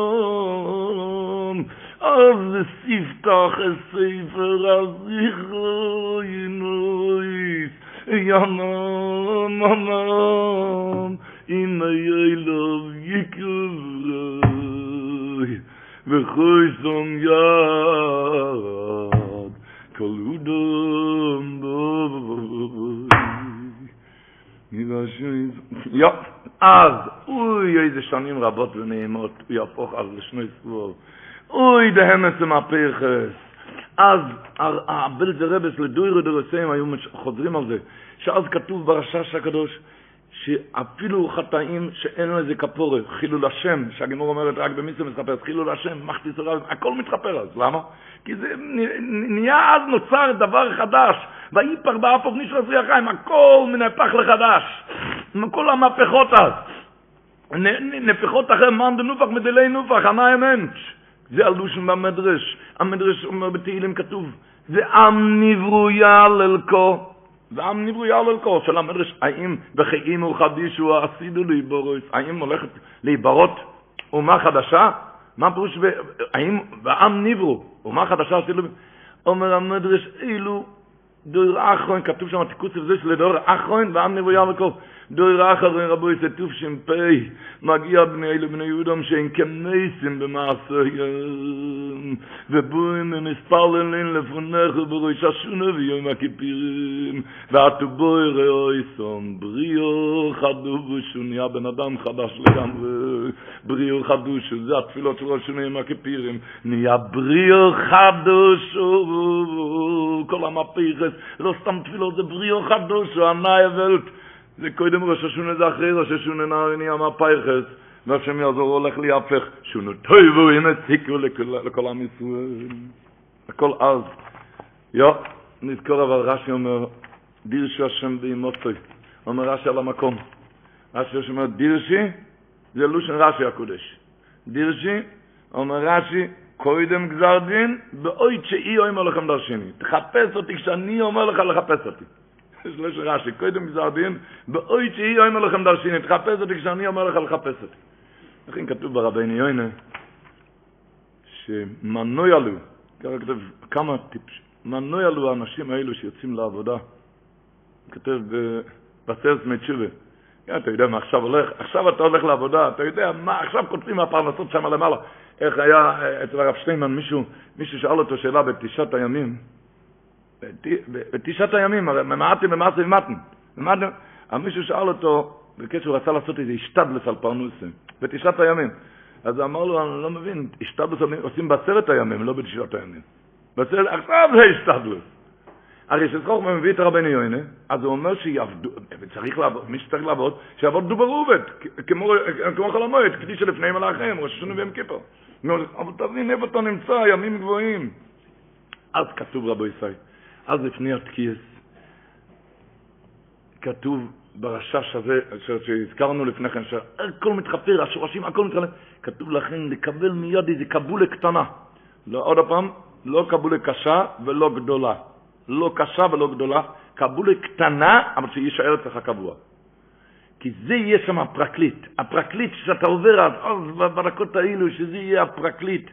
אַז די סיפטאַך סייפער אַז איך נויס אם הילוב יקברוי, וחויסום יד, כל הודם בוי. יא, אז, אוי, איזה שנים רבות ונעימות, הוא יהפוך אז לשני סבור. אוי, דהמס המהפכס. אז הבלזר רבס לדוירו דורסים היו חוזרים על זה, שאז כתוב ברשש הקדוש, שאפילו חטאים שאין לזה כפורה, חילול השם, שהגמור אומרת רק במיסטר מתחפש, חילול השם, מחטיס הרב, הכל מתחפר אז, למה? כי זה נהיה אז נוצר דבר חדש, ויפר באפוב נשאר עשרי החיים, הכל מנהפך לחדש, כל המהפכות אז, נפחות אחר מאן דנופח מדלי נופח, ענה אמנט, זה הלושן במדרש, המדרש אומר בתהילים כתוב, ועם נברו ועם נברו יעללקו, של המדרש, האם בחיים וחדישו עשידו להיברוס, האם הולכת להיברות אומה חדשה? מה פירוש, האם, ועם נברו, אומה חדשה עשידו, אומר המדרש, אילו דור אחרון, כתוב שם תיקוץ וזה של דור אחרון, ועם נברו יעללקו, דור אחרון רבו יצא טוב שם פי, מגיע בני אלו בני יהודם שאין כמייסים במעשה ובוים ומספרלנים לפונך ובראש השונה ויום הכיפירים ואתו בוי ראוי סום בריאו חדו ושוניה בן אדם חדש לגמרי. בריאו חדוש זה התפילות של ראש יום הכיפירים נהיה בריאו חדוש כל המפיכס. לא סתם תפילות זה בריאו חדוש הנאי ולט זה קודם ראש השונה זה אחרי ראש השונה נהיה מהפייכס והשם יעזור הולך להפך שונו טויבו אם הציקו לכל עם ישראל. הכל אז. יו נזכור אבל רש"י אומר דירשו השם באמותוי אומר רש"י על המקום. רש"י אומר דירשי זה לושן רש"י הקודש. דירשי אומר רש"י קודם גזר דין באוי צ'אי אומר לכם דרשני תחפש אותי כשאני אומר לך לחפש אותי יש לו שרשי, קודם גזר דין, באוי שהיא אומר לכם דרשיני, תחפש אותי כשאני אומר לך לחפש אותי. לכן כתוב ברביני יוינה, שמנוי עלו, ככה כתוב כמה טיפש, מנוי עלו האנשים האלו שיוצאים לעבודה, כתוב בסרט מצ'ובה, אתה יודע מה עכשיו הולך, עכשיו אתה הולך לעבודה, אתה יודע מה, עכשיו כותבים מהפרנסות שם למעלה. איך היה אצל הרב שטיינמן, מישהו, מישהו שאל אותו שאלה בתשעת הימים, בתשעת הימים, הרי ממעטים במעשה ומתן. אבל מישהו שאל אותו, בקשר הוא רצה לעשות איזה השתדלס על פרנוסים, בתשעת הימים. אז הוא אמר לו, אני לא מבין, השתדלס עושים בעשרת הימים, לא בתשעת הימים. בעשרת, עכשיו זה השתדלס. הרי שזכור מביא את הרבני יוינה, אז הוא אומר שיעבדו, וצריך לעבוד, מי שצריך לעבוד, שיעבוד דובר עובד, כמו, חול המועד, כדי שלפני מלאכם, ראש השונה ויום כיפר. אבל תבין איפה אתה נמצא, ימים גבוהים. אז כתוב רבו ישראל, אז לפני התקיעס, כתוב ברשש הזה, שהזכרנו לפני כן, שהכל מתחפר, השורשים, הכל מתחפר, כתוב לכן לקבל מיד איזה קבולה קטנה. לא, עוד פעם, לא קבולה קשה ולא גדולה. לא קשה ולא גדולה, קבולה קטנה, אבל שיישאר אצלך קבוע. כי זה יהיה שם הפרקליט. הפרקליט שאתה עובר אז, אז בדקות האלו, שזה יהיה הפרקליט.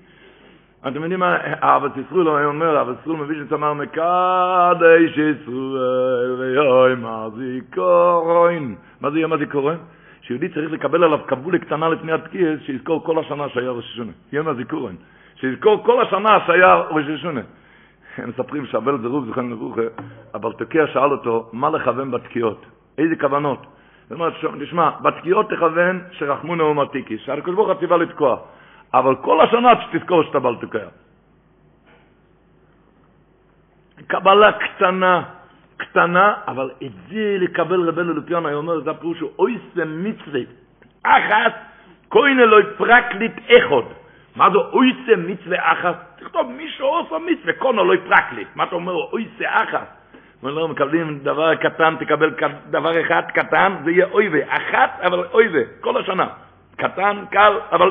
אתם יודעים מה, אבא סיסרול היה אומר, אבא סיסרול מביא שצמר מקדש ישראל ויוי מה זיכורן. מה זה יום הזיכורן? שיהודי צריך לקבל עליו קבולה קטנה לפני התקיעס, שיזכור כל השנה שהיה ראש השונה. יום הזיכורן. שיזכור כל השנה שהיה ראש השונה. הם מספרים שהבל זרוב לברוכה, אבל תוקע שאל אותו, מה לכוון בתקיעות? איזה כוונות? הוא אומר, תשמע, בתקיעות תכוון שרחמו נאום עתיקי, שהקדוש ברוך הוא ציווה לתקוע. אבל כל השנה שתזכור שאתה בל תוקע. קבלה קטנה, קטנה, אבל את זה לקבל רבנו לפיון, אני אומר, זה הפירוש הוא אויסם מצווה, אחת, כהנה לא פרקליט אחד. מה זה אויסם מצווה אחת? תכתוב מישהו עושה מצווה, קונו לא פרקליט. מה אתה אומר, אויסה אחת? אומר לא, מקבלים דבר קטן, תקבל דבר אחד קטן, זה יהיה אויבה. אחת, אבל אויבה, כל השנה. קטן, קל, אבל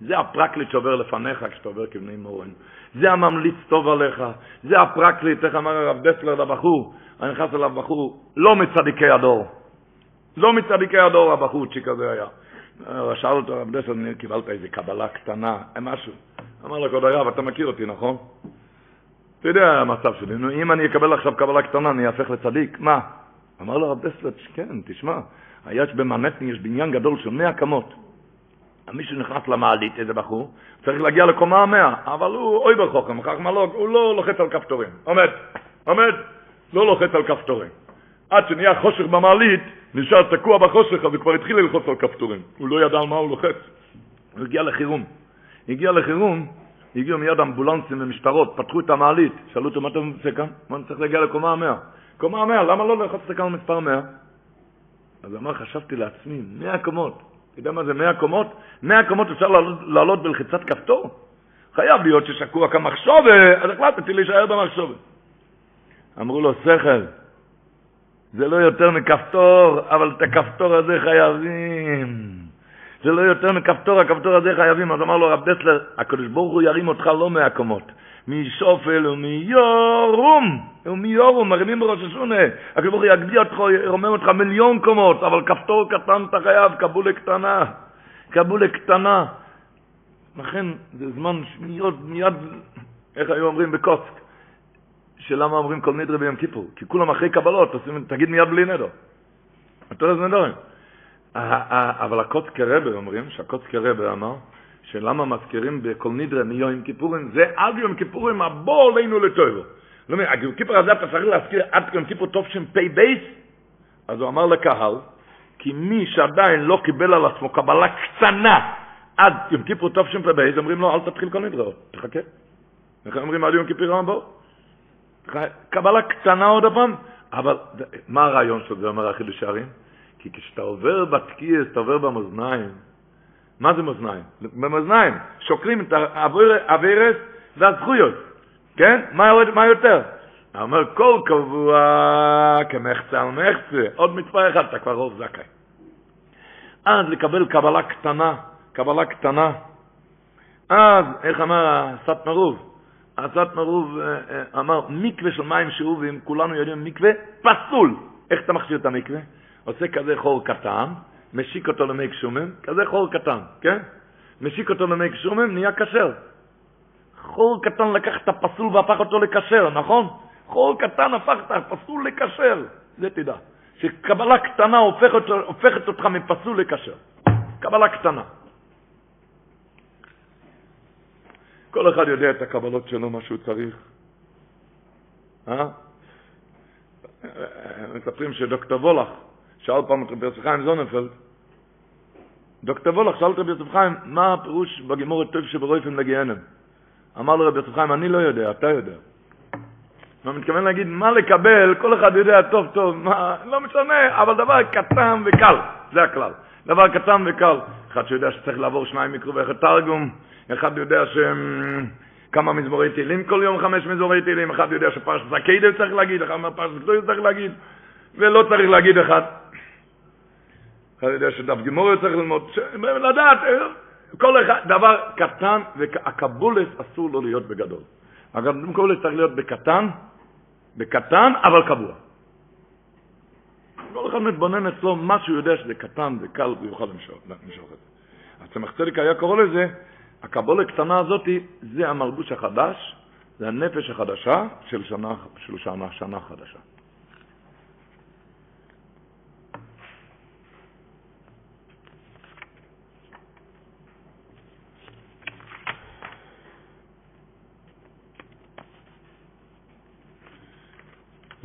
זה הפרקליט שעובר לפניך כשאתה עובר כבני מורן. זה הממליץ טוב עליך. זה הפרקליט, איך אמר הרב דסלר לבחור, אני נכנס אליו בחור, לא מצדיקי הדור. לא מצדיקי הדור הבחורצ'יק הזה היה. שאל אותו הרב דסלר, קיבלת איזה קבלה קטנה, משהו. אמר לו, כבוד הרב, אתה מכיר אותי, נכון? אתה יודע המצב שלי, נו, אם אני אקבל עכשיו קבלה קטנה, אני אהפך לצדיק, מה? אמר לו הרב דסלר, כן, תשמע, היה במנטני, יש בניין גדול של 100 קמות. מישהו נכנס למעלית, איזה בחור, צריך להגיע לקומה המאה, אבל הוא אוי בחוכם, חכמה לא, הוא לא לוחץ על כפתורים. עומד, עומד, לא לוחץ על כפתורים. עד שנהיה חושך במעלית, נשאר תקוע בחושך, אז הוא כבר התחיל ללחוץ על כפתורים. הוא לא ידע על מה הוא לוחץ. הוא הגיע לחירום. הגיע לחירום, הגיעו מיד אמבולנסים ומשטרות, פתחו את המעלית, שאלו אותו, מה אתה רוצה כאן? מה אני צריך להגיע לקומה המאה? קומה המאה, למה לא ללחוץ כאן מספר מאה? אז אמר, חשבתי לעצמי, 100 קומות. אתה יודע מה זה 100 קומות? 100 קומות אפשר לעלות, בלחיצת כפתור? חייב להיות ששקוע כמחשובה, אז החלטתי להישאר במחשובה. אמרו לו, שכל, זה לא יותר מכפתור, אבל את הכפתור הזה חייבים. זה לא יותר מכפתור, הכפתור הזה חייבים. אז אמר לו רב דסלר, הקדוש ברוך הוא ירים אותך לא מהקומות, משופל ומיורום, ומיורום, מרימים בראש השונה. הקדוש יגביה אותך, ירומם אותך מיליון קומות, אבל כפתור קטן אתה חייב, קבולה קטנה. קבולה קטנה. לכן זה זמן מיד, מיד, איך היו אומרים בקוסק? שלמה אומרים כל נדרי ביום כיפור? כי כולם אחרי קבלות, עושים, תגיד מיד בלי נדר. אתה יודע נדרים. אבל הקוצקי רבה אומרים, שהקוצקי רבה אמר, שלמה מזכירים בכל נדרי מיום כיפורים, זה עד יום כיפורים הבוא עלינו לטוירו. לא אומר, יום כיפור הזה אתה צריך להזכיר עד יום כיפור טוב שם פי בייס? אז הוא אמר לקהל, כי מי שעדיין לא קיבל על עצמו קבלה קטנה עד יום כיפור טוב שם פי בייס, אומרים לו, אל תתחיל כל נדרי, תחכה. איך אומרים עד יום כיפור הבא? קבלה קטנה עוד הפעם, אבל מה הרעיון של זה אומר החידוש הערים? כי כשאתה עובר בתקיעס, אתה עובר במאזניים. מה זה מאזניים? במאזניים שוקלים את האווירס והזכויות, כן? מה, מה יותר? הוא אומר, כל קבוע כמחצה על מחצה, עוד מצווה אחד, אתה כבר רוב זכאי. אז לקבל קבלה קטנה, קבלה קטנה. אז, איך אמר הסת מרוב? הסת מרוב אה, אה, אמר, מקווה של מים שאובים, כולנו יודעים, מקווה פסול. איך אתה מכשיר את המקווה? עושה כזה חור קטן, משיק אותו למי קשומים, כזה חור קטן, כן? משיק אותו למי קשומים, נהיה כשר. חור קטן לקח את הפסול והפך אותו לכשר, נכון? חור קטן הפך את הפסול לכשר, זה תדע. שקבלה קטנה הופכת, הופכת אותך מפסול לכשר. קבלה קטנה. כל אחד יודע את הקבלות שלו, מה שהוא צריך. אה? מספרים שדוקטור וולך שאל פעם את רבי יוסף חיים זוננפלד, דוקטור וולך שאל את רבי יוסף חיים, מה הפירוש בגימורת טוב שברויפים לגיהנם? אמר לו רבי יוסף חיים, אני לא יודע, אתה יודע. הוא מתכוון להגיד, מה לקבל, כל אחד יודע טוב טוב, מה, לא משנה, אבל דבר קטן וקל, זה הכלל. דבר קטן וקל. אחד שיודע שצריך לעבור שניים מקרו ואחד תרגום, אחד יודע שכמה מזמורי תהילים כל יום, חמש מזמורי תהילים, אחד יודע שפרשת זקיידל צריך להגיד, אחד מהפרשת גדול צריך להגיד, ולא צריך להגיד אחד. אחד יודע שדף גימורי צריך ללמוד, לדעת, כל אחד, דבר קטן, והקבולס אסור לו להיות בגדול. הקבולס צריך להיות בקטן, בקטן, אבל קבוע. כל אחד מתבונן אצלו מה שהוא יודע שזה קטן וקל ויוכל למשוך את זה. אז צמח צדיק היה קורא לזה, הקבולה הקטנה הזאת זה המלבוש החדש, זה הנפש החדשה של שנה, של שנה, שנה חדשה.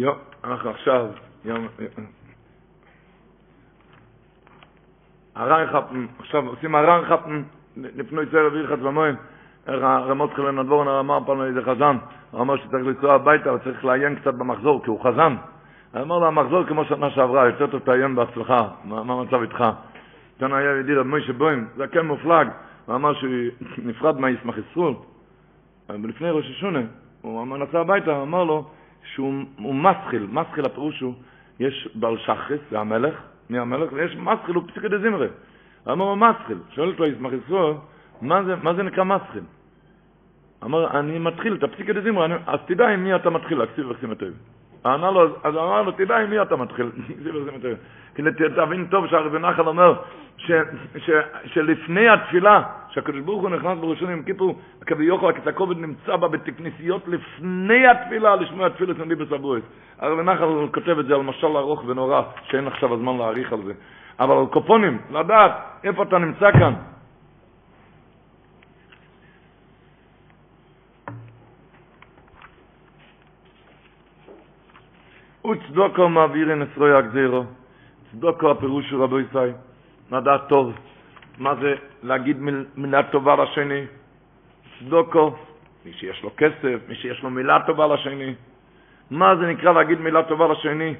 יו, אנחנו עכשיו, יום, הרן חפן, עכשיו עושים הרן חפן, לפני צער אוויר חד ומוין, איך הרמות חילן הדבורן אמר פעם לאיזה חזן, הוא אמר שצריך לנסוע הביתה, הוא צריך לעיין קצת במחזור, כי הוא חזן. הוא אמר לו, המחזור כמו שנה שעברה, יותר טוב תעיין בהצלחה, מה המצב איתך? כאן היה ידיד רב מוישה בוים, זה כן מופלג, הוא אמר שהוא נפרד מהישמח ישראל, לפני ראש השונה, הוא נסע הביתה, אמר לו שהוא מסחיל, מסחיל הפירוש הוא, יש בעל שחס, זה המלך, מי המלך, ויש מסחיל הוא פסיקי דזמרי. אמר לו מסחיל, שואל אותו ישמח ישראל, מה מה זה נקרא מסחיל? אמר, אני מתחיל את הפסיקי דזמרי, אז תדע עם מי אתה מתחיל להקציב וחסים את ענה לו, אז אמר לו, תדע עם מי אתה מתחיל, תבין טוב שהרבי נחל אומר שלפני התפילה, שהקדוש ברוך הוא נכנס בראשון עם כיפור, הכבי יוכל, הכתקובת נמצא בה בתכניסיות לפני התפילה, לשמוע תפילת נבי בסבורית. הרבי נחל כותב את זה על משל ארוך ונורא, שאין עכשיו הזמן להאריך על זה. אבל על קופונים, לדעת איפה אתה נמצא כאן, וצדוקו מעבירין אסרוי הגזירו. צדוקו הפירוש הוא רבו ישראל. לדעת טוב מה זה להגיד מילה טובה לשני. צדוקו, מי שיש לו כסף, מי שיש לו מילה טובה לשני. מה זה נקרא להגיד מילה טובה לשני?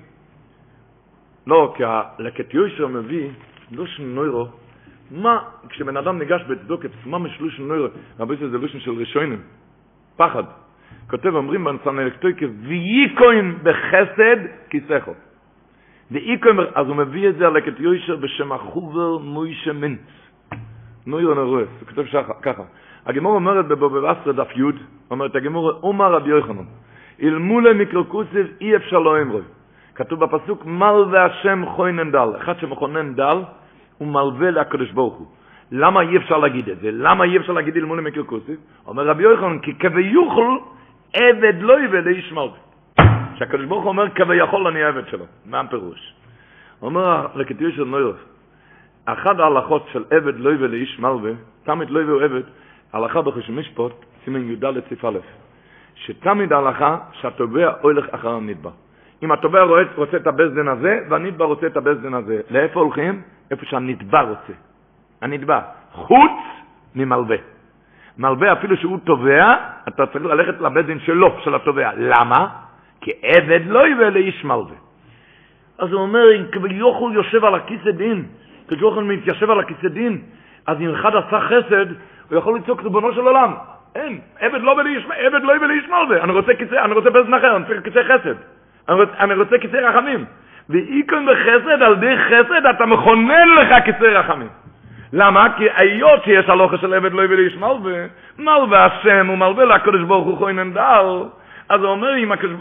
לא, כי הלקט יושר מביא לושן נוירו, מה, כשבן אדם ניגש בצדוקת, מה משלושן נוירו, רבי זה לושן של ראשונים, פחד. כותב, אומרים בנסנלקטויקה, וייקוין בחסד כיסכו. ואיקוין, אז הוא מביא את זה על לקט יושר בשם החובר מוישה מינץ. נוירו נרוס, הוא כותב ככה. הגמור אומרת בבבסטר דף י', אומרת הגמור, אומר רבי יוחנן, אילמולה מיקרוקוסיב אי אפשר לא אמרוי. כתוב בפסוק, מל והשם חוינן דל. אחד שמכונן דל, הוא מלווה לקדוש ברוך הוא. למה אי אפשר להגיד את זה? למה אי אפשר להגיד אילמולה מיקרוקוסיב? אומר רבי יוחנן, כי כביוכל עבד לא יבא לאיש מלווה. שהקדוש ברוך אומר, כביכול אני עבד שלו. מה הפירוש? אומר לקטיוע של נוירוף, אחת ההלכות של עבד לא יבא לאיש מלווה, תמיד לא יבא עבד, הלכה בחשב משפוט, סימן י"ד סעיף א', שתמיד ההלכה שהתובע הולך אחר הנדבר. אם התובע רוצה את הבסדן הזה, והנדבר רוצה את הבסדן הזה, לאיפה הולכים? איפה שהנדבר רוצה. הנדבר. חוץ ממלווה. מלווה אפילו שהוא תובע, אתה צריך ללכת לבסדן שלו, של התובע. למה? כי עבד לא יבוא לאיש מלווה. אז הוא אומר, אם כביכול יושב על הכיסא דין, כביכול מתיישב על הכיסא דין, אז אם אחד עשה חסד, הוא יכול לצעוק ריבונו של עולם. אין, עבד לא לא בלי ישמעו זה. אני רוצה כיסא, אני רוצה בזן אחר, אני צריך כיסא חסד. אני רוצה, אני רוצה כיסא רחמים. ואיקון בחסד, על די חסד, אתה מכונן לך כיסא רחמים. למה? כי היות שיש הלוכה של עבד לא ישמעו זה, מלווה השם ומלווה לקדוש ברוך הוא חוינן דל. אז הוא אומר,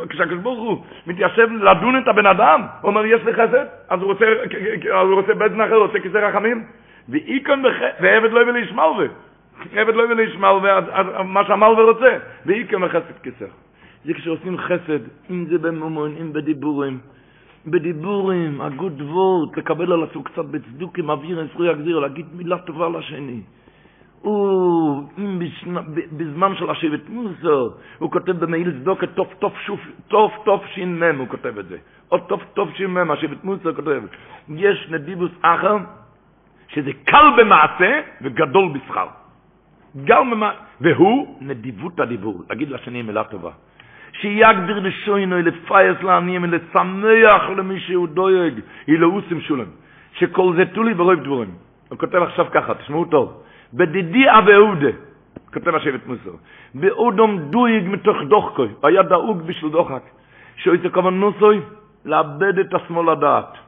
כשהקדוש ברוך הוא מתיישב לדון את הבן אדם, הוא אומר, יש לי חסד, אז הוא רוצה, אז הוא רוצה אחר, הוא רוצה כיסא רחמים. ואיקון ועבד לא בלי ישמעו זה. עבד לא יביא ישמעל, מה שהמל ורוצה, ואיקם החסד כסך. זה כשעושים חסד, אם זה במומון, אם בדיבורים, בדיבורים, הגוד וורט, לקבל על עצמו קצת בצדוקים, אוויר, זכוי הגזיר, להגיד מילה טובה לשני. הוא, אם בזמן של השבט מוסר, הוא כותב במעיל צדוקת טוב טוב שוף, טוב טוב ש"מ, הוא כותב את זה. או טוב טוב ש"מ, השבט מוסר כותב. יש נדיבוס אחר, שזה קל במעשה וגדול בשכר. גם מה, והוא נדיבות הדיבור, להגיד לשני מילה טובה. שיגדיר לשוינו, לפייס לעניים, לשמח למי שהוא דואג, אילאוסים שולם. שכל זה תולי ברוב דבורים. הוא כותב עכשיו ככה, תשמעו טוב. בדידי אבאודה, כותב השבט מוסר, באודום דויג מתוך דוחקוי, היה דאוג בשביל דוחק, יצא כמובן נוסוי, לאבד את השמאל הדעת.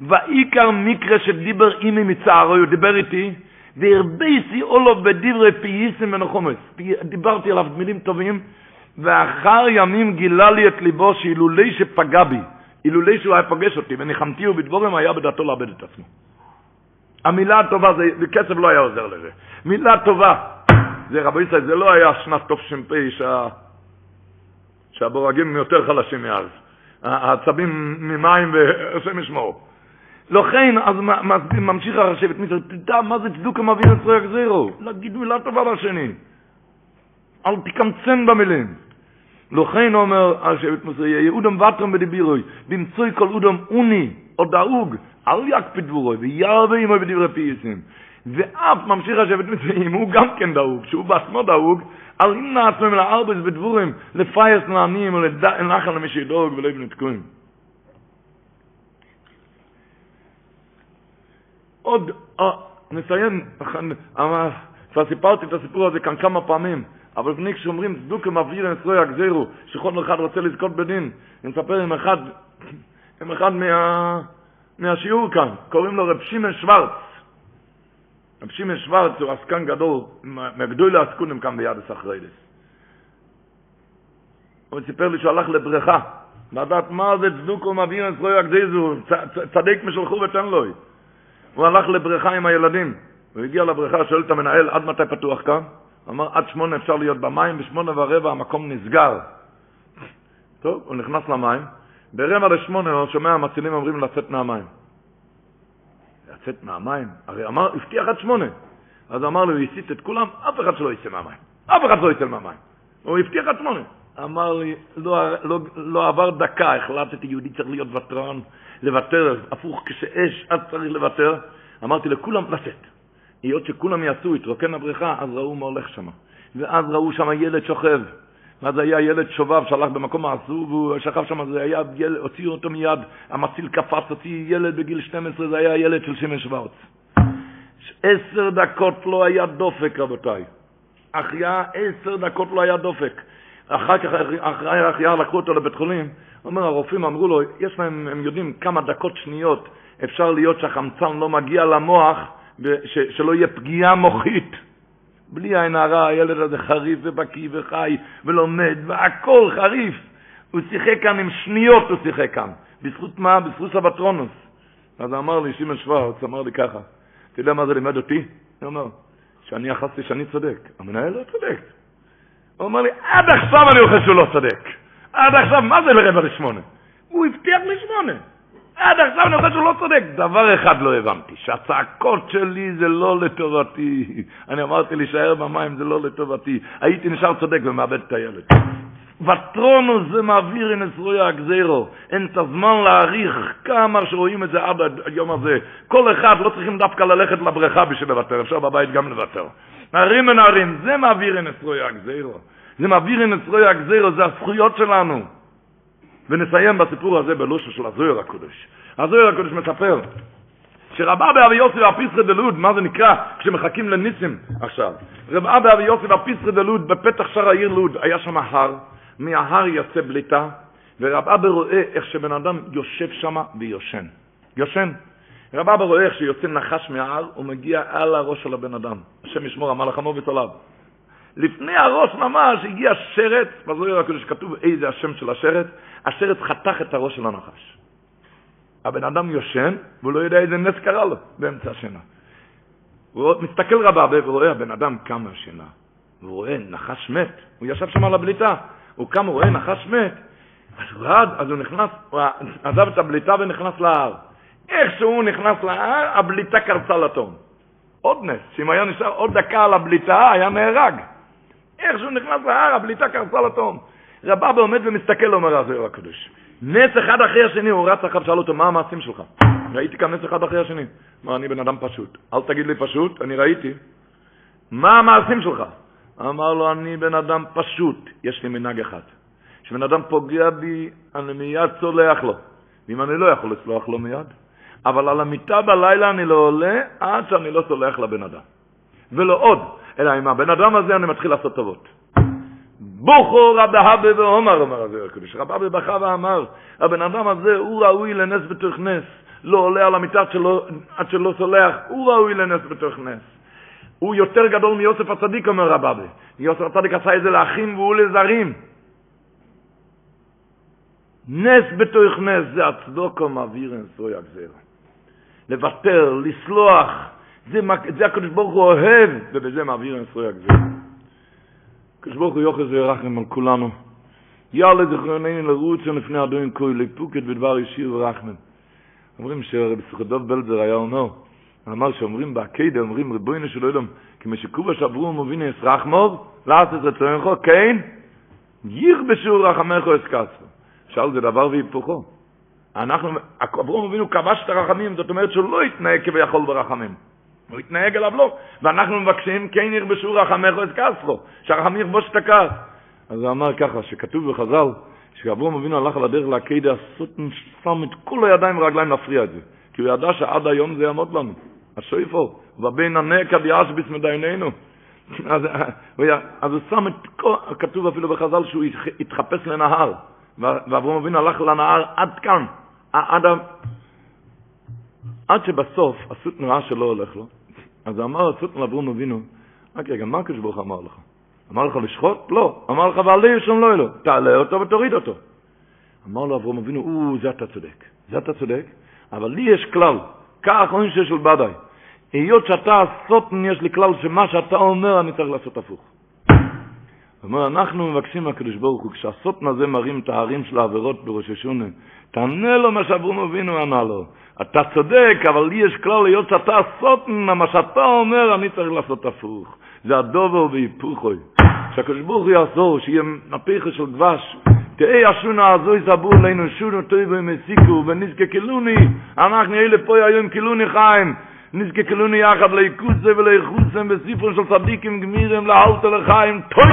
ועיקר מקרה שדיבר אימי מצערו, הוא דיבר איתי, והרבייסי אולו בדברי פייסים ונחומס. דיברתי עליו מילים טובים, ואחר ימים גילה לי את ליבו שאילולי שפגע בי, אילולי שהוא היה פוגש אותי, וניחמתיהו בדבורים, היה בדעתו לאבד את עצמו. המילה הטובה, זה, וכסף לא היה עוזר לזה. מילה טובה, זה רבי ישראל, זה לא היה שנת תש"פ שה... שהבורגים יותר חלשים מאז. העצבים ממים והשם ישמעו. לכן, אז ממשיך הרשבת, תדע מה זה צדוק המביא לצרוי הגזירו, להגיד מילה טובה לשני. אל תקמצן במילים. לכן אומר הרשבת מסורי, יהודם וטרם בדיבירוי, במצוי כל אודם אוני או דאוג, אל יקפיד דבורוי, וירבה עמו בדברי פייסים. ואף ממשיך השבט מצויים, הוא גם כן דאוג, שהוא בעצמו דאוג, אל ימנע עצמם לארבס בדבורים, לפייס לעניים ולנחל למי שידאוג ולא יבנו תקועים. עוד, אה, נסיים, כבר סיפרתי את הסיפור הזה כאן כמה פעמים, אבל לפני כשאומרים צדוקה מבהיר לנסרוי הגזירו, שכל אחד רוצה לזכות בדין, אני מספר עם אחד, עם אחד מה, מהשיעור כאן, קוראים לו רב שמעון שוורץ. רב שמעון שוורץ הוא עסקן גדול, מהגדול העסקונים כאן ביד הסחריידס. הוא סיפר לי שהוא הלך לבריכה, לדעת מה זה צדוקו מבהיר לנסרוי הגזירו, צדיק משלחו ותן לו. הוא הלך לבריכה עם הילדים. הוא הגיע לבריכה, שואל את המנהל, עד מתי פתוח כאן? הוא אמר, עד שמונה אפשר להיות במים, בשמונה ורבע המקום נסגר. טוב, הוא נכנס למים, ברבע לשמונה הוא שומע המצילים אומרים לצאת מהמים. לצאת מהמים? הרי אמר, הבטיח עד שמונה. אז אמר לו, הוא הסיט את כולם, אף אחד שלא יצא מהמים. אף אחד לא יצא מהמים. הוא הבטיח עד שמונה. אמר לי, לא, לא, לא עבר דקה, החלטתי, יהודי צריך להיות ותרן, לוותר, הפוך, כשאש, אז צריך לוותר. אמרתי לכולם לצאת. היות שכולם יצאו, התרוקן הבריכה, אז ראו מה הולך שם. ואז ראו שם ילד שוכב, ואז היה ילד שובב שהלך במקום האסור, והוא שכב שם, זה היה ילד, הוציאו אותו מיד, המציל קפץ, הוציא ילד בגיל 12, זה היה ילד של שמש שוורץ. עשר דקות לא היה דופק, רבותיי. אחיה, עשר דקות לא היה דופק. אחר כך, אחרי אחיה לקחו אותו לבית חולים, אומר, הרופאים אמרו לו, יש להם, הם יודעים כמה דקות שניות אפשר להיות שהחמצן לא מגיע למוח, שלא יהיה פגיעה מוחית. בלי עין הרע, הילד הזה חריף ובקיא וחי ולומד, והכל חריף. הוא שיחק כאן עם שניות, הוא שיחק כאן. בזכות מה? בזכות סבתרונוס. אז אמר לי, שמעון שוורץ, אמר לי ככה, אתה יודע מה זה לימד אותי? הוא אומר, שאני יחסתי שאני צודק. המנהל לא צודק. הוא אומר לי, עד עכשיו אני חושב שהוא לא צודק. עד עכשיו, מה זה לרבע לשמונה? הוא הבטיח לי שמונה. עד עכשיו אני חושב שהוא לא צודק. דבר אחד לא הבנתי, שהצעקות שלי זה לא לטובתי. אני אמרתי להישאר במים זה לא לטובתי. הייתי נשאר צודק ומאבד את הילד. וטרונו זה מעביר אין אסרוי הגזירו. אין את הזמן להעריך כמה שרואים את זה עד היום הזה. כל אחד לא צריכים דווקא ללכת לבריכה בשביל לוותר, אפשר בבית גם לוותר. נערים ונערים, זה מעביר אין אסרוי הגזירו. זה מעביר אין אסרוי הגזירו, זה הזכויות שלנו. ונסיים בסיפור הזה בלושו של הזויר הקודש. הזויר הקודש מספר שרבה באבי יוסי והפיסרי דלוד, מה זה נקרא כשמחכים לניסים עכשיו? רבה באבי יוסי והפיסרי דלוד בפתח שער העיר לוד, היה שם הר, מההר יצא בליטה, ורב אבא רואה איך שבן אדם יושב שם ויושן. יושן. רב אבא רואה איך שיוצא נחש מההר, הוא מגיע על הראש של הבן אדם. השם ישמור המלאך המוביץ עליו. לפני הראש ממש הגיע שרץ, בזוהיר הקדוש כתוב איזה השם של השרץ, השרץ חתך את הראש של הנחש. הבן אדם יושן, והוא לא יודע איזה נס קרה לו באמצע השינה. הוא מסתכל רבה ורואה הבן אדם קם מהשינה, והוא רואה נחש מת, הוא ישב שם על הבליטה, הוא קם, הוא רואה נחש מת, אז הוא רעד, אז הוא נכנס, הוא עזב את הבליטה ונכנס להר. איך שהוא נכנס להר, הבליטה קרצה לתום. עוד נס, שאם היה נשאר עוד דקה על הבליטה, היה נהרג. איך שהוא נכנס להר, הבליטה קרצה לתום. רבבה עומד ומסתכל, אומר הזוהר הקדוש. נס אחד אחרי השני, הוא רץ אחת, שאל אותו, מה המעשים שלך? ראיתי כאן נס אחד אחרי השני. אמר, אני בן אדם פשוט. אל תגיד לי פשוט, אני ראיתי. מה המעשים שלך? אמר לו, אני בן אדם פשוט, יש לי מנהג אחד. כשבן אדם פוגע בי, אני מיד סולח לו. ואם אני לא יכול לסלוח לו מיד, אבל על המיטה בלילה אני לא עולה עד שאני לא סולח לבן אדם. ולא עוד, אלא עם הבן אדם הזה אני מתחיל לעשות טובות. בוכו רבי הבי ואומר, אומר הזוהר הקדוש. רבי הבי בכה ואמר, הבן אדם הזה הוא ראוי לנס בתוך נס. לא עולה על המיטה עד שלא סולח, הוא ראוי לנס בתוך נס. הוא יותר גדול מיוסף הצדיק, אומר רבבי. יוסף הצדיק עשה את זה לאחים והוא לזרים. נס בתוך נס זה הצדוקו מעביר אין סוי הגזירה. לוותר, לסלוח, זה, זה הקדוש ברוך הוא אוהב, ובזה מעביר סוי הגזירה. הקדוש ברוך הוא יוחז וירחם על כולנו. יאללה זכרוננו לרוץ לפני אדון כוי, לפוקת בדבר ישיר ורחמם. אומרים שרבי סוכדוב בלזר היה אומר, אמר שאומרים בעקידה, אומרים ריבונו של עולם, כמו שקובה שברו ומבין יש רחמור, לעשות רצונך, כן, יכבשו רחמך אסקסו. שאל זה דבר והיפוכו. אנחנו, אברום אבינו כבש את הרחמים, זאת אומרת שהוא לא התנהג כביכול ברחמים. הוא התנהג אליו לא. ואנחנו מבקשים, כן ירבשו רחמך אסקסו, שהרחמים יכבוש את הכעס. אז הוא אמר ככה, שכתוב בחז"ל, שאברום אבינו הלך על הדרך לעקידה, שם את כל הידיים והרגליים להפריע את זה. כי הוא ידע שעד היום זה יעמוד לנו. השויפו, ובין הנקע דיאשביס מדייננו. אז, אז הוא שם את כל, כתוב אפילו בחז"ל שהוא התחפש לנהר, ואברהם אבינו הלך לנהר עד כאן, עד, עד, שבסוף עשו תנועה שלא הולך לו, אז אמר הסוטן לאברהם אבינו, רק רגע, מה הקדוש ברוך אמר לך? אמר לך לשחוט? לא. אמר לך ועלי ישום לא אלו, תעלה אותו ותוריד אותו. אמר לו אברהם אבינו, או, זה אתה צודק, זה אתה צודק, אבל לי יש כלל, כך עונשו של בדאי. היות שאתה הסוטן, יש לי כלל שמה שאתה אומר, אני צריך לעשות הפוך. אומר, אנחנו מבקשים מהקדוש ברוך הוא, כשהסוטן הזה מרים את ההרים של העבירות בראש השונה, תענה לו מה שאברום אבינו ענה לו. אתה צודק, אבל לי יש כלל, היות שאתה הסוטן, מה שאתה אומר, אני צריך לעשות הפוך. זה הדובר והיפוכוי. שהקדוש ברוך הוא יעזור, שיהיה מפיחה של דבש, תהי השונה הזו יסבו לנו שונו טויבו מסיקו ונזקקלוני אנחנו אלה פה היום קלוני חיים נזקקלוני יחד ליקוץ זה ולאיכות זה בספרון של צדיקים גמירם להלת לחיים טוי